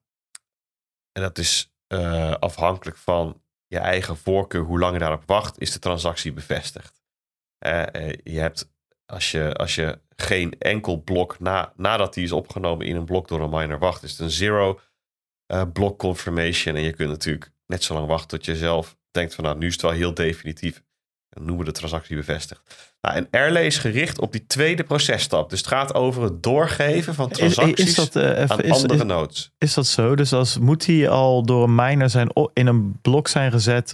[SPEAKER 3] en dat is eh, afhankelijk van je eigen voorkeur, hoe lang je daarop wacht, is de transactie bevestigd. Eh, eh, je hebt, als je, als je geen enkel blok na, nadat die is opgenomen in een blok door een miner wacht, is het een zero block confirmation. En je kunt natuurlijk net zo lang wachten tot je zelf denkt van nou, nu is het wel heel definitief. En noemen we de transactie bevestigd. Nou, en Airlay is gericht op die tweede processtap. Dus het gaat over het doorgeven van
[SPEAKER 1] Is,
[SPEAKER 3] transacties
[SPEAKER 1] is, dat, eh, even-
[SPEAKER 3] aan
[SPEAKER 1] is,
[SPEAKER 3] andere
[SPEAKER 1] is,
[SPEAKER 3] nodes.
[SPEAKER 1] is dat zo? Dus als moet hij al door een miner zijn in een blok zijn gezet?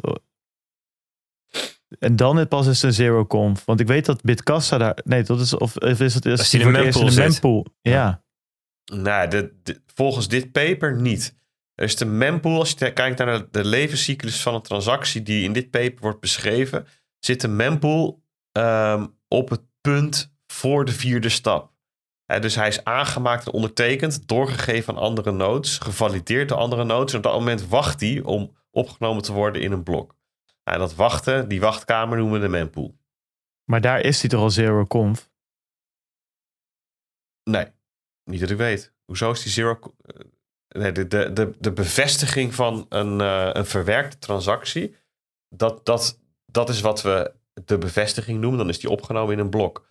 [SPEAKER 1] En dan het pas is het een zero conf. Want ik weet dat Bitkassa daar... Nee, dat is... Of, of is het is
[SPEAKER 2] Als die
[SPEAKER 1] eerst
[SPEAKER 2] mempool?
[SPEAKER 1] Ja.
[SPEAKER 3] Nee, de, de- volgens dit paper niet. Er is de mempool, als je kijkt naar de levenscyclus van een transactie die in dit paper wordt beschreven, zit de mempool ehm, op het punt voor de vierde stap. Dus hij is aangemaakt en ondertekend, doorgegeven aan andere nodes, gevalideerd door andere nodes. En op dat moment wacht hij om opgenomen te worden in een blok. En dat wachten, die wachtkamer noemen we de mempool.
[SPEAKER 1] Maar daar is die toch al zero conf?
[SPEAKER 3] Nee, niet dat ik weet. Hoezo is die zero... eh, Nee, de, de, de, de bevestiging van een, eh, een verwerkte transactie, dat, dat, dat is wat we de bevestiging noemen. Dan is die opgenomen in een blok.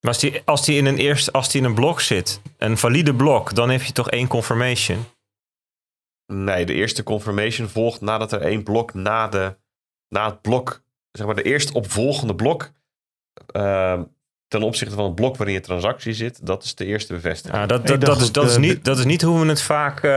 [SPEAKER 2] Maar als die, als, die in een eerst, als die in een blok zit, een valide blok, dan heb je toch één confirmation.
[SPEAKER 3] Nee, de eerste confirmation volgt nadat er één blok na, de, na het blok, zeg maar de eerst opvolgende blok, eh, ten opzichte van het blok waarin je transactie zit, dat is de eerste bevestiging.
[SPEAKER 2] Ja, dat,
[SPEAKER 1] Ik
[SPEAKER 2] dat,
[SPEAKER 1] dacht
[SPEAKER 2] dat, is,
[SPEAKER 1] dat,
[SPEAKER 2] is niet, dat is niet hoe we het vaak eh,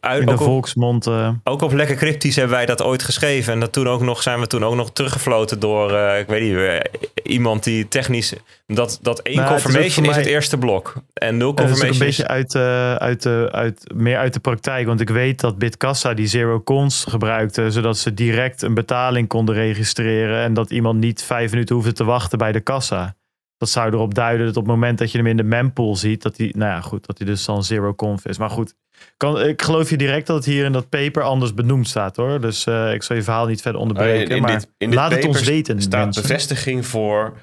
[SPEAKER 2] uit...
[SPEAKER 1] In de
[SPEAKER 2] Ook op,
[SPEAKER 1] volksmond... eh,
[SPEAKER 2] ook op Lekker Cryptisch hebben wij dat ooit geschreven. En dat toen ook nog, zijn we toen ook nog teruggefloten door, eh, ik weet niet, iemand die technisch... Dat, dat één
[SPEAKER 1] Nou, het is ook
[SPEAKER 2] confirmation is, het eerste blok. En nul
[SPEAKER 1] En dat is een
[SPEAKER 2] confirmation is...
[SPEAKER 1] beetje uit, eh, uit, de uit, meer uit de praktijk. Want ik weet dat Bitkassa die zero cons gebruikte. Zodat ze direct een betaling konden registreren. En dat iemand niet vijf minuten hoefde te wachten bij de kassa. Dat zou erop duiden dat op het moment dat je hem in de mempool ziet. Dat hij, nou ja, goed, dat hij dus dan zero conf is. Maar goed, kan, ik geloof je direct dat het hier in dat paper anders benoemd staat hoor. Dus eh, ik zal je verhaal niet verder onderbreken.
[SPEAKER 3] in
[SPEAKER 1] maar
[SPEAKER 3] dit- in dit
[SPEAKER 1] laat het ons weten.
[SPEAKER 3] staat
[SPEAKER 1] mensen.
[SPEAKER 3] bevestiging voor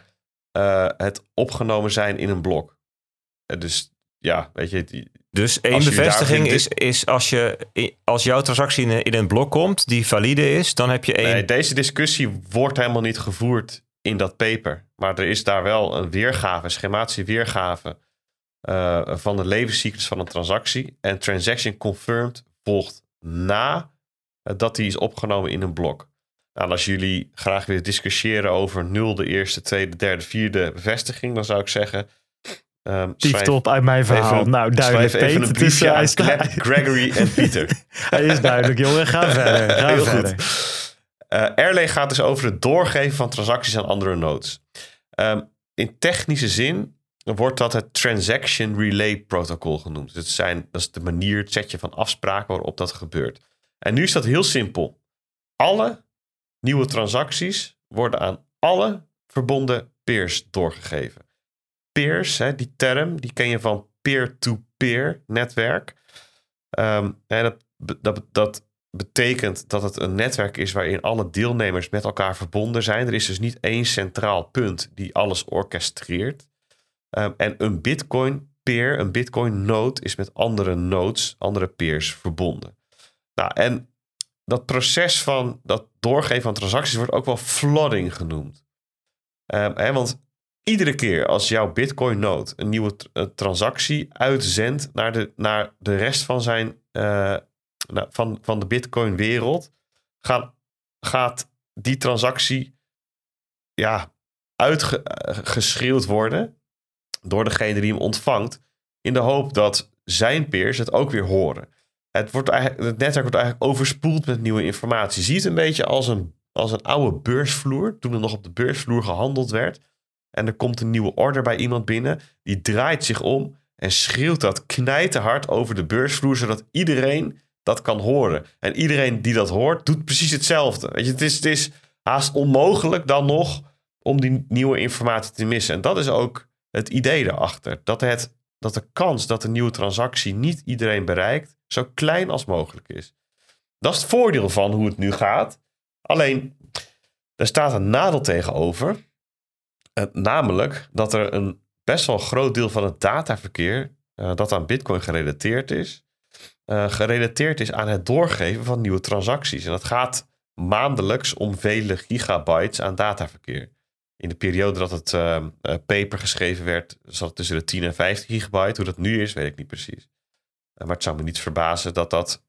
[SPEAKER 3] eh, het opgenomen zijn in een blok. Eh, dus ja, weet je, die,
[SPEAKER 2] Dus één bevestiging is, is als, je, als jouw transactie in een, in een blok komt, die valide is, dan heb je één...
[SPEAKER 3] nee, deze discussie wordt helemaal niet gevoerd in dat paper. Maar er is daar wel een weergave, een schematische weergave eh, van de levenscyclus van een transactie. En transaction confirmed volgt na eh, dat die is opgenomen in een blok. Nou, en als jullie graag willen discussiëren over nul, de eerste, tweede, derde, vierde bevestiging, dan zou ik zeggen. schrijf-
[SPEAKER 1] top uit mijn verhaal.
[SPEAKER 3] even-
[SPEAKER 1] nou, duidelijk.
[SPEAKER 3] Even
[SPEAKER 1] Peet.
[SPEAKER 3] een
[SPEAKER 1] Het is,
[SPEAKER 3] briefje aan. Gregory en Pieter.
[SPEAKER 1] Hij is duidelijk, jongen. Ga verder. Ga
[SPEAKER 3] Heel
[SPEAKER 1] verder.
[SPEAKER 3] goed. Eh Airlay gaat dus over het doorgeven van transacties aan andere nodes. Ehm, in technische zin wordt dat het Transaction Relay Protocol genoemd. Dus zijn, dat is de manier, het setje van afspraken waarop dat gebeurt. En nu is dat heel simpel. Alle nieuwe transacties worden aan alle verbonden peers doorgegeven. Peers, hè, die term, die ken je van peer-to-peer netwerk. Hè, dat, dat, dat betekent dat het een netwerk is waarin alle deelnemers met elkaar verbonden zijn. Er is dus niet één centraal punt die alles orchestreert. Ehm, en een Bitcoin peer, een Bitcoin node, is met andere nodes, andere peers verbonden. Nou, en dat proces van dat doorgeven van transacties wordt ook wel flooding genoemd. Ehm, hè, want iedere keer als jouw Bitcoin node een nieuwe eh, transactie uitzendt naar de, naar de rest van zijn eh, van, van de Bitcoin wereld, gaat, die transactie ja, uitgeschreeuwd worden door degene die hem ontvangt, in de hoop dat zijn peers het ook weer horen. Het, wordt eigenlijk, het netwerk wordt eigenlijk overspoeld met nieuwe informatie. Zie het een beetje als een, als een oude beursvloer, toen er nog op de beursvloer gehandeld werd. En er komt een nieuwe order bij iemand binnen, die draait zich om en schreeuwt dat knijterhard over de beursvloer, zodat iedereen dat kan horen. En iedereen die dat hoort, doet precies hetzelfde. Weet je, het, is, het is haast onmogelijk dan nog om die nieuwe informatie te missen. En dat is ook het idee erachter. Dat, het, dat de kans dat een nieuwe transactie niet iedereen bereikt, zo klein als mogelijk is. Dat is het voordeel van hoe het nu gaat. Alleen, er staat een nadeel tegenover. Eh, namelijk dat er een best wel groot deel van het dataverkeer eh, dat aan Bitcoin gerelateerd is, eh, gerelateerd is aan het doorgeven van nieuwe transacties. En dat gaat maandelijks om vele gigabytes aan dataverkeer. In de periode dat het eh, eh, paper geschreven werd, zat het tussen de 10 en 15 gigabyte. Hoe dat nu is, weet ik niet precies. Eh, maar het zou me niet verbazen dat dat,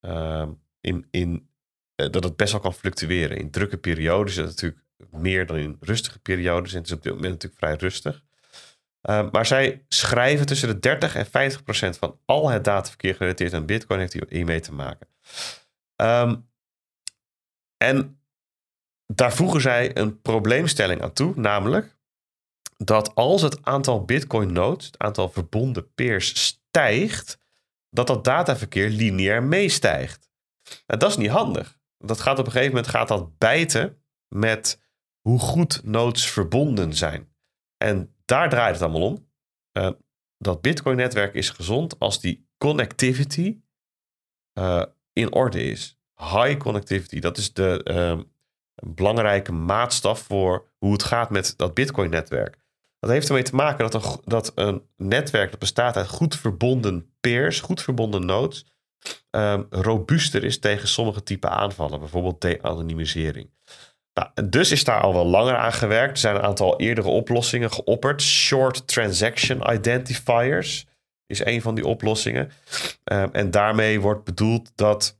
[SPEAKER 3] eh, in, in, dat het best wel kan fluctueren. In drukke periodes is het natuurlijk meer dan in rustige periodes. En het is op dit moment natuurlijk vrij rustig. Uh, maar zij schrijven tussen de 30 en 50 procent van al het dataverkeer gerelateerd aan Bitcoin heeft hiermee te maken. Um, en daar voegen zij een probleemstelling aan toe, namelijk dat als het aantal Bitcoin nodes, het aantal verbonden peers stijgt, dat dat dataverkeer lineair meestijgt. Nou, dat is niet handig. Dat gaat op een gegeven moment gaat dat bijten met hoe goed nodes verbonden zijn. En daar draait het allemaal om. Uh, dat Bitcoin-netwerk is gezond als die connectivity uh, in orde is. High connectivity, dat is de uh, belangrijke maatstaf voor hoe het gaat met dat Bitcoin-netwerk. Dat heeft ermee te maken dat een, dat een netwerk dat bestaat uit goed verbonden peers, goed verbonden nodes, um, robuuster is tegen sommige type aanvallen, bijvoorbeeld de-anonymisering. Nou, dus is daar al wel langer aan gewerkt. Er zijn een aantal eerdere oplossingen geopperd. Short Transaction Identifiers is een van die oplossingen. Um, en daarmee wordt bedoeld dat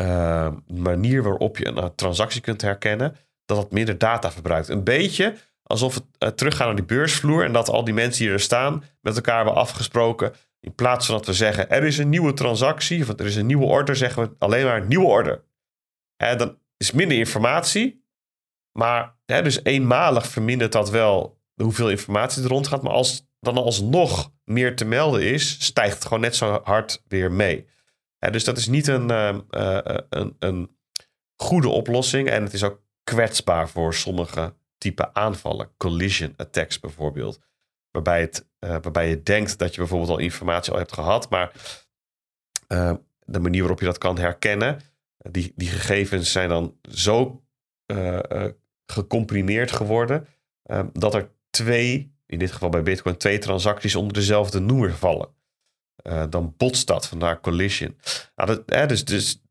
[SPEAKER 3] uh, de manier waarop je een transactie kunt herkennen, dat het minder data verbruikt. Een beetje alsof het uh, teruggaan naar die beursvloer en dat al die mensen die er staan met elkaar hebben afgesproken. In plaats van dat we zeggen er is een nieuwe transactie of er is een nieuwe order, zeggen we alleen maar nieuwe order. En dan is minder informatie, maar hè, dus eenmalig vermindert dat wel hoeveel informatie er rondgaat. Maar als dan alsnog meer te melden is, stijgt het gewoon net zo hard weer mee. dus dat is niet een, uh, een, een goede oplossing en het is ook kwetsbaar voor sommige type aanvallen. Collision attacks bijvoorbeeld. Waarbij, het, uh, waarbij je denkt dat je bijvoorbeeld al informatie al hebt gehad, maar uh, de manier waarop je dat kan herkennen, die, die gegevens zijn dan zo uh, gecomprimeerd geworden dat er twee, in dit geval bij Bitcoin, twee transacties onder dezelfde noemer vallen. dan botst dat, vandaar collision. Nou, dat, dus, dus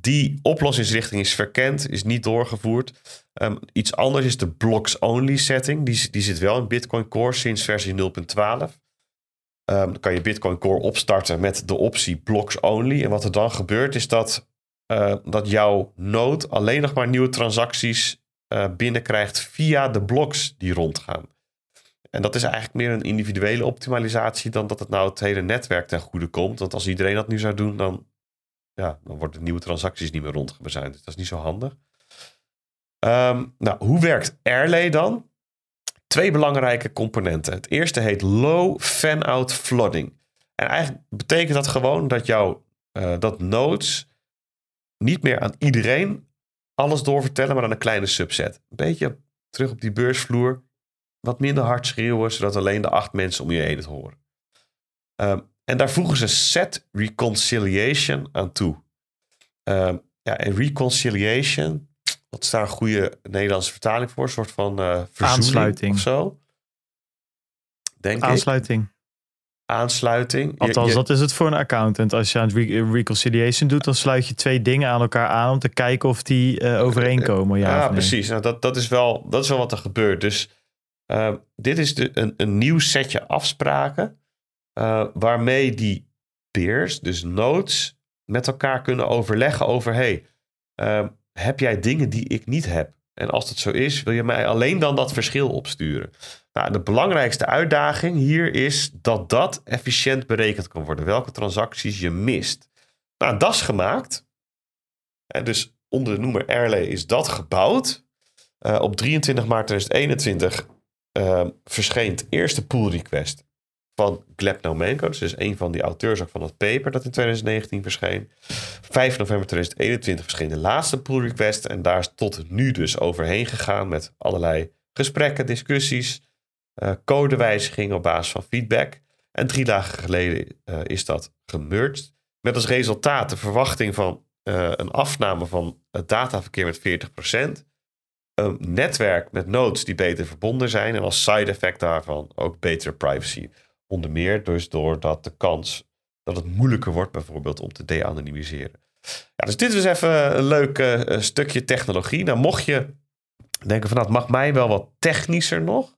[SPEAKER 3] die oplossingsrichting is verkend, is niet doorgevoerd. Um, iets anders is de blocks-only setting. Die, die zit wel in Bitcoin Core sinds versie 0.12. Um, dan kan je Bitcoin Core opstarten met de optie blocks only. En wat er dan gebeurt is dat, uh, dat jouw node alleen nog maar nieuwe transacties uh, binnenkrijgt via de blocks die rondgaan. En dat is eigenlijk meer een individuele optimalisatie dan dat het nou het hele netwerk ten goede komt. Want als iedereen dat nu zou doen, dan ja, dan worden nieuwe transacties niet meer rondgebezuind. Dus dat is niet zo handig. Um, nou, hoe werkt Airlay dan? Twee belangrijke componenten. Het eerste heet low fan-out flooding. En eigenlijk betekent dat gewoon dat jouw uh, dat nodes niet meer aan iedereen alles doorvertellen, maar aan een kleine subset. Een beetje terug op die beursvloer. Wat minder hard schreeuwen, zodat alleen de acht mensen om je heen het horen. Um, en daar voegen ze set reconciliation aan toe. Uh, ja, en reconciliation, wat is daar een goede Nederlandse vertaling voor? Een soort van uh, aansluiting of zo?
[SPEAKER 1] Denk aansluiting. Ik.
[SPEAKER 3] Aansluiting.
[SPEAKER 1] Althans, dat is het voor een accountant. Als je aan re reconciliation doet, dan sluit je twee dingen aan elkaar aan om te kijken of die uh, overeenkomen. Ja,
[SPEAKER 3] ja precies. Nou, dat, dat, is wel, dat is wel wat er gebeurt. Dus uh, dit is de, een, een nieuw setje afspraken uh, waarmee die peers, dus nodes, met elkaar kunnen overleggen over: hey, uh, heb jij dingen die ik niet heb? En als dat zo is, wil je mij alleen dan dat verschil opsturen? Nou, de belangrijkste uitdaging hier is dat dat efficiënt berekend kan worden. Welke transacties je mist. Nou, dat is gemaakt. En dus onder de noemer Airlay is dat gebouwd. Uh, op 23 maart 2021 uh, verscheen het eerste pull request van Gleb. Dus een van die auteurs ook van het paper dat in 2019 verscheen. 5 november 2021 verscheen de laatste pull request. En daar is tot nu dus overheen gegaan met allerlei gesprekken, discussies, uh, codewijzigingen op basis van feedback. En drie dagen geleden uh, is dat gemerged. Met als resultaat de verwachting van uh, een afname van het dataverkeer met 40%. Een netwerk met nodes die beter verbonden zijn. En als side effect daarvan ook betere privacy. Onder meer dus doordat de kans dat het moeilijker wordt bijvoorbeeld om te de-anonymiseren. Ja, dus dit is even een leuk stukje technologie. Nou, mocht je denken van dat nou, mag mij wel wat technischer nog.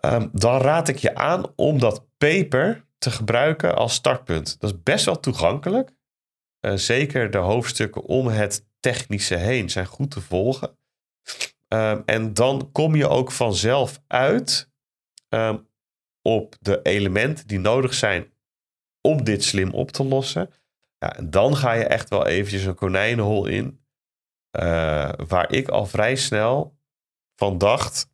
[SPEAKER 3] Um, dan raad ik je aan om dat paper te gebruiken als startpunt. Dat is best wel toegankelijk. Uh, zeker de hoofdstukken om het technische heen zijn goed te volgen. Um, en dan kom je ook vanzelf uit um, op de elementen die nodig zijn om dit slim op te lossen. Ja, en dan ga je echt wel eventjes een konijnenhol in eh, waar ik al vrij snel van dacht,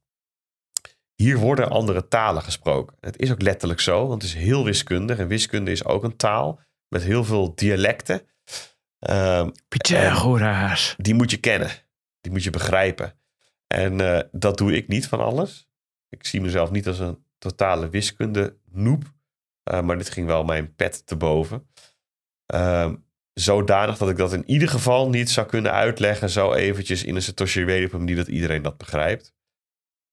[SPEAKER 3] hier worden andere talen gesproken. Het is ook letterlijk zo, want het is heel wiskundig. En wiskunde is ook een taal met heel veel dialecten. Ehm,
[SPEAKER 1] Pythagoras.
[SPEAKER 3] die moet je kennen. Die moet je begrijpen. En eh, dat doe ik niet van alles. Ik zie mezelf niet als een totale wiskunde noep. Eh, maar dit ging wel mijn pet te boven. Ehm, zodanig dat ik dat in ieder geval niet zou kunnen uitleggen. Zo eventjes in een Satoshi Way op een manier dat iedereen dat begrijpt.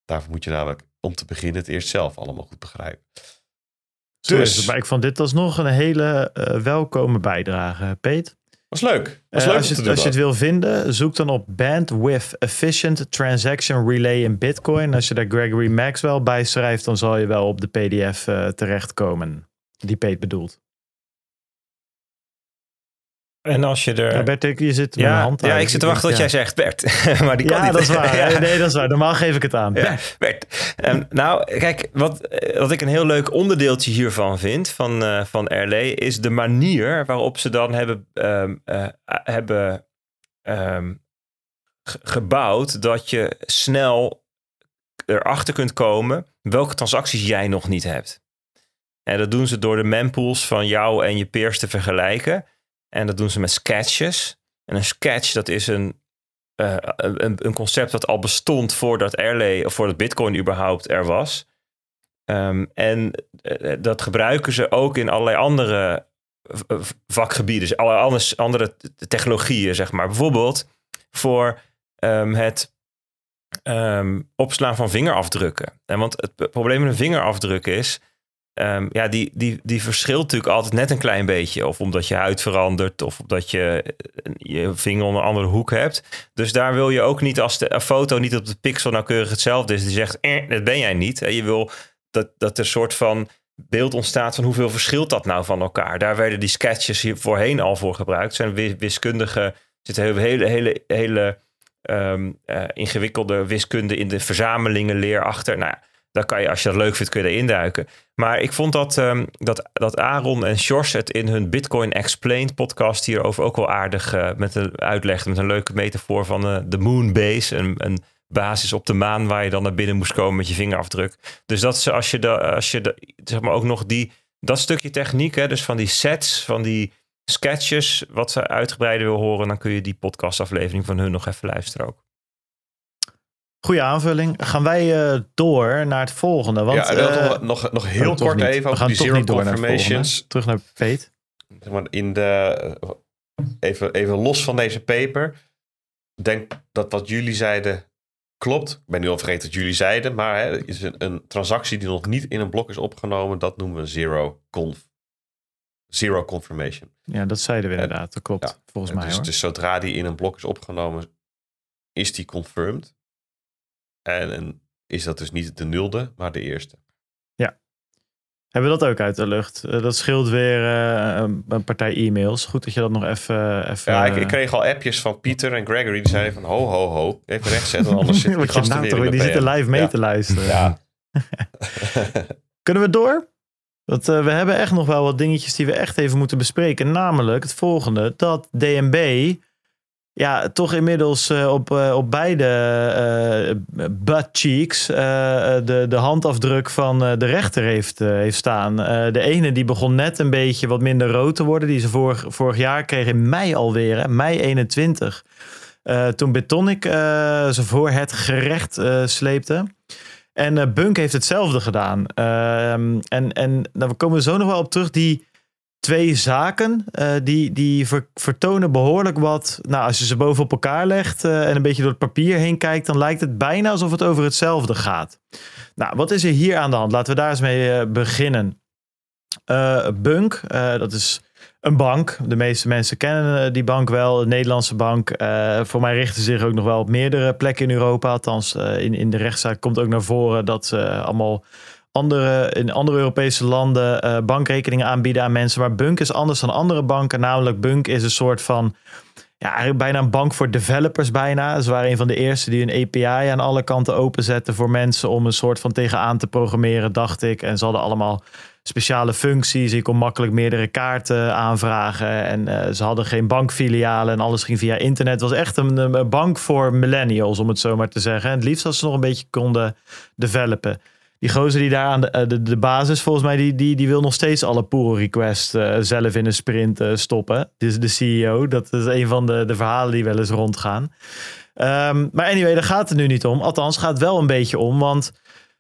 [SPEAKER 3] Daarvoor moet je namelijk om te beginnen het eerst zelf allemaal goed begrijpen. Dus,
[SPEAKER 1] het. Maar ik vond dit alsnog een hele eh, welkome bijdrage, Peet.
[SPEAKER 3] was leuk. Was
[SPEAKER 1] Eh,
[SPEAKER 3] leuk
[SPEAKER 1] als, je, als je het wil vinden, zoek dan op Bandwidth Efficient Transaction Relay in Bitcoin. Als je daar Gregory Maxwell bij schrijft, dan zal je wel op de PDF eh, terechtkomen. Die Peet bedoelt.
[SPEAKER 2] En als je er...
[SPEAKER 1] Ja, Bert, ik- je zit met mijn
[SPEAKER 2] ja,
[SPEAKER 1] hand
[SPEAKER 2] ja,
[SPEAKER 1] uit.
[SPEAKER 2] ik zit te wachten tot
[SPEAKER 1] Ja.
[SPEAKER 2] jij zegt Bert. maar die kan
[SPEAKER 1] Ja,
[SPEAKER 2] niet.
[SPEAKER 1] dat is waar.
[SPEAKER 2] Ja.
[SPEAKER 1] Nee, dat is waar. Normaal geef ik het aan.
[SPEAKER 2] Ja, Bert. Ehm, nou, kijk, wat, eh, wat ik een heel leuk onderdeeltje hiervan vind, van, eh van RLE, is de manier waarop ze dan hebben, ehm, eh, hebben ehm, ge- gebouwd dat je snel erachter kunt komen welke transacties jij nog niet hebt. En dat doen ze door de mempools van jou en je peers te vergelijken. En dat doen ze met sketches. En een sketch, dat is een eh, een, een concept dat al bestond voordat Airlay of voordat Bitcoin überhaupt er was. Ehm, en eh, dat gebruiken ze ook in allerlei andere vakgebieden, dus andere technologieën, zeg maar. Bijvoorbeeld voor ehm, het ehm, opslaan van vingerafdrukken. En want het probleem met een vingerafdruk is, ehm, ja, die, die, die verschilt natuurlijk altijd net een klein beetje. Of omdat je huid verandert, of omdat je eh, je vinger onder een andere hoek hebt. Dus daar wil je ook niet als de foto niet op de pixel nauwkeurig hetzelfde is. Die zegt, eh, dat ben jij niet. En je wil dat, dat er een soort van beeld ontstaat van hoeveel verschilt dat nou van elkaar. Daar werden die sketches hier voorheen al voor gebruikt. zijn wi- wiskundige, zitten hele, hele, hele, hele ehm, eh, ingewikkelde wiskunde in de verzamelingenleer achter. Nou ja, daar kan je, als je dat leuk vindt, kun je erin duiken. Maar ik vond dat, ehm, dat, dat Aaron en Sjors het in hun Bitcoin Explained podcast hierover ook wel aardig eh, met een uitlegden. Met een leuke metafoor van eh, de moonbase. Een, een basis op de maan waar je dan naar binnen moest komen met je vingerafdruk. Dus dat ze als je, als je zeg maar ook nog die, dat stukje techniek, hè, dus van die sets, van die sketches, wat ze uitgebreider wil horen, dan kun je die podcastaflevering van hun nog even luisteren ook.
[SPEAKER 1] Goeie aanvulling. Gaan wij eh, door naar het volgende? Want,
[SPEAKER 3] ja,
[SPEAKER 1] eh,
[SPEAKER 3] nog, nog, nog heel
[SPEAKER 1] oh,
[SPEAKER 3] kort even
[SPEAKER 1] We
[SPEAKER 3] over
[SPEAKER 1] gaan
[SPEAKER 3] die
[SPEAKER 1] toch
[SPEAKER 3] zero
[SPEAKER 1] niet door naar. Terug naar
[SPEAKER 3] maar, in de, even, even los van deze paper. Denk dat wat jullie zeiden klopt. Ik ben nu al vergeten wat jullie zeiden. Maar hè, is een, een transactie die nog niet in een blok is opgenomen. Dat noemen we zero conf. Zero confirmation.
[SPEAKER 1] Ja, dat zeiden we
[SPEAKER 3] En-
[SPEAKER 1] inderdaad. Dat klopt.
[SPEAKER 3] ja.
[SPEAKER 1] Volgens
[SPEAKER 3] En
[SPEAKER 1] mij
[SPEAKER 3] dus,
[SPEAKER 1] hoor.
[SPEAKER 3] dus zodra die in een blok is opgenomen, is die confirmed. En, en is dat dus niet de nulde, maar de eerste.
[SPEAKER 1] Hebben we dat ook uit de lucht? Eh, dat scheelt weer eh, een, een partij e-mails. Goed dat je dat nog even... even
[SPEAKER 3] Ja, ik, ik kreeg al appjes van Pieter en Gregory. Die zeiden van ho, ho, ho. Even rechtzetten, anders zitten die gasten
[SPEAKER 1] nou
[SPEAKER 3] weer in
[SPEAKER 1] die zitten live mee
[SPEAKER 3] Ja.
[SPEAKER 1] te luisteren.
[SPEAKER 3] Ja.
[SPEAKER 1] Kunnen we door? Want eh, we hebben echt nog wel wat dingetjes die we echt even moeten bespreken. Namelijk het volgende. Dat DNB ja, toch inmiddels eh, op, eh, op beide eh butt cheeks de, de handafdruk van de rechter heeft, heeft staan. De ene die begon net een beetje wat minder rood te worden. Die ze vorig, vorig jaar kreeg in mei alweer. Mei 21. Eh, toen Betonic ze voor het gerecht sleepte. En Bunk heeft hetzelfde gedaan. Ehm, en en nou, we komen zo nog wel op terug. Die twee zaken, eh, die, die ver- vertonen behoorlijk wat. Nou, als je ze boven op elkaar legt eh, en een beetje door het papier heen kijkt, dan lijkt het bijna alsof het over hetzelfde gaat. Nou, wat is er hier aan de hand? Laten we daar eens mee eh, beginnen. Bunk, dat is een bank. De meeste mensen kennen die bank wel. Een Nederlandse bank. Voor mij richten zich ook nog wel op meerdere plekken in Europa. Althans, in, in de rechtszaak komt ook naar voren dat ze allemaal andere, in andere Europese landen eh, bankrekeningen aanbieden aan mensen. Maar Bunk is anders dan andere banken. Namelijk, Bunk is een soort van ja, eigenlijk bijna een bank voor developers bijna. Ze waren een van de eerste die een API aan alle kanten openzetten voor mensen om een soort van tegenaan te programmeren, dacht ik. En ze hadden allemaal speciale functies. Je kon makkelijk meerdere kaarten aanvragen. En uh, ze hadden geen bankfilialen en alles ging via internet. Het was echt een, een, bank voor millennials, om het zo maar te zeggen. En het liefst als ze nog een beetje konden developen. Die gozer die daar aan de, de, de basis, volgens mij, die, die, die wil nog steeds alle pull requests uh, zelf in een sprint uh, stoppen. Dus de CEO, dat is een van de, de verhalen die wel eens rondgaan. Um, maar anyway, daar gaat het nu niet om. Althans, gaat het wel een beetje om, want...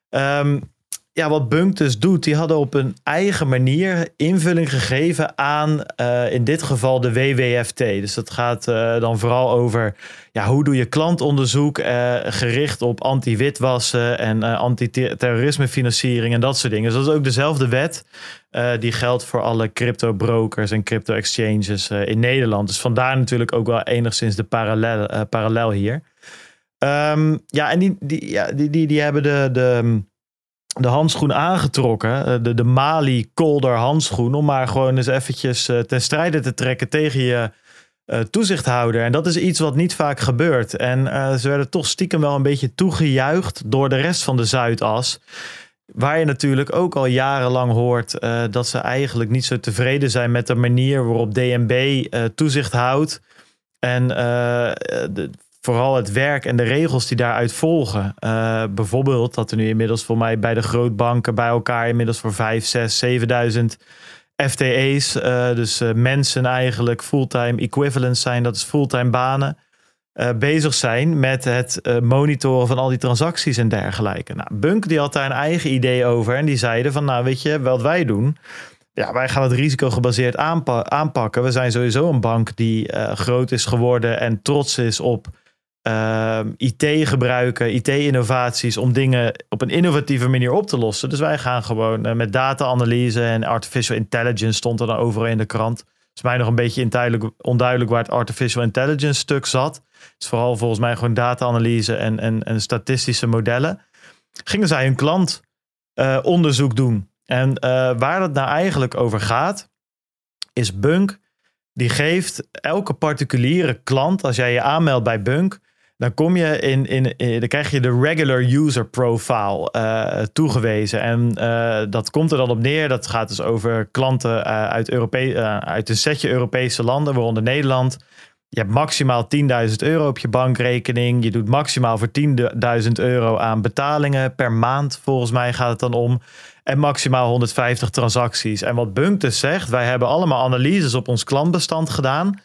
[SPEAKER 1] Um, ja, wat Bunk dus doet, die hadden op een eigen manier invulling gegeven aan uh, in dit geval de WWFT. Dus dat gaat uh, dan vooral over ja, hoe doe je klantonderzoek uh, gericht op anti-witwassen en anti-terrorismefinanciering en dat soort dingen. Dus dat is ook dezelfde wet die geldt voor alle crypto brokers en crypto exchanges in Nederland. Dus vandaar natuurlijk ook wel enigszins de parallel, parallel hier. Um, ja, en die, die, ja, die, die, die hebben de, de de handschoen aangetrokken. Eh, de, de Mali Colder handschoen. Om maar gewoon eens eventjes uh, ten strijde te trekken tegen je uh, toezichthouder. En dat is iets wat niet vaak gebeurt. En ze werden toch stiekem wel een beetje toegejuicht door de rest van de Zuidas. Waar je natuurlijk ook al jarenlang hoort dat ze eigenlijk niet zo tevreden zijn met de manier waarop DNB toezicht houdt. En de, vooral het werk en de regels die daaruit volgen. Uh, bijvoorbeeld dat er nu inmiddels voor mij bij de grootbanken bij elkaar inmiddels voor 5, 6, 7000 FTE's, dus uh, mensen eigenlijk fulltime equivalents zijn, dat is fulltime banen, bezig zijn met het monitoren van al die transacties en dergelijke. Nou, Bunk die had daar een eigen idee over en die zeiden van nou weet je wat wij doen. Ja, wij gaan het risico gebaseerd aanpa aanpakken. We zijn sowieso een bank die groot is geworden en trots is op ehm, IT gebruiken, IT-innovaties om dingen op een innovatieve manier op te lossen. Dus wij gaan gewoon uh, met data-analyse en artificial intelligence stond er dan overal in de krant. Het is mij nog een beetje onduidelijk waar het artificial intelligence stuk zat. Het is vooral volgens mij gewoon data-analyse en, en, en statistische modellen. Gingen zij hun klant uh, onderzoek doen. En uh, waar het nou eigenlijk over gaat, is Bunk. Die geeft elke particuliere klant, als jij je aanmeldt bij Bunk, dan kom je in, in, dan krijg je de regular user profile uh, toegewezen. En uh, dat komt er dan op neer. Dat gaat dus over klanten uh, uit, Europe uit een setje Europese landen, waaronder Nederland. Je hebt maximaal 10.000 euro op je bankrekening. Je doet maximaal voor 10.000 euro aan betalingen per maand. Volgens mij gaat het dan om. En maximaal 150 transacties. En wat Bunk dus zegt, wij hebben allemaal analyses op ons klantbestand gedaan.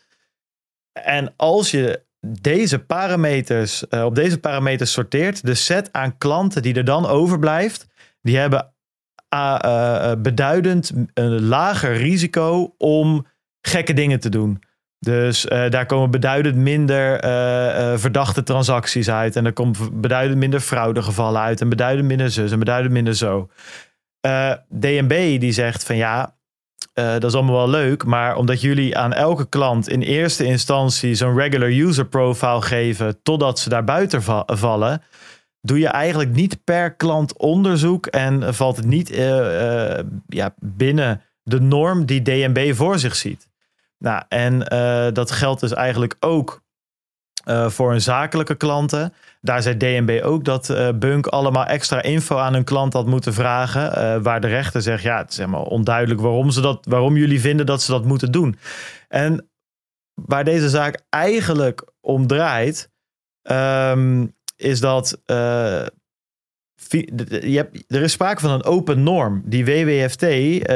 [SPEAKER 1] En als je deze parameters, uh, op deze parameters sorteert, de set aan klanten die er dan overblijft, die hebben uh, beduidend een lager risico om gekke dingen te doen. Dus daar komen beduidend minder verdachte transacties uit. En er komt beduidend minder fraudegevallen uit. En beduidend minder zus en beduidend minder zo. DNB die zegt van ja, uh, dat is allemaal wel leuk, maar omdat jullie aan elke klant in eerste instantie zo'n regular user profile geven totdat ze daar buiten va vallen, doe je eigenlijk niet per klant onderzoek en valt het niet uh, uh, ja, binnen de norm die DNB voor zich ziet. Nou, en dat geldt dus eigenlijk ook voor hun zakelijke klanten. Daar zei DNB ook dat uh, Bunk allemaal extra info aan hun klant had moeten vragen. Uh, waar de rechter zegt, ja, het is helemaal onduidelijk waarom, ze dat, waarom jullie vinden dat ze dat moeten doen. En waar deze zaak eigenlijk om draait, um, is dat je hebt, er is sprake van een open norm. Die WWFT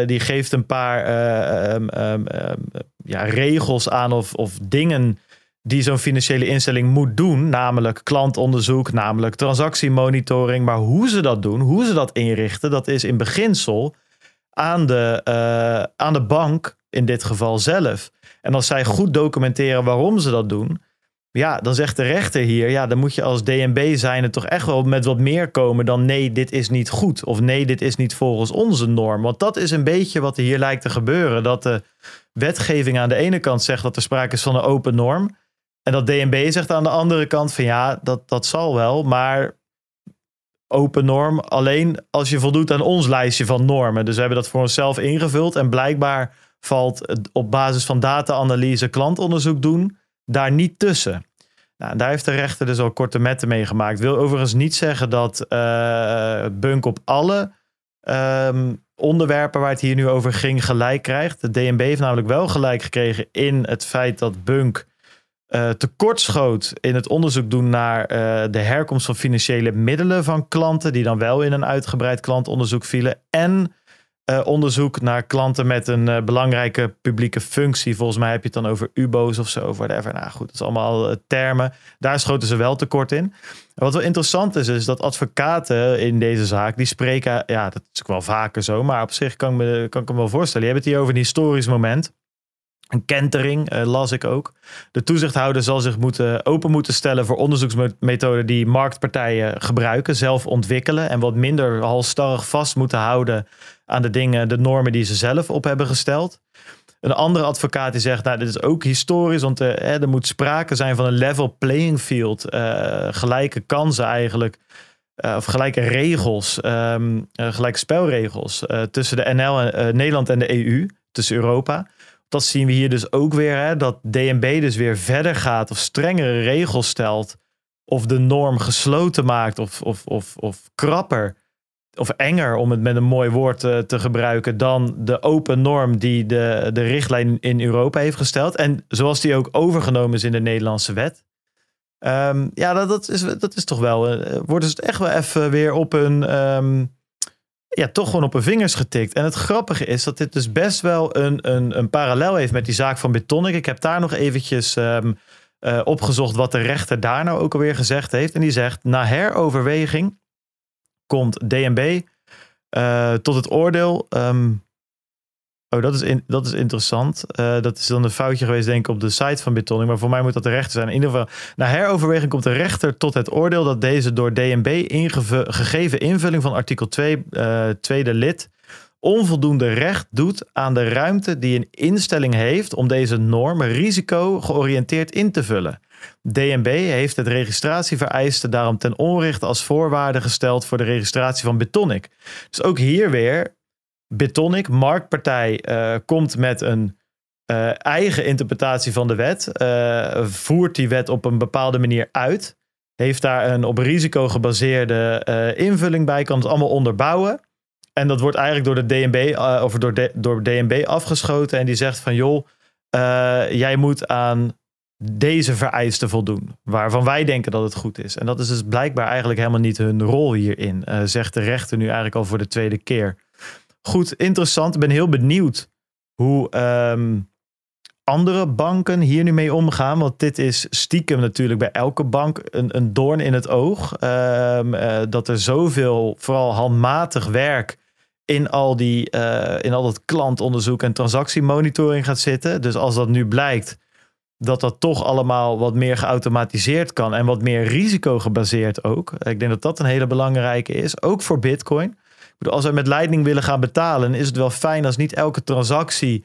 [SPEAKER 1] die geeft een paar um, um, ja, regels aan of, of dingen die zo'n financiële instelling moet doen, namelijk klantonderzoek, namelijk transactiemonitoring. Maar hoe ze dat doen, hoe ze dat inrichten, dat is in beginsel aan de, uh, aan de bank, in dit geval zelf. En als zij goed documenteren waarom ze dat doen, ja, dan zegt de rechter hier, ja, dan moet je als DNB zijnde toch echt wel met wat meer komen dan nee, dit is niet goed. Of nee, dit is niet volgens onze norm. Want dat is een beetje wat er hier lijkt te gebeuren. Dat de wetgeving aan de ene kant zegt dat er sprake is van een open norm. En dat DNB zegt aan de andere kant van ja, dat, dat zal wel, maar open norm alleen als je voldoet aan ons lijstje van normen. Dus we hebben dat voor onszelf ingevuld en blijkbaar valt op basis van data-analyse klantonderzoek doen daar niet tussen. Nou, daar heeft de rechter dus al korte metten mee gemaakt. Wil overigens niet zeggen dat eh, Bunk op alle ehm, onderwerpen waar het hier nu over ging gelijk krijgt. De DNB heeft namelijk wel gelijk gekregen in het feit dat Bunk uh, tekortschoot in het onderzoek doen naar eh, de herkomst van financiële middelen van klanten, die dan wel in een uitgebreid klantonderzoek vielen. En uh, onderzoek naar klanten met een belangrijke publieke functie. Volgens mij heb je het dan over UBO's of zo, whatever. Nou goed, dat is allemaal termen. Daar schoten ze wel tekort in. Wat wel interessant is, is dat advocaten in deze zaak, die spreken, ja, dat is ook wel vaker zo, maar op zich kan ik me, kan ik me wel voorstellen. Je hebt het hier over een historisch moment. Een kentering, uh, las ik ook. De toezichthouder zal zich moeten, open moeten stellen voor onderzoeksmethoden die marktpartijen gebruiken, zelf ontwikkelen en wat minder halstarrig vast moeten houden aan de dingen, de normen die ze zelf op hebben gesteld. Een andere advocaat die zegt, nou dit is ook historisch, want eh, er moet sprake zijn van een level playing field, uh, gelijke kansen eigenlijk, of gelijke regels, um, gelijke spelregels tussen de NL, en, Nederland en de EU, tussen Europa dat zien we hier dus ook weer. Hè, dat DNB dus weer verder gaat of strengere regels stelt. Of de norm gesloten maakt of, of, of, of krapper. Of enger, om het met een mooi woord te, te gebruiken, dan de open norm die de, de richtlijn in Europa heeft gesteld. En zoals die ook overgenomen is in de Nederlandse wet. Um, ja, dat, dat, is, dat is toch wel. Uh, worden ze het echt wel even weer op een. Um, ja, toch gewoon op hun vingers getikt. En het grappige is dat dit dus best wel een, een, een parallel heeft met die zaak van Betonic. Ik heb daar nog eventjes um, uh, opgezocht wat de rechter daar nou ook alweer gezegd heeft. En die zegt, na heroverweging komt DNB eh, tot het oordeel um, Oh, dat is, in, dat is interessant. Uh, dat is dan een foutje geweest, denk ik, op de site van Bitonic. Maar voor mij moet dat de rechter zijn. In ieder geval, na heroverweging komt de rechter tot het oordeel dat deze door DNB gegeven invulling van artikel 2, uh, eh, tweede lid, onvoldoende recht doet aan de ruimte die een instelling heeft om deze norm risico georiënteerd in te vullen. DNB heeft het registratievereiste daarom ten onrechte als voorwaarde gesteld voor de registratie van Bitonic. Dus ook hier weer Bitonic, marktpartij, uh, komt met een uh, eigen interpretatie van de wet. Uh, voert die wet op een bepaalde manier uit. Heeft daar een op risico gebaseerde invulling bij. Kan het allemaal onderbouwen. En dat wordt eigenlijk door de DNB, of door, door DNB afgeschoten. En die zegt van joh, jij moet aan deze vereisten voldoen. Waarvan wij denken dat het goed is. En dat is dus blijkbaar eigenlijk helemaal niet hun rol hierin. zegt de rechter nu eigenlijk al voor de tweede keer goed, interessant. Ik ben heel benieuwd hoe ehm, andere banken hier nu mee omgaan. Want dit is stiekem natuurlijk bij elke bank een, een doorn in het oog. Um, uh, dat er zoveel, vooral handmatig werk in al, die, uh, in al dat klantonderzoek en transactiemonitoring gaat zitten. Dus als dat nu blijkt dat dat toch allemaal wat meer geautomatiseerd kan en wat meer risico gebaseerd ook. Ik denk dat dat een hele belangrijke is, ook voor Bitcoin als we met Lightning willen gaan betalen, is het wel fijn als niet elke transactie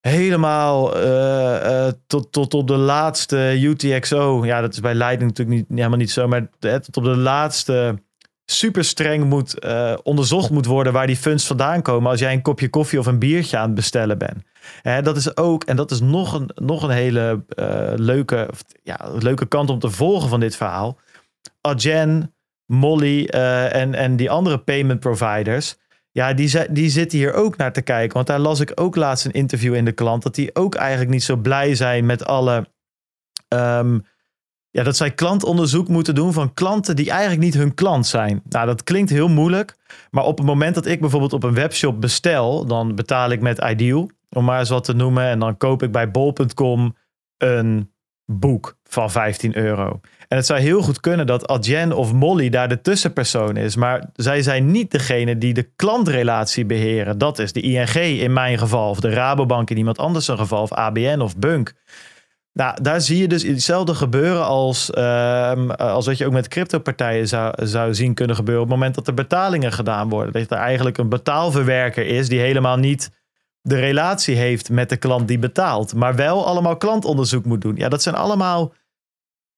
[SPEAKER 1] helemaal uh, tot, tot op de laatste UTXO. Ja, dat is bij Lightning natuurlijk niet, helemaal niet zo, maar tot op de laatste super streng moet, onderzocht moet worden waar die funds vandaan komen als jij een kopje koffie of een biertje aan het bestellen bent. Hè, dat is ook, en dat is nog een, nog een hele leuke, ja, leuke kant om te volgen van dit verhaal. Adyen, Molly uh, en, en die andere payment providers. Ja, die, die zitten hier ook naar te kijken. Want daar las ik ook laatst een interview in de klant. Dat die ook eigenlijk niet zo blij zijn met alle. Um, ja, dat zij klantonderzoek moeten doen van klanten die eigenlijk niet hun klant zijn. Nou, dat klinkt heel moeilijk. Maar op het moment dat ik bijvoorbeeld op een webshop bestel, dan betaal ik met Ideal, om maar eens wat te noemen. En dan koop ik bij bol.com een boek van 15 euro. En het zou heel goed kunnen dat Adyen of Molly daar de tussenpersoon is. Maar zij zijn niet degene die de klantrelatie beheren. Dat is de ING in mijn geval. Of de Rabobank in iemand anders een geval. Of ABN of Bunk. Nou, daar zie je dus hetzelfde gebeuren als, uh, als wat je ook met cryptopartijen zou, zou zien kunnen gebeuren. Op het moment dat er betalingen gedaan worden. Dat er eigenlijk een betaalverwerker is die helemaal niet de relatie heeft met de klant die betaalt. Maar wel allemaal klantonderzoek moet doen. Ja, dat zijn allemaal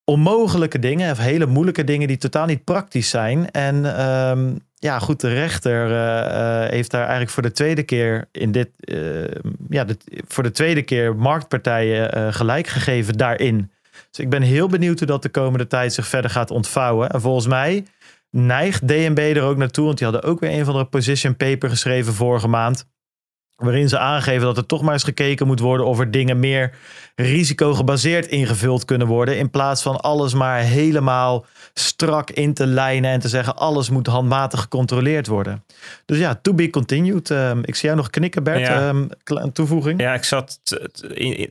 [SPEAKER 1] onmogelijke dingen, of hele moeilijke dingen die totaal niet praktisch zijn. En ehm, ja, goed, de rechter uh, heeft daar eigenlijk voor de tweede keer in dit, uh, ja, voor de tweede keer marktpartijen gelijk gegeven daarin. Dus ik ben heel benieuwd hoe dat de komende tijd zich verder gaat ontvouwen. En volgens mij neigt DNB er ook naartoe, want die hadden ook weer een van de position paper geschreven vorige maand. Waarin ze aangeven dat er toch maar eens gekeken moet worden of er dingen meer risicogebaseerd ingevuld kunnen worden. In plaats van alles maar helemaal strak in te lijnen en te zeggen alles moet handmatig gecontroleerd worden. Dus ja, to be continued. Um, ik zie jou nog knikken, Bert. Ja. Um, een toevoeging.
[SPEAKER 2] Ja, ik zat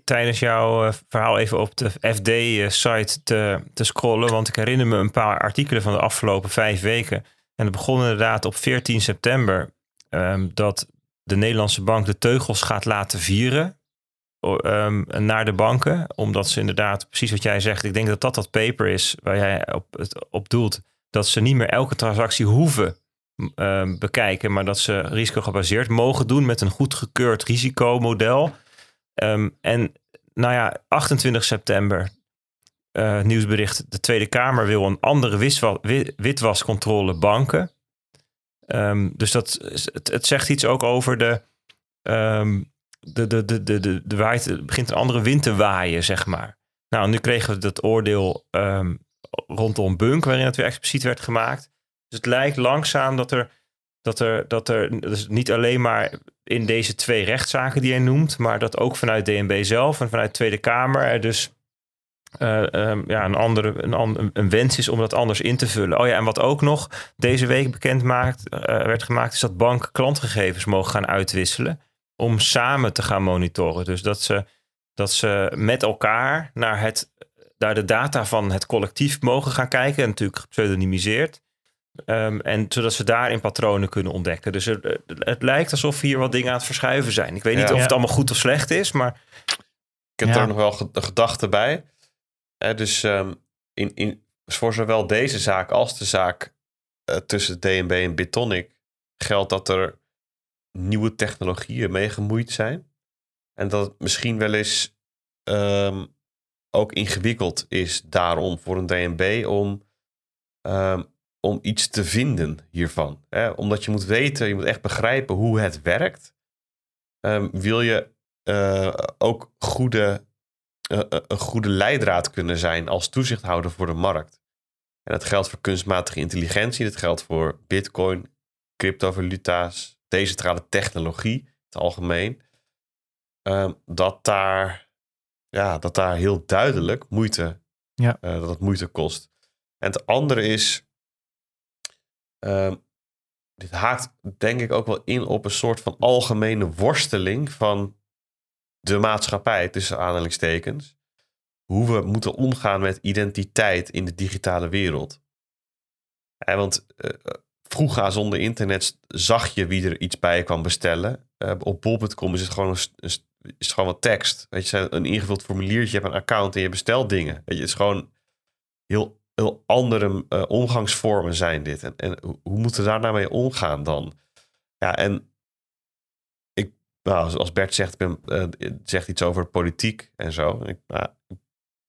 [SPEAKER 2] tijdens jouw uh, verhaal even op de FD-site te, te scrollen. Want ik herinner me een paar artikelen van de afgelopen vijf weken. En het begon inderdaad op 14 september. Um, dat de Nederlandse bank de teugels gaat laten vieren um, naar de banken. Omdat ze inderdaad, precies wat jij zegt, ik denk dat dat dat paper is waar jij op, op doelt. Dat ze niet meer elke transactie hoeven um, bekijken, maar dat ze risicogebaseerd mogen doen met een goedgekeurd risicomodel. Um, en nou ja, 28 september, uh, nieuwsbericht, de Tweede Kamer wil een andere witwascontrole banken. Um, dus dat, het, zegt iets ook over de, um, de, de, de, de, de, de waait, het begint een andere wind te waaien, zeg maar. Nou, nu kregen we dat oordeel um, rondom Bunk, waarin het weer expliciet werd gemaakt. Dus het lijkt langzaam dat er, dat er, dat er dus niet alleen maar in deze twee rechtszaken die hij noemt, maar dat ook vanuit DNB zelf en vanuit de Tweede Kamer er dus uh, um, ja, een, andere, een, een, wens is om dat anders in te vullen. Oh ja, en wat ook nog deze week bekend maakt, uh, werd gemaakt, is dat banken klantgegevens mogen gaan uitwisselen om samen te gaan monitoren. Dus dat ze, dat ze met elkaar naar, het, naar de data van het collectief mogen gaan kijken, en natuurlijk gepseudonymiseerd. Um, en zodat ze daarin patronen kunnen ontdekken. Dus het, het, lijkt alsof hier wat dingen aan het verschuiven zijn. Ik weet niet of het allemaal goed of slecht is, maar.
[SPEAKER 3] Ik heb ja. er nog wel de gedachte dus um, in, in, voor zowel deze zaak als de zaak uh, tussen DNB en Bitonic geldt dat er nieuwe technologieën mee gemoeid zijn. En dat het misschien wel eens um, ook ingewikkeld is daarom voor een DNB om, um, om iets te vinden hiervan. Omdat je moet weten, je moet echt begrijpen hoe het werkt. wil je uh, ook goede eh, eh, een goede leidraad kunnen zijn als toezichthouder voor de markt. En dat geldt voor kunstmatige intelligentie, dat geldt voor bitcoin, cryptovaluta's, decentrale technologie, in het algemeen. Um, dat, daar, ja, dat daar heel duidelijk moeite, ja. Uh, dat het moeite kost. En het andere is, um, dit haakt denk ik ook wel in op een soort van algemene worsteling van de maatschappij, tussen aanhalingstekens, hoe we moeten omgaan met identiteit in de digitale wereld. Ja, want uh, vroeger zonder internet zag je wie er iets bij kwam bestellen. Uh, op bol.com is het gewoon een, gewoon wat tekst. Weet je, een ingevuld formuliertje, je hebt een account en je bestelt dingen. Weet je, het is gewoon heel, heel andere omgangsvormen zijn dit. En, en hoe moeten we daar nou mee omgaan dan? Ja, en nou, als Bert zegt, ben, uh, zegt iets over politiek en zo. Ik, nou,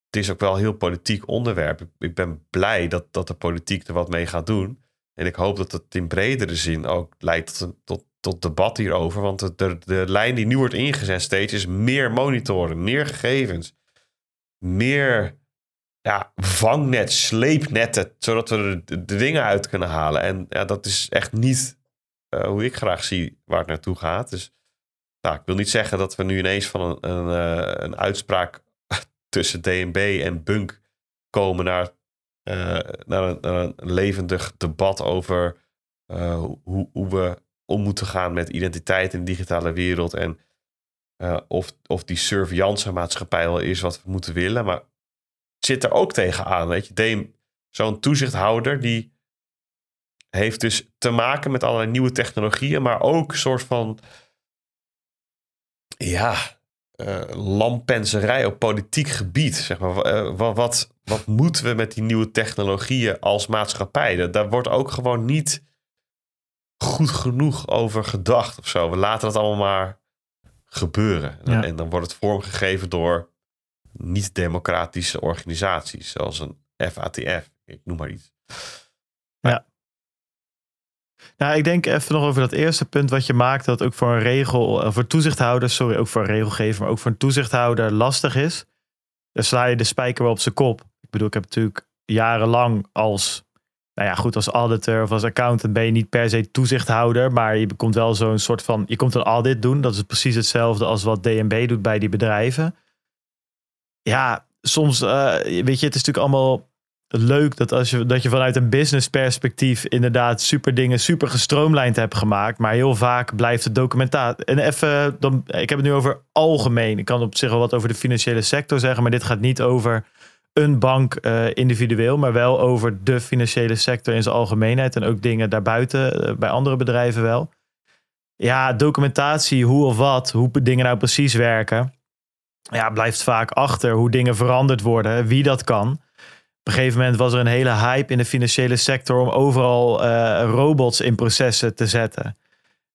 [SPEAKER 3] het is ook wel een heel politiek onderwerp. Ik, ben blij dat, dat de politiek er wat mee gaat doen. En ik hoop dat het in bredere zin ook leidt tot, tot, debat hierover. Want de, de, lijn die nu wordt ingezet steeds is meer monitoren, meer gegevens, meer ja, vangnet, sleepnetten, zodat we de, de dingen uit kunnen halen. En ja, dat is echt niet uh, hoe ik graag zie waar het naartoe gaat. Dus nou, ik wil niet zeggen dat we nu ineens van een, een, eh, een uitspraak tussen DNB en Bunk komen naar, uh, naar, een, levendig debat over uh, hoe, hoe, we om moeten gaan met identiteit in de digitale wereld. En of, of die surveillance maatschappij wel is wat we moeten willen. Maar zit er ook tegenaan. Weet je, zo'n toezichthouder die heeft dus te maken met allerlei nieuwe technologieën, maar ook een soort van ja, uh, lampenserij op politiek gebied. Zeg maar. Uh, wat, wat, wat, moeten we met die nieuwe technologieën als maatschappij? Daar wordt ook gewoon niet goed genoeg over gedacht of zo. We laten dat allemaal maar gebeuren. En, en dan wordt het vormgegeven door niet-democratische organisaties, zoals een FATF, ik noem maar iets.
[SPEAKER 1] Nou, ik denk even nog over dat eerste punt wat je maakt, dat ook voor een regel, eh, voor toezichthouder, sorry, ook voor een regelgever, maar ook voor een toezichthouder lastig is. Dan sla je de spijker wel op zijn kop. Ik bedoel, ik heb natuurlijk jarenlang als, nou ja, goed, als auditor of als accountant ben je niet per se toezichthouder, maar je komt wel zo'n soort van, je komt een audit doen. Dat is precies hetzelfde als wat DNB doet bij die bedrijven. Ja, soms, eh, weet je, het is natuurlijk allemaal leuk dat, als je, dat je vanuit een business perspectief inderdaad super dingen super gestroomlijnd hebt gemaakt. Maar heel vaak blijft het documentatie. En even, dan, ik heb het nu over algemeen. Ik kan op zich wel wat over de financiële sector zeggen, maar dit gaat niet over een bank uh, individueel, maar wel over de financiële sector in zijn algemeenheid. En ook dingen daarbuiten, uh, bij andere bedrijven wel. Ja, documentatie, hoe of wat, hoe dingen nou precies werken. Ja, blijft vaak achter hoe dingen veranderd worden, wie dat kan. Op een gegeven moment was er een hele hype in de financiële sector om overal uh, robots in processen te zetten.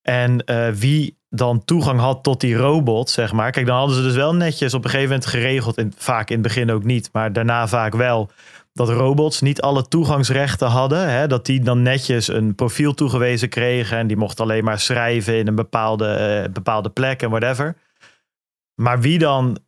[SPEAKER 1] En uh, wie dan toegang had tot die robot, zeg maar. Kijk, dan hadden ze dus wel netjes op een gegeven moment geregeld. En vaak in het begin ook niet, maar daarna vaak wel. Dat robots niet alle toegangsrechten hadden. Hè, dat die dan netjes een profiel toegewezen kregen. En die mochten alleen maar schrijven in een bepaalde, uh, bepaalde plek en whatever. Maar wie dan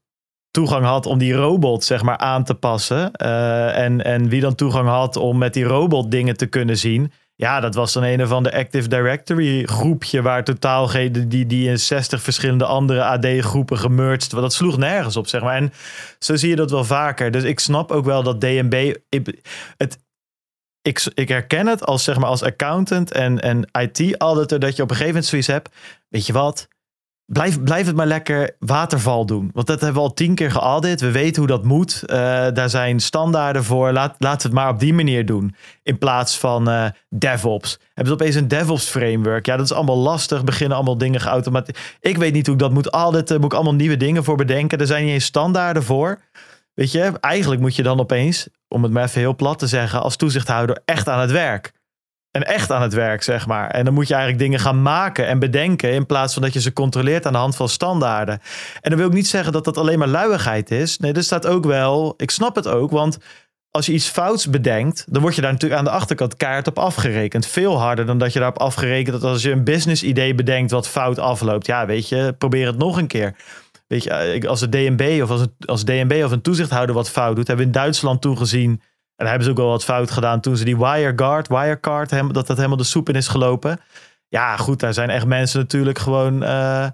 [SPEAKER 1] toegang had om die robot zeg maar aan te passen. Uh, en, en wie dan toegang had om met die robot dingen te kunnen zien. Ja, dat was dan een of de Active Directory groepje waar totaal geen, die, die in 60 verschillende andere AD groepen gemerged. Dat sloeg nergens op, zeg maar. En zo zie je dat wel vaker. Dus ik snap ook wel dat DNB. Het, ik, ik herken het als, zeg maar, als accountant en, en IT-auditor dat je op een gegeven moment zoiets hebt. Weet je wat? Blijf, blijf het maar lekker waterval doen. Want dat hebben we al tien keer geaudit. We weten hoe dat moet. Uh, daar zijn standaarden voor. Laat, laat het maar op die manier doen. In plaats van uh, DevOps. Hebben ze opeens een DevOps framework? Ja, dat is allemaal lastig. Beginnen allemaal dingen geautomatiseerd. Ik weet niet hoe ik dat moet auditen. Moet ik allemaal nieuwe dingen voor bedenken. Er zijn niet eens standaarden voor. Weet je, eigenlijk moet je dan opeens, om het maar even heel plat te zeggen, als toezichthouder echt aan het werk. En echt aan het werk, zeg maar. En dan moet je eigenlijk dingen gaan maken en bedenken. In plaats van dat je ze controleert aan de hand van standaarden. En dan wil ik niet zeggen dat dat alleen maar luiigheid is. Nee, er staat ook wel. Ik snap het ook, want als je iets fouts bedenkt, dan word je daar natuurlijk aan de achterkant kaart op afgerekend. Veel harder dan dat je daarop afgerekend dat als je een business idee bedenkt wat fout afloopt. Ja, weet je, probeer het nog een keer. Weet je, als het DNB of als, het, als DNB of een toezichthouder wat fout doet, hebben we in Duitsland toegezien en daar hebben ze ook wel wat fout gedaan toen ze die WireGuard, Wirecard, dat dat helemaal de soep in is gelopen. Ja, goed, daar zijn echt mensen natuurlijk gewoon uh,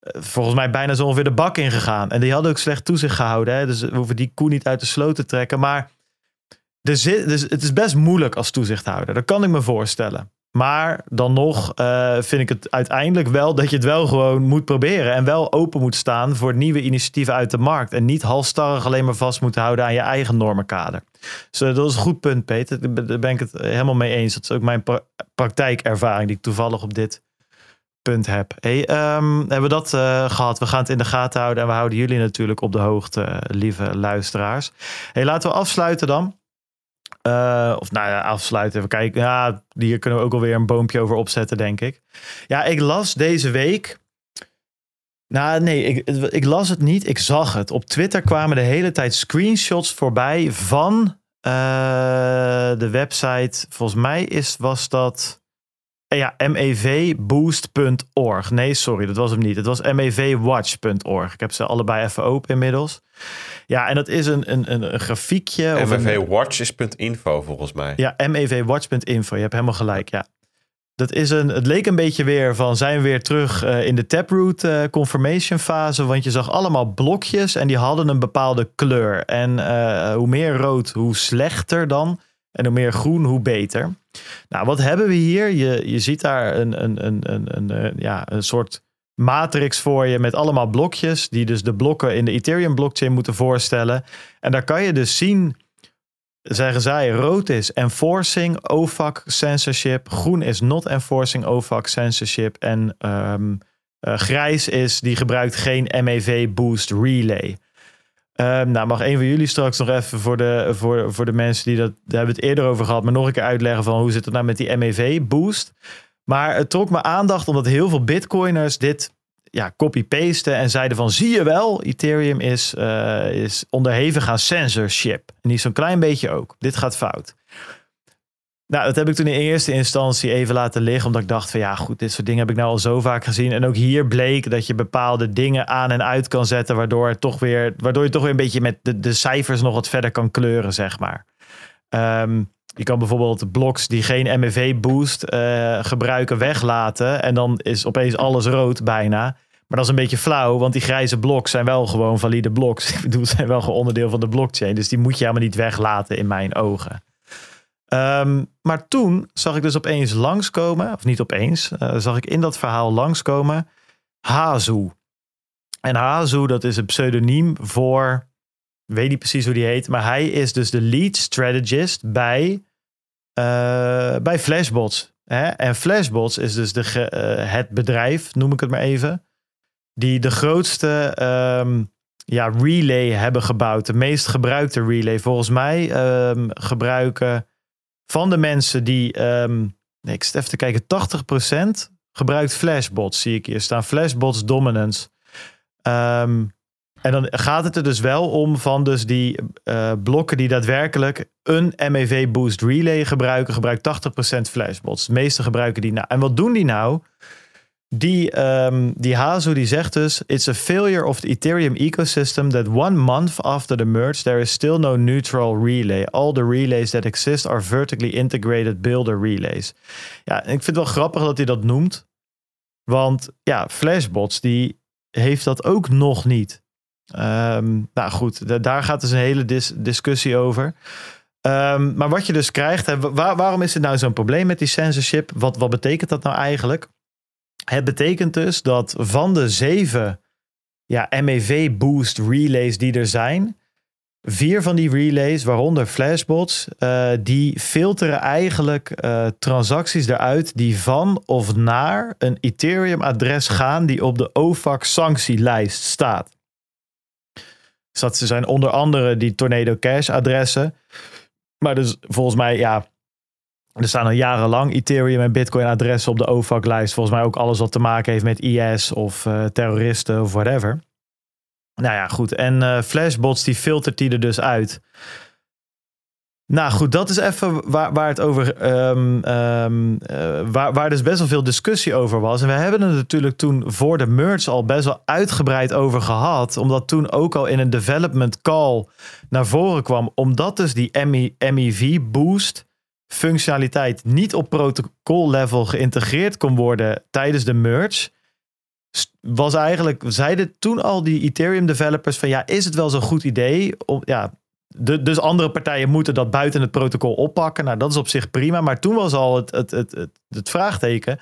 [SPEAKER 1] volgens mij bijna zo ongeveer de bak in gegaan. En die hadden ook slecht toezicht gehouden. Hè? Dus we hoeven die koe niet uit de sloot te trekken. Maar er zit, dus het is best moeilijk als toezichthouder. Dat kan ik me voorstellen. Maar dan nog uh, vind ik het uiteindelijk wel dat je het wel gewoon moet proberen. En wel open moet staan voor nieuwe initiatieven uit de markt. En niet halstarrig alleen maar vast moeten houden aan je eigen normenkader. Dus uh, dat is een goed punt, Peter. Daar ben ik het helemaal mee eens. Dat is ook mijn pra praktijkervaring die ik toevallig op dit punt heb. Hey, um, hebben we dat uh, gehad? We gaan het in de gaten houden. En we houden jullie natuurlijk op de hoogte, lieve luisteraars. Hey, laten we afsluiten dan. Uh, of nou afsluiten. Even kijken. Ja, hier kunnen we ook alweer een boompje over opzetten, denk ik. Ja, ik las deze week. Nou, nee, ik, ik las het niet. Ik zag het. Op Twitter kwamen de hele tijd screenshots voorbij van uh, de website. Volgens mij is, was dat. Ja, mevboost.org. Nee, sorry, dat was hem niet. Het was mevwatch.org. Ik heb ze allebei even open inmiddels. Ja, en dat is een, een, een, een grafiekje.
[SPEAKER 3] MVWatch is .info volgens mij.
[SPEAKER 1] Ja, mevwatch.info. Je hebt helemaal gelijk, ja. Dat is een, het leek een beetje weer van zijn we weer terug uh, in de Taproot uh, confirmation fase. Want je zag allemaal blokjes en die hadden een bepaalde kleur. En uh, hoe meer rood, hoe slechter dan. En hoe meer groen, hoe beter. Nou, wat hebben we hier? Je, je ziet daar een, een, een, een, een, ja, een soort matrix voor je met allemaal blokjes. Die dus de blokken in de Ethereum blockchain moeten voorstellen. En daar kan je dus zien, zeggen zij, rood is enforcing OFAC censorship. Groen is not enforcing OFAC censorship. En um, uh, grijs is, die gebruikt geen MEV boost relay. Um, nou, mag een van jullie straks nog even voor de, voor, voor de mensen die dat, hebben het eerder over gehad, maar nog een keer uitleggen van hoe zit het nou met die MEV boost. Maar het trok me aandacht omdat heel veel bitcoiners dit ja, copy-pasten en zeiden van zie je wel, Ethereum is, eh, is onderhevig aan censorship. En die zo'n klein beetje ook. Dit gaat fout. Nou, dat heb ik toen in eerste instantie even laten liggen, omdat ik dacht van ja, goed, dit soort dingen heb ik nou al zo vaak gezien. En ook hier bleek dat je bepaalde dingen aan en uit kan zetten, waardoor, toch weer, waardoor je toch weer een beetje met de, de cijfers nog wat verder kan kleuren, zeg maar. Ehm, je kan bijvoorbeeld blocks die geen MEV boost uh, gebruiken weglaten en dan is opeens alles rood bijna. Maar dat is een beetje flauw, want die grijze bloks zijn wel gewoon valide bloks. Ik bedoel, zijn wel gewoon onderdeel van de blockchain. Dus die moet je helemaal niet weglaten in mijn ogen. Um, maar toen zag ik dus opeens langskomen, of niet opeens, uh, zag ik in dat verhaal langskomen Hazu. En Hazu, dat is een pseudoniem voor, weet niet precies hoe die heet, maar hij is dus de lead strategist bij, uh, bij Flashbots. Hè? En Flashbots is dus de, uh, het bedrijf, noem ik het maar even, die de grootste um, ja, relay hebben gebouwd. De meest gebruikte relay. Volgens mij um, gebruiken van de mensen die, um, nee, ik zit even te kijken, 80% gebruikt flashbots, zie ik hier staan. Flashbots dominance. Um, en dan gaat het er dus wel om van dus die uh, blokken die daadwerkelijk een MEV boost relay gebruiken, gebruikt 80% flashbots. De meeste gebruiken die nou. En wat doen die nou? Die, um, die Hazu die zegt dus: It's a failure of the Ethereum ecosystem that one month after the merge there is still no neutral relay. All the relays that exist are vertically integrated builder relays. Ja, ik vind het wel grappig dat hij dat noemt. Want ja, Flashbots die heeft dat ook nog niet. Um, nou goed, daar gaat dus een hele dis discussie over. Um, maar wat je dus krijgt, waarom is het nou zo'n probleem met die censorship? Wat, wat betekent dat nou eigenlijk? Het betekent dus dat van de zeven ja, MEV boost relays die er zijn, vier van die relays, waaronder flashbots, uh, die filteren eigenlijk uh, transacties eruit die van of naar een Ethereum-adres gaan die op de OFAC-sanctielijst staat. Dus dat zijn onder andere die Tornado Cash-adressen. Maar dus volgens mij, ja, er staan al jarenlang Ethereum en Bitcoin adressen op de OFAC-lijst. Volgens mij ook alles wat te maken heeft met IS of uh, terroristen of whatever. Nou ja, goed. En uh, Flashbots die filtert die er dus uit. Nou goed, dat is even waar, waar het over. Um, um, uh, waar, waar dus best wel veel discussie over was. En we hebben het natuurlijk toen voor de merge al best wel uitgebreid over gehad. Omdat toen ook al in een development call naar voren kwam. Omdat dus die MEV boost functionaliteit niet op protocol level geïntegreerd kon worden tijdens de merge. Was eigenlijk, zeiden toen al die Ethereum developers van ja, is het wel zo'n goed idee om, ja, de, dus andere partijen moeten dat buiten het protocol oppakken. Nou, dat is op zich prima. Maar toen was al het, het, het, het, het vraagteken.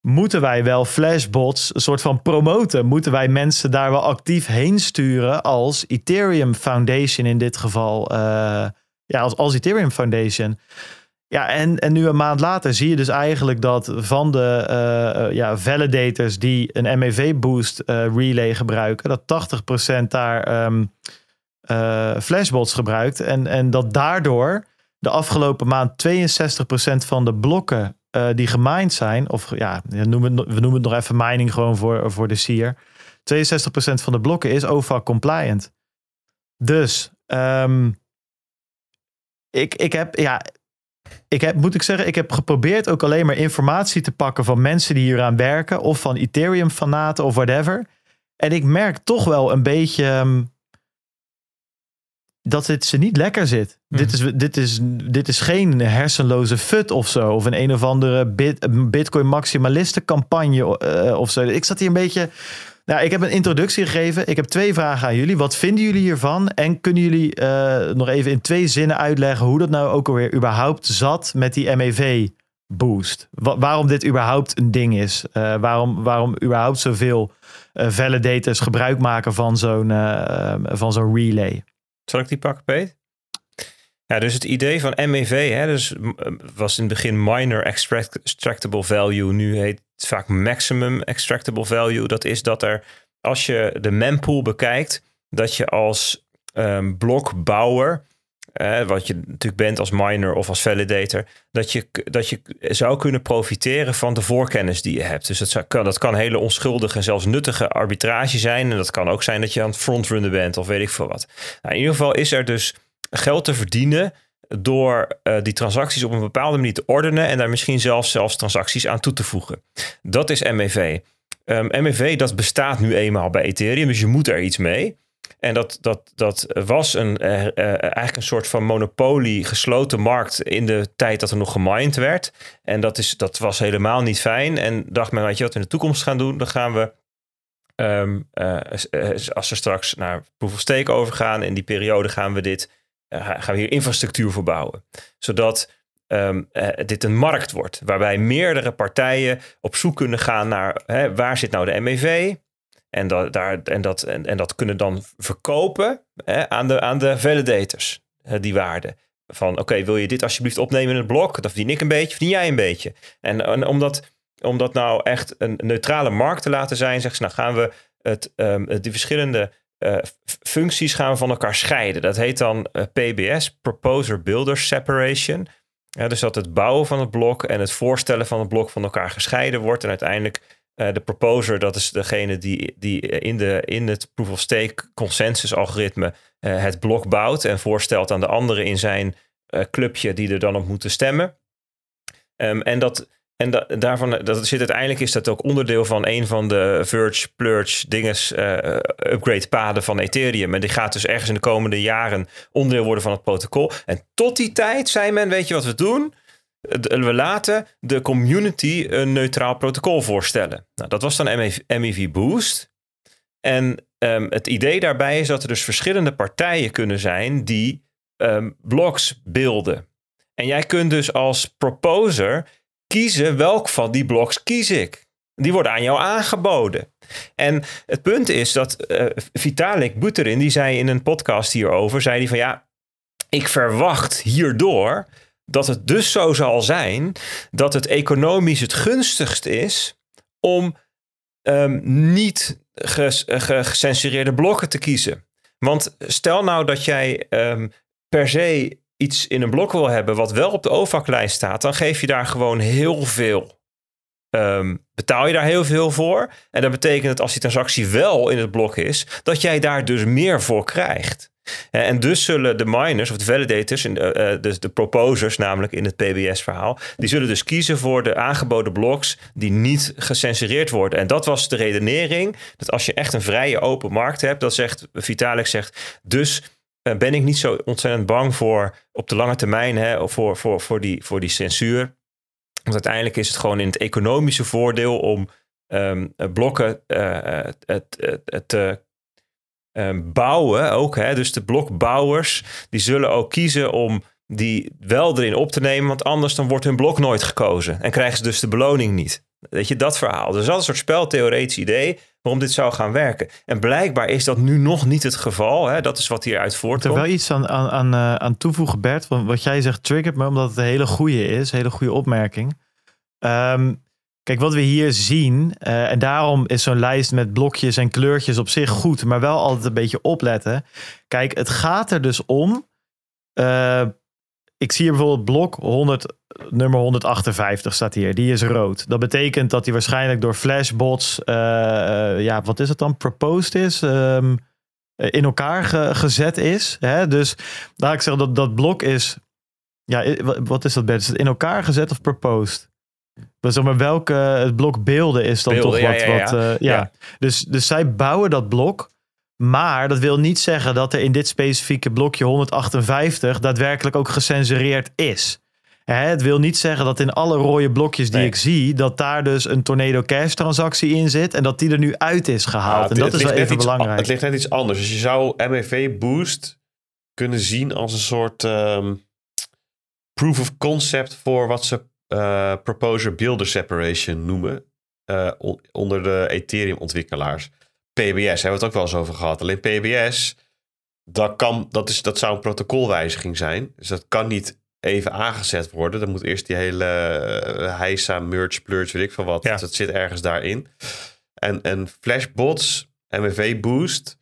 [SPEAKER 1] Moeten wij wel flashbots een soort van promoten? Moeten wij mensen daar wel actief heen sturen als Ethereum Foundation in dit geval? Uh, ja, als, als Ethereum Foundation. Ja, en, en nu een maand later zie je dus eigenlijk dat van de uh, ja, validators die een MEV boost uh, relay gebruiken, dat 80% daar uh, flashbots gebruikt. En, en dat daardoor de afgelopen maand 62% van de blokken die gemined zijn, of ja, we noemen, het, we noemen het nog even mining gewoon voor, voor de sier. 62% van de blokken is OFAC compliant. Dus um, ik, ik heb, ja, ik heb, moet ik zeggen, ik heb geprobeerd ook alleen maar informatie te pakken van mensen die hier aan werken, of van Ethereum-fanaten of whatever. En ik merk toch wel een beetje. Um, dat het ze niet lekker zit. Mm. Dit, is, dit, is, dit is geen hersenloze fut of zo. Of een een of andere bit, Bitcoin maximalisten campagne uh, of zo. Ik zat hier een beetje. Nou, ik heb een introductie gegeven. Ik heb twee vragen aan jullie. Wat vinden jullie hiervan? En kunnen jullie uh, nog even in twee zinnen uitleggen hoe dat nou ook alweer überhaupt zat met die MEV boost? Wa waarom dit überhaupt een ding is? Uh, waarom, waarom überhaupt zoveel validators gebruik maken van zo'n van zo'n relay?
[SPEAKER 2] Zal ik die pakken, Peet? Ja, dus het idee van MEV, hè, dus was in het begin minor extract, extractable value, nu heet het vaak maximum extractable value. Dat is dat er, als je de mempool bekijkt, dat je als um, blokbouwer wat je natuurlijk bent als miner of als validator, dat je, dat je zou kunnen profiteren van de voorkennis die je hebt. Dus dat, zou, kan, dat kan hele onschuldige en zelfs nuttige arbitrage zijn. En dat kan ook zijn dat je aan het frontrunnen bent of weet ik veel wat. Nou, in ieder geval is er dus geld te verdienen door uh, die transacties op een bepaalde manier te ordenen en daar misschien zelfs, zelfs transacties aan toe te voegen. Dat is MEV. Um, MEV dat bestaat nu eenmaal bij Ethereum, dus je moet er iets mee. En dat, dat, dat was een, uh, uh, eigenlijk een soort van monopolie, gesloten markt in de tijd dat er nog gemined werd. En dat, is, dat was helemaal niet fijn. En dacht men, weet je wat we in de toekomst gaan doen? Dan gaan we, um, als we straks naar proof of stake overgaan, in die periode gaan we dit, gaan we hier infrastructuur voor bouwen. Zodat um, dit een markt wordt, waarbij meerdere partijen op zoek kunnen gaan naar hè, waar zit nou de MEV? En dat, daar, en dat, en, dat kunnen dan verkopen hè, aan, de, aan de validators, die waarde. Van oké, wil je dit alsjeblieft opnemen in het blok? Dan verdien ik een beetje, verdien jij een beetje. En, omdat, om dat nou echt een neutrale markt te laten zijn, zeggen ze, nou gaan we het, um, die verschillende uh, functies gaan we van elkaar scheiden. Dat heet dan uh, PBS, Proposer Builder Separation. Dus dat het bouwen van het blok en het voorstellen van het blok van elkaar gescheiden wordt. En uiteindelijk uh, de proposer, dat is degene die, die in, de, in het proof of stake consensus algoritme het blok bouwt en voorstelt aan de anderen in zijn clubje die er dan op moeten stemmen. Um, en dat, en da daarvan, dat zit uiteindelijk is dat ook onderdeel van een van de Verge, Plurge, dinges, upgrade paden van Ethereum. En die gaat dus ergens in de komende jaren onderdeel worden van het protocol. En tot die tijd zei men, weet je wat we doen? we laten de community een neutraal protocol voorstellen. Nou, dat was dan MEV Boost. En um, het idee daarbij is dat er dus verschillende partijen kunnen zijn die um, blocks beelden. En jij kunt dus als proposer kiezen welk van die blocks kies ik. Die worden aan jou aangeboden. En het punt is dat uh, Vitalik Buterin, die zei in een podcast hierover, zei hij van ja, ik verwacht hierdoor dat het dus zo zal zijn dat het economisch het gunstigst is om um, niet gecensureerde blokken te kiezen. Want stel nou dat jij um, per se iets in een blok wil hebben wat wel op de OVAC-lijst staat, dan geef je daar gewoon heel veel. Um, betaal je daar heel veel voor. En dat betekent dat als die transactie wel in het blok is, dat jij daar dus meer voor krijgt. Eh, en dus zullen de miners of de validators, dus de proposers namelijk in het PBS-verhaal, die zullen dus kiezen voor de aangeboden blocks die niet gecensureerd worden. En dat was de redenering, dat als je echt een vrije open markt hebt, dat zegt Vitalik zegt, dus eh, ben ik niet zo ontzettend bang voor op de lange termijn hè, voor, voor, voor, die, voor die censuur. Want uiteindelijk is het gewoon in het economische voordeel om um, blokken uh, te Ehm, bouwen ook. Hè, dus de blokbouwers, die zullen ook kiezen om die wel erin op te nemen. Want anders dan wordt hun blok nooit gekozen. En krijgen ze dus de beloning niet. Weet je, dat verhaal. Dus dat is een soort speltheoretisch idee waarom dit zou gaan werken. En blijkbaar is dat nu nog niet het geval. Hè? Dat is wat hieruit voortkomt.
[SPEAKER 1] Er wel iets aan, aan, aan, uh, aan toevoegen, Bert. Want wat jij zegt triggert me, omdat het een hele goede is. Een hele goede opmerking. Um, Kijk, wat we hier zien, uh, en daarom is zo'n lijst met blokjes en kleurtjes op zich goed, maar wel altijd een beetje opletten. Kijk, het gaat er dus om. Uh, ik zie hier bijvoorbeeld blok 100, nummer 158 staat hier. Die is rood. Dat betekent dat die waarschijnlijk door flashbots, uh, ja, wat is het dan? Proposed is. Um, in elkaar ge gezet is. Hè? Dus laat ik zeggen dat dat blok is. Ja, wat is dat? Is het in elkaar gezet of proposed? Maar zeg maar, welke het blok beelden is dan toch wat. Ja, wat, uh, ja. Dus, dus zij bouwen dat blok. Maar dat wil niet zeggen dat er in dit specifieke blokje 158 daadwerkelijk ook gecensureerd is. Hè, het wil niet zeggen dat in alle rode blokjes die ik zie, dat daar dus een Tornado Cash transactie in zit en dat die er nu uit is gehaald. en dat is wel even belangrijk.
[SPEAKER 3] Het ligt net iets anders. Dus je zou MEV Boost kunnen zien als een soort um, proof of concept voor wat ze uh, Proposer Builder Separation noemen. Uh, onder de Ethereum ontwikkelaars. PBS hebben we het ook wel eens over gehad. Alleen PBS, dat, kan, dat, is, dat zou een protocolwijziging zijn. Dus dat kan niet even aangezet worden. Dan moet eerst die hele uh, heisa, merge, plurge, weet ik veel wat. Ja. dat zit ergens daarin. En, en Flashbots, MFV Boost,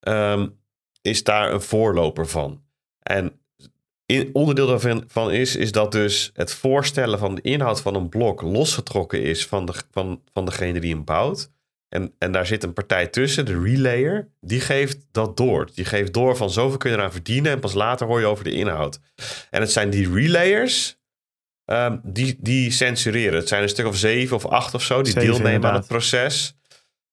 [SPEAKER 3] um, is daar een voorloper van. En in, onderdeel daarvan van is, is dat dus het voorstellen van de inhoud van een blok losgetrokken is van, de, van, van degene die hem bouwt. En, en daar zit een partij tussen, de relayer, die geeft dat door. Die geeft door van zoveel kun je eraan verdienen en pas later hoor je over de inhoud. En het zijn die relayers ehm, die, die censureren. Het zijn een stuk of zeven of acht of zo die
[SPEAKER 1] Zeven,
[SPEAKER 3] deelnemen aan het proces.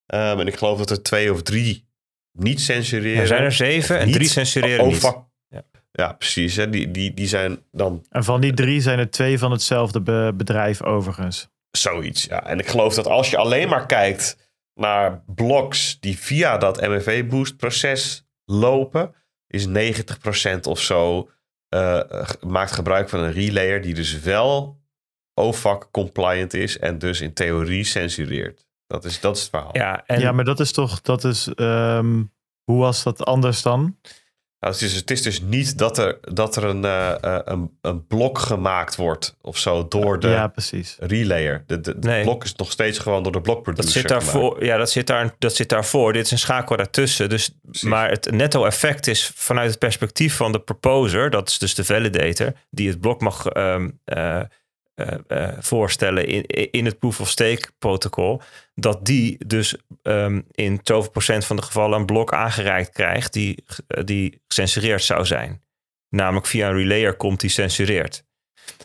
[SPEAKER 3] Ehm, en ik geloof dat er twee of drie niet censureren.
[SPEAKER 2] Er zijn er zeven en drie censureren
[SPEAKER 3] oh,
[SPEAKER 2] niet. Ja.
[SPEAKER 3] Ja, precies. Hè. Die, die, die zijn dan
[SPEAKER 1] En van die drie zijn er twee van hetzelfde be- bedrijf overigens.
[SPEAKER 3] zoiets. Ja. En ik geloof dat als je alleen maar kijkt naar bloks die via dat MFV-boost proces lopen, is 90% of zo eh, maakt gebruik van een relayer die dus wel OFAC compliant is en dus in theorie censureert. Dat is, dat is het verhaal.
[SPEAKER 2] Ja, en
[SPEAKER 1] ja, maar dat is toch, dat is, ehm, hoe was dat anders dan?
[SPEAKER 3] Nou, het, is, het is dus niet dat er, dat er een, eh, een, een blok gemaakt wordt of zo door de
[SPEAKER 1] Ja, precies.
[SPEAKER 3] relayer. De, de, de
[SPEAKER 2] Nee.
[SPEAKER 3] blok is nog steeds gewoon door de blokproducer
[SPEAKER 2] dat zit, daarvoor, ja, dat, zit daar, dat zit daarvoor. Dit is een schakel daartussen. Dus,
[SPEAKER 3] Precies.
[SPEAKER 2] maar het netto-effect is vanuit het perspectief van de proposer, dat is dus de validator, die het blok mag ehm, eh, eh, eh, voorstellen in, in het proof-of-stake protocol, dat die dus ehm, in zoveel procent van de gevallen een blok aangereikt krijgt die, eh, die gecensureerd zou zijn. Namelijk via een relayer komt die censureert.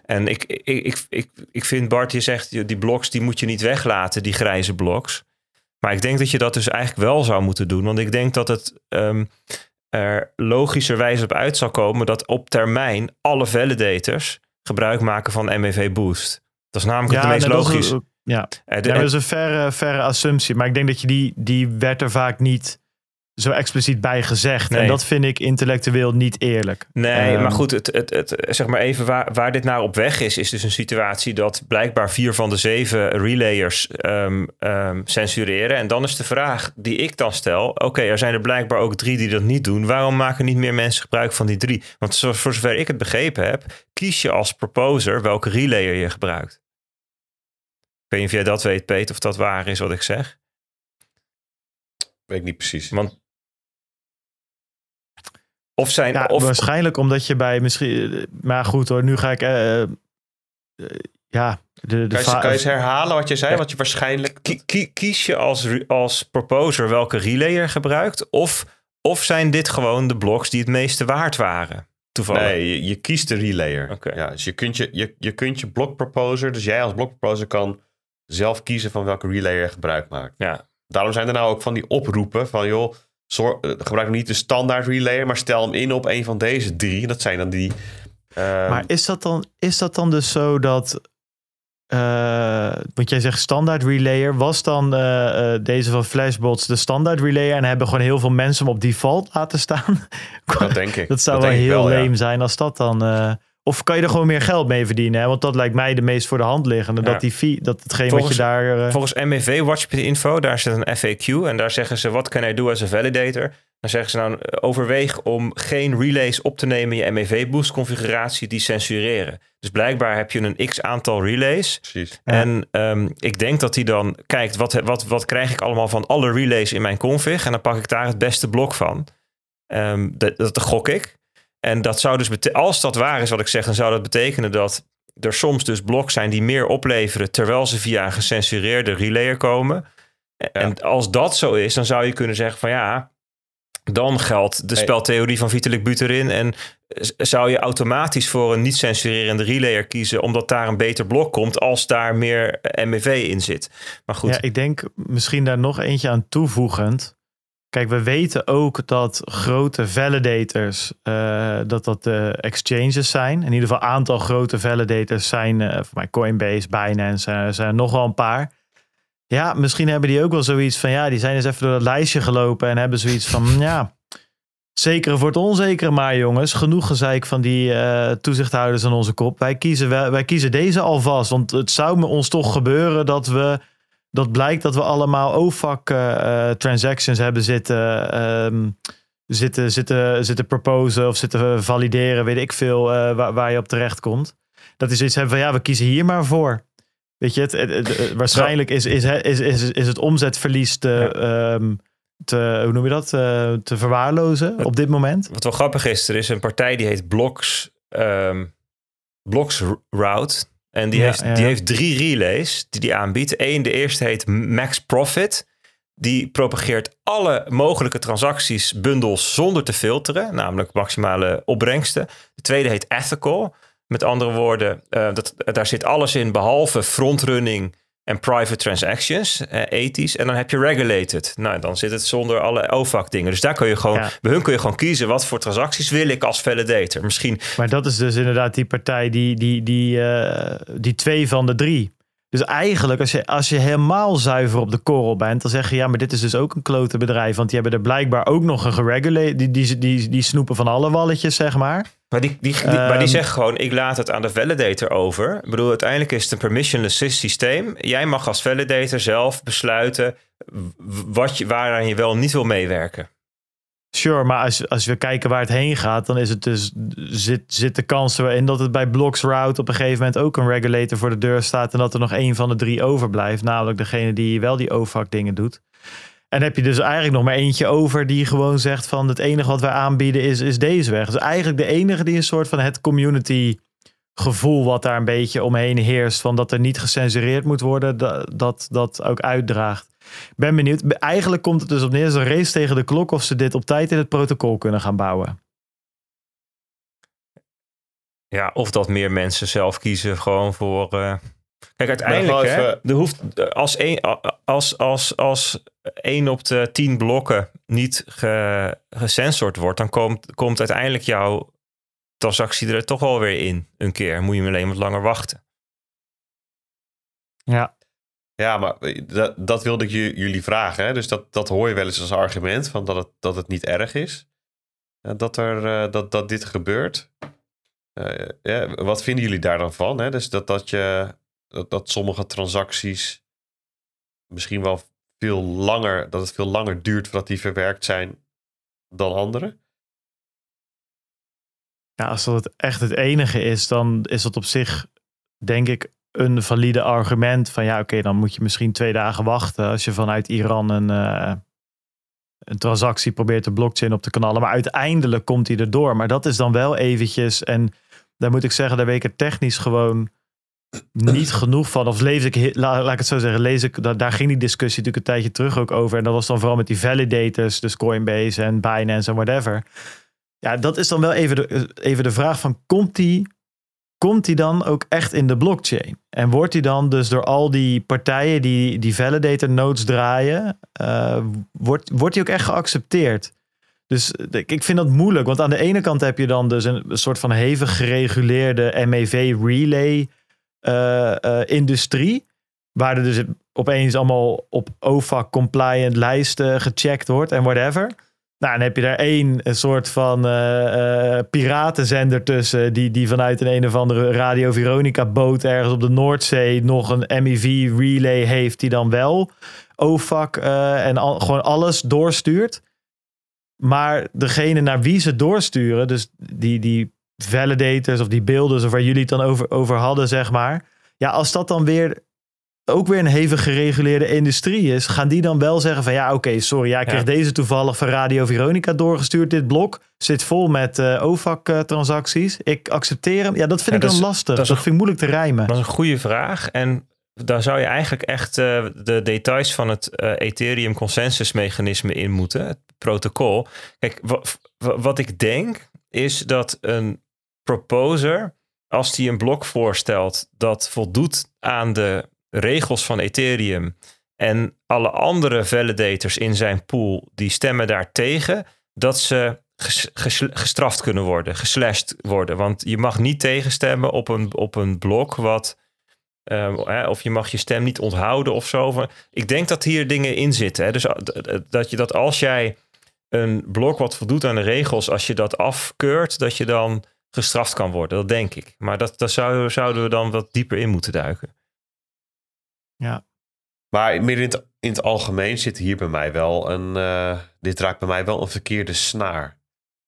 [SPEAKER 2] En ik, ik, ik, ik, ik vind Bart, je zegt die bloks die moet je niet weglaten, die grijze bloks. Maar ik denk dat je dat dus eigenlijk wel zou moeten doen. Want ik denk dat het ehm, er logischerwijs op uit zal komen dat op termijn alle validators gebruik maken van MEV Boost. Dat is namelijk het meest logisch.
[SPEAKER 1] ja,
[SPEAKER 2] Eh,
[SPEAKER 1] Ja, dat is een verre, verre assumptie. Maar ik denk dat je die, die werd er vaak niet zo expliciet bij gezegd.
[SPEAKER 2] Nee.
[SPEAKER 1] En dat vind ik intellectueel niet eerlijk.
[SPEAKER 2] Nee,
[SPEAKER 1] Ehm,
[SPEAKER 2] maar goed, het, het, het, zeg maar even waar, waar dit naar op weg is, is dus een situatie dat blijkbaar vier van de zeven relayers ehm, ehm, censureren. En dan is de vraag die ik dan stel: oké, er zijn er blijkbaar ook drie die dat niet doen. Waarom maken niet meer mensen gebruik van die drie? Want voor zover ik het begrepen heb, kies je als proposer welke relayer je gebruikt. Ik weet niet of jij dat weet, Peter, of dat waar is wat ik zeg.
[SPEAKER 3] Weet ik niet precies.
[SPEAKER 2] Want. Of zijn.
[SPEAKER 1] Ja,
[SPEAKER 2] of,
[SPEAKER 1] waarschijnlijk omdat je bij misschien... Maar goed hoor, nu ga ik... eh, eh, ja, de, de
[SPEAKER 3] Kan je, kan je eens herhalen wat je zei?
[SPEAKER 2] Ja.
[SPEAKER 3] Wat je waarschijnlijk...
[SPEAKER 2] Kie- kie- kies je als, als proposer welke relayer gebruikt? Of, of zijn dit gewoon de blocks die het meeste waard waren? Toevallig.
[SPEAKER 3] Nee, je, je kiest de relayer. Ja, dus je kunt je, je, je kunt je blokproposer, dus jij als blokproposer kan zelf kiezen van welke relayer je gebruik maakt.
[SPEAKER 2] Ja.
[SPEAKER 3] Daarom zijn er nou ook van die oproepen van joh, eh, gebruik niet de standaard relayer, maar stel hem in op een van deze drie. Dat zijn dan die... ehm,
[SPEAKER 1] Maar is dat dan, is dat dan dus zo dat. Want jij zegt standaard relayer. Was dan eh, eh, deze van Flashbots de standaard relayer? En hebben gewoon heel veel mensen hem op default laten staan?
[SPEAKER 3] dat denk ik.
[SPEAKER 1] dat zou wel
[SPEAKER 3] ik
[SPEAKER 1] heel
[SPEAKER 3] ja.
[SPEAKER 1] lame zijn als dat dan. of kan je er gewoon meer geld mee verdienen? Hè? Want dat lijkt mij de meest voor de hand liggende.
[SPEAKER 2] Ja.
[SPEAKER 1] Dat, die fee, dat hetgeen
[SPEAKER 2] Volgens-
[SPEAKER 1] wat je daar.
[SPEAKER 2] Volgens MEV Watch.info, daar zit een FAQ. En daar zeggen ze, what can I do as a validator? Dan zeggen ze nou, eh, overweeg om geen relays op te nemen in je MEV boost configuratie die censureren. Dus blijkbaar heb je een x aantal relays.
[SPEAKER 3] Precies.
[SPEAKER 1] Ja.
[SPEAKER 2] En ehm, ik denk dat hij dan kijkt, wat, wat, wat krijg ik allemaal van alle relays in mijn config? En dan pak ik daar het beste blok van. Ehm, dat, dat gok ik. En dat zou dus als dat waar is wat ik zeg, dan zou dat betekenen dat er soms dus bloks zijn die meer opleveren terwijl ze via een gecensureerde relayer komen. En als dat zo is, dan zou je kunnen zeggen van ja, dan geldt de speltheorie van Vitalik Buterin en zou je automatisch voor een niet censurerende relayer kiezen omdat daar een beter blok komt als daar meer MEV in zit. Maar goed,
[SPEAKER 1] Ja, ik denk misschien daar nog eentje aan toevoegend. Kijk, we weten ook dat grote validators, eh, dat dat de exchanges zijn. In ieder geval een aantal grote validators zijn, eh voor mij Coinbase, Binance, eh, zijn er nog wel een paar. Ja, misschien hebben die ook wel zoiets van, ja, die zijn eens even door dat lijstje gelopen en hebben zoiets van, ja, zekere voor het onzekere maar jongens. Genoeg gezeik van die eh, toezichthouders aan onze kop. Wij kiezen, wel, wij kiezen deze alvast, want het zou me ons toch gebeuren dat we dat blijkt dat we allemaal OFAC eh, eh, transactions hebben zitten, ehm, zitten, zitten, zitten proposen of zitten valideren, weet ik veel, waar, waar je op terecht komt. Dat is iets hebben van ja, we kiezen hier maar voor. Weet je, het, het- het- het- waarschijnlijk is, is, is, is, is het omzetverlies te, ehm, te, hoe noem je dat, Eh, te verwaarlozen op dit moment.
[SPEAKER 2] wat wel grappig is, er is een partij die heet Blocks ehm Blocks Route. En die,
[SPEAKER 1] Ja,
[SPEAKER 2] heeft,
[SPEAKER 1] ja.
[SPEAKER 2] die heeft drie relays die die aanbiedt. Eén, de eerste heet Max Profit. Die propageert alle mogelijke transacties, bundels zonder te filteren, namelijk maximale opbrengsten. De tweede heet Ethical. Met andere woorden, eh, dat, daar zit alles in behalve frontrunning en private transactions, eh, ethisch. En dan heb je regulated. Nou, dan zit het zonder alle OFAC dingen. Dus daar kun je gewoon,
[SPEAKER 1] Ja.
[SPEAKER 2] bij hun kun je gewoon kiezen wat voor transacties wil ik als validator. Misschien
[SPEAKER 1] Maar dat is dus inderdaad die partij, die, die, die, eh, die twee van de drie. Dus eigenlijk, als je, als je helemaal zuiver op de korrel bent, dan zeg je ja, maar dit is dus ook een klote bedrijf. Want die hebben er blijkbaar ook nog een geregulate. Die, die, die, die snoepen van alle walletjes, zeg maar.
[SPEAKER 2] Maar die, die, die- maar die
[SPEAKER 1] Ehm,
[SPEAKER 2] zegt gewoon, ik laat het aan de validator over. Ik bedoel, uiteindelijk is het een permissionless systeem. Jij mag als validator zelf besluiten wat je, waaraan je wel niet wil meewerken.
[SPEAKER 1] Sure, maar als, als we kijken waar het heen gaat, dan is het dus, zit, zit de kans erin dat het bij Blocks Route op een gegeven moment ook een regulator voor de deur staat en dat er nog één van de drie overblijft, namelijk degene die wel die OFAC dingen doet. En heb je dus eigenlijk nog maar eentje over die gewoon zegt van het enige wat wij aanbieden is, is deze weg. Dus eigenlijk de enige die een soort van het community gevoel wat daar een beetje omheen heerst van dat er niet gecensureerd moet worden, dat, dat ook uitdraagt. Ben benieuwd. Eigenlijk komt het dus op neer als een race tegen de klok of ze dit op tijd in het protocol kunnen gaan bouwen.
[SPEAKER 2] Ja, of dat meer mensen zelf kiezen gewoon voor... eh, Kijk, uiteindelijk, hè,
[SPEAKER 3] even-
[SPEAKER 2] er hoeft, als, één, als, als, als één op de tien blokken niet ge, gesensord wordt, dan komt, komt uiteindelijk jouw transactie er toch wel weer in een keer. Moet je hem alleen wat langer wachten.
[SPEAKER 1] Ja,
[SPEAKER 3] Ja, maar dat, dat wilde ik ju- jullie vragen. Hè? Dus dat, dat hoor je wel eens als argument van dat het, dat het niet erg is. eh, dat, er, eh, dat, dat dit gebeurt. Eh, ja, wat vinden jullie daar dan van? Hè? Dus dat, dat, je, dat, sommige transacties misschien wel veel langer, dat het veel langer duurt voordat die verwerkt zijn dan andere.
[SPEAKER 1] ja, als dat echt het enige is, dan is dat op zich, denk ik, een valide argument. Van ja, oké, dan moet je misschien twee dagen wachten als je vanuit Iran een, eh, een transactie probeert de blockchain op te knallen. Maar uiteindelijk komt hij erdoor. Maar dat is dan wel eventjes. En daar moet ik zeggen, daar weet ik er technisch gewoon niet genoeg van. Of lees ik, laat ik het zo zeggen, lees ik, da- daar ging die discussie natuurlijk een tijdje terug ook over. En dat was dan vooral met die validators, dus Coinbase en Binance en whatever. Ja, dat is dan wel even de, even de vraag van, komt die, komt die dan ook echt in de blockchain? En wordt die dan dus door al die partijen die die validator nodes draaien, eh, wordt, wordt die ook echt geaccepteerd? Dus eh, ik vind dat moeilijk, want aan de ene kant heb je dan dus een soort van hevig gereguleerde MEV relay eh, industrie, waar er dus opeens allemaal op OFAC compliant lijsten gecheckt wordt en whatever. Nou, dan heb je daar één een soort van eh, eh, piratenzender tussen, die, die vanuit een een of andere Radio Veronica boot ergens op de Noordzee nog een MEV relay heeft, die dan wel OFAC eh, en al, gewoon alles doorstuurt. Maar degene naar wie ze doorsturen, dus die, die validators of die beelders of waar jullie het dan over, over hadden, zeg maar. Ja, als dat dan weer ook weer een hevig gereguleerde industrie is, gaan die dan wel zeggen van ja, oké, sorry, ja, ik kreeg
[SPEAKER 2] Ja.
[SPEAKER 1] deze toevallig van Radio Veronica doorgestuurd. Dit blok zit vol met eh OFAC-transacties. Ik accepteer hem. Ja, dat vind
[SPEAKER 2] Ja,
[SPEAKER 1] ik dan
[SPEAKER 2] is-
[SPEAKER 1] lastig.
[SPEAKER 2] dat
[SPEAKER 1] Dat,
[SPEAKER 2] een-
[SPEAKER 1] vind ik moeilijk te rijmen.
[SPEAKER 2] Dat is een goede vraag. En daar zou je eigenlijk echt eh, de details van het eh, Ethereum consensusmechanisme in moeten. Het protocol. Kijk, wa- wa- wat ik denk is dat een proposer, als die een blok voorstelt dat voldoet aan de regels van Ethereum en alle andere validators in zijn pool die stemmen daartegen, dat ze ges- ges- gestraft kunnen worden, geslashed worden. Want je mag niet tegenstemmen op een, op een blok wat. ehm, of je mag je stem niet onthouden of zo. Ik denk dat hier dingen in zitten. Hè? Dus eh, dat, je, dat als jij een blok wat voldoet aan de regels, als je dat afkeurt, dat je dan gestraft kan worden. Dat denk ik. Maar dat, daar zou, zouden we dan wat dieper in moeten duiken.
[SPEAKER 3] Maar meer in het, in het algemeen zit hier bij mij wel een. eh, dit raakt bij mij wel een verkeerde snaar.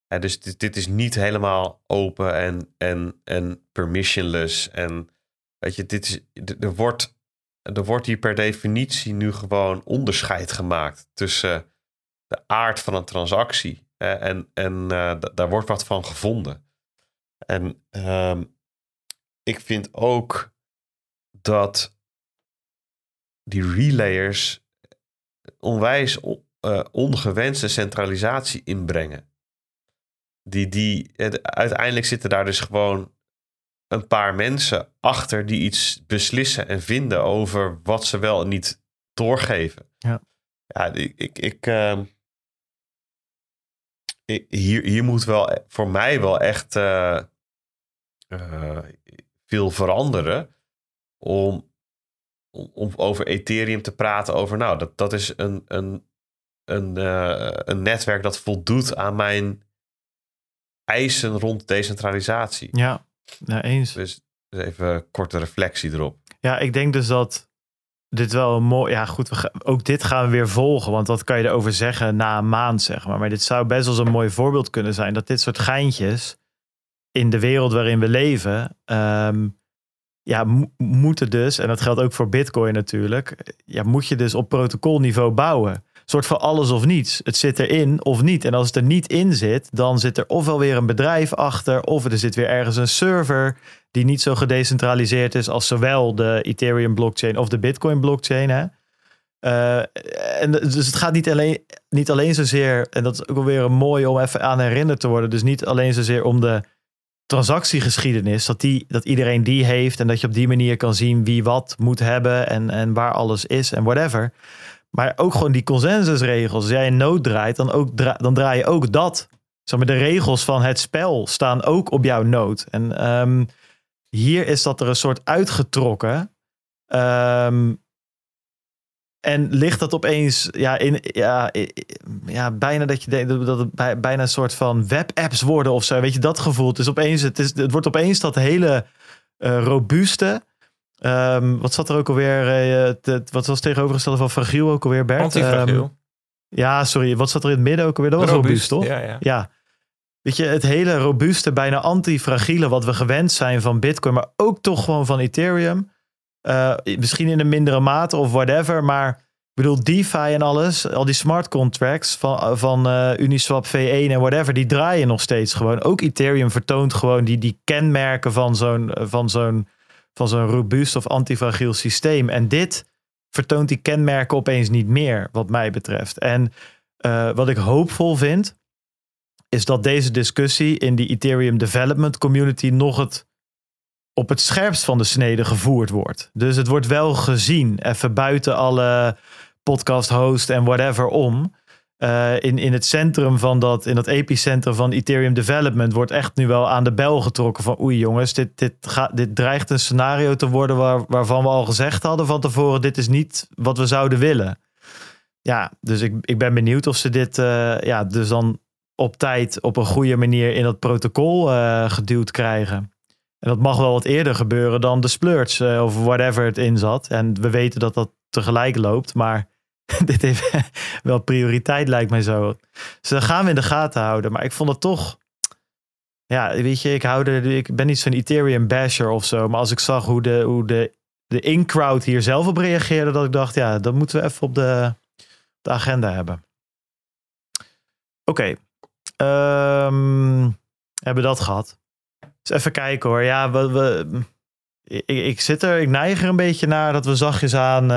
[SPEAKER 3] Hè, dus dit, dit is niet helemaal open en, en, en permissionless. En weet je, dit is, er, wordt, er wordt hier per definitie nu gewoon onderscheid gemaakt tussen de aard van een transactie. en en eh, daar wordt wat van gevonden. En ehm, ik vind ook dat die relayers onwijs eh, ongewenste centralisatie inbrengen. Die, die, het- uiteindelijk zitten daar dus gewoon een paar mensen achter die iets beslissen en vinden over wat ze wel en niet doorgeven.
[SPEAKER 1] Ja.
[SPEAKER 3] Ja, ik, ik, ik, ehm, hier, hier moet wel e- voor mij wel echt eh, eh, veel veranderen om, om, om over Ethereum te praten over, nou, dat, dat is een, een, een, eh, een netwerk dat voldoet aan mijn eisen rond decentralisatie.
[SPEAKER 1] Ja, ja eens.
[SPEAKER 3] Dus dus even een korte reflectie erop.
[SPEAKER 1] Ja, ik denk dus dat dit wel een mooi... Ja, goed, we ook dit gaan we weer volgen. Want wat kan je erover zeggen na een maand, zeg maar. Maar dit zou best wel eens een mooi voorbeeld kunnen zijn. Dat dit soort geintjes in de wereld waarin we leven... ehm, ja, mo- moeten dus, en dat geldt ook voor bitcoin natuurlijk... Ja, moet je dus op protocolniveau bouwen. Soort van alles of niets. Het zit erin of niet. En als het er niet in zit, dan zit er ofwel weer een bedrijf achter... of er zit weer ergens een server die niet zo gedecentraliseerd is als zowel de Ethereum blockchain of de Bitcoin blockchain. Hè? Eh, en dus het gaat niet alleen, niet alleen zozeer, en dat is ook wel weer een mooi om even aan herinnerd te worden. Dus niet alleen zozeer om de transactiegeschiedenis, dat, die, dat iedereen die heeft en dat je op die manier kan zien wie wat moet hebben en, en waar alles is en whatever. Maar ook gewoon die consensusregels. Als jij een nood draait, dan, ook dan draai je ook dat. Zeg maar, de regels van het spel staan ook op jouw nood. En ehm, hier is dat er een soort uitgetrokken. Ehm, en ligt dat opeens ja, in, ja, ja, bijna dat je denkt dat- het bij- bijna een soort van webapps worden of zo. Weet je, dat gevoel. Het, is opeens, het, is, het wordt opeens dat hele eh, robuuste. ehm, wat zat er ook alweer? het- wat was tegenovergestelde van fragiel ook alweer, Bert?
[SPEAKER 2] Antifragiel.
[SPEAKER 1] Ehm, ja, sorry. Wat zat er in het midden ook alweer? Dat was robuust, toch?
[SPEAKER 2] Ja, ja.
[SPEAKER 1] Ja. Weet je, het hele robuuste, bijna antifragiele wat we gewend zijn van Bitcoin, maar ook toch gewoon van Ethereum. Eh, misschien in een mindere mate of whatever, maar ik bedoel, DeFi en alles, al die smart contracts van, van eh, Uniswap V1 en whatever, die draaien nog steeds gewoon. Ook Ethereum vertoont gewoon die, die kenmerken van zo'n van zo'n van zo'n robuust of antifragiel systeem. En dit vertoont die kenmerken opeens niet meer, wat mij betreft. En eh, wat ik hoopvol vind, is dat deze discussie in die Ethereum development community nog het op het scherpst van de snede gevoerd wordt. Dus het wordt wel gezien, even buiten alle podcast host en whatever om. Eh, in, in het centrum van dat, in dat epicentrum van Ethereum development wordt echt nu wel aan de bel getrokken van oei jongens, dit, dit, gaat, dit dreigt een scenario te worden waar, waarvan we al gezegd hadden van tevoren, dit is niet wat we zouden willen. Ja, dus ik, ik ben benieuwd of ze dit eh, ja, dus dan op tijd op een goede manier in dat protocol eh, geduwd krijgen. En dat mag wel wat eerder gebeuren dan de splurge eh, of whatever het in zat. En we weten dat dat tegelijk loopt, maar dit heeft wel prioriteit lijkt mij zo. Dus dat gaan we in de gaten houden. Maar ik vond het toch, ja, weet je, ik, hou ik ben niet zo'n Ethereum basher of zo. Maar als ik zag hoe de, hoe de, de in-crowd hier zelf op reageerde, dat ik dacht, ja, dat moeten we even op de, de agenda hebben. Oké, Ehm, hebben we dat gehad. Dus even kijken hoor. Ja, we, we, ik, ik zit er, ik neig er een beetje naar dat we zachtjes aan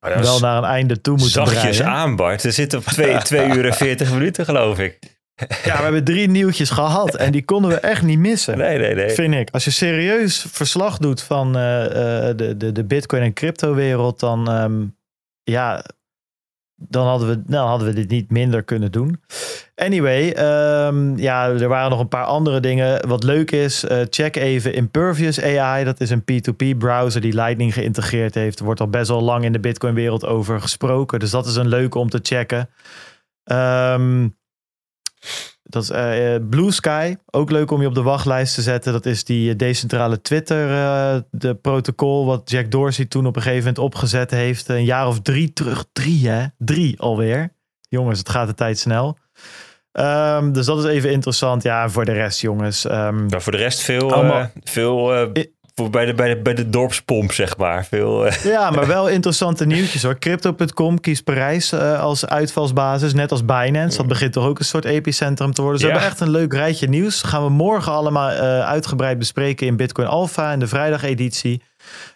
[SPEAKER 2] dat
[SPEAKER 1] wel naar een einde toe moeten
[SPEAKER 2] zachtjes
[SPEAKER 1] breien.
[SPEAKER 2] aan, Bart. We zitten op 2 uur en 40 minuten, geloof ik.
[SPEAKER 1] Ja, we hebben drie nieuwtjes gehad en die konden we echt niet missen.
[SPEAKER 2] Nee, nee, nee.
[SPEAKER 1] Vind ik. Als je serieus verslag doet van eh, eh, de, de, de bitcoin en crypto wereld, dan ehm, ja, dan hadden, we, dan hadden we dit niet minder kunnen doen. Anyway, ehm, ja, er waren nog een paar andere dingen. Wat leuk is, eh, check even Impervious AI. Dat is een P2P browser die Lightning geïntegreerd heeft. Er wordt al best wel lang in de bitcoin wereld over gesproken. Dus dat is een leuke om te checken. Ehm dat is eh, eh, Blue Sky, ook leuk om je op de wachtlijst te zetten. Dat is die eh, decentrale Twitter, eh, de protocol wat Jack Dorsey toen op een gegeven moment opgezet heeft. Een jaar of drie terug. Drie hè? Drie alweer. Jongens, het gaat de tijd snel. Ehm, dus dat is even interessant. Ja, voor de rest jongens. ehm,
[SPEAKER 2] Maar voor de rest veel,
[SPEAKER 1] Allemaal-
[SPEAKER 2] eh, veel bij de, bij de, bij de dorpspomp, zeg maar. Veel, eh,
[SPEAKER 1] Ja, maar wel interessante nieuwtjes hoor. Crypto.com kiest Parijs eh, als uitvalsbasis, net als Binance. Dat begint toch ook een soort epicentrum te worden. Ze
[SPEAKER 2] Ja.
[SPEAKER 1] hebben echt een leuk rijtje nieuws. Gaan we morgen allemaal eh, uitgebreid bespreken in Bitcoin Alpha en de vrijdageditie.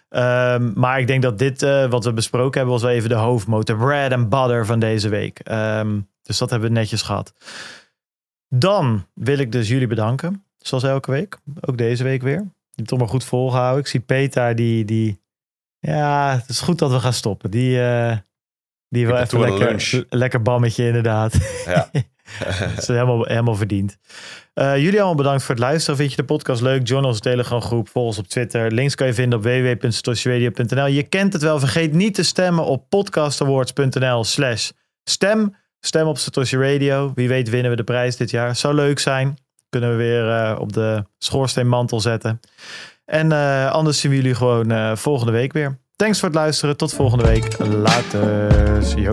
[SPEAKER 1] Ehm, maar ik denk dat dit, wat we besproken hebben, was wel even de hoofdmotor. Bread and butter van deze week. Ehm, dus dat hebben we netjes gehad. Dan wil ik dus jullie bedanken. Zoals elke week. Ook deze week weer. Je hebt toch maar goed volgehouden. Ik zie Peter, die, die... Ja, het is goed dat we gaan stoppen. Die, eh die
[SPEAKER 3] heb
[SPEAKER 1] even lekker,
[SPEAKER 3] lunch.
[SPEAKER 1] lekker bammetje inderdaad.
[SPEAKER 3] Ja.
[SPEAKER 1] Dat is helemaal, helemaal verdiend. Eh, jullie allemaal bedankt voor het luisteren. Vind je de podcast leuk? Join onze Telegram groep. Volg ons op Twitter. Links kan je vinden op www.satoshiradio.nl. Je kent het wel. Vergeet niet te stemmen op podcastawards.nl slash stem. Stem op Satoshi Radio. Wie weet winnen we de prijs dit jaar. Zou leuk zijn. Kunnen we weer eh, op de schoorsteenmantel zetten. En eh, anders zien we jullie gewoon eh, volgende week weer. Thanks voor het luisteren. Tot volgende week. Later. Yo.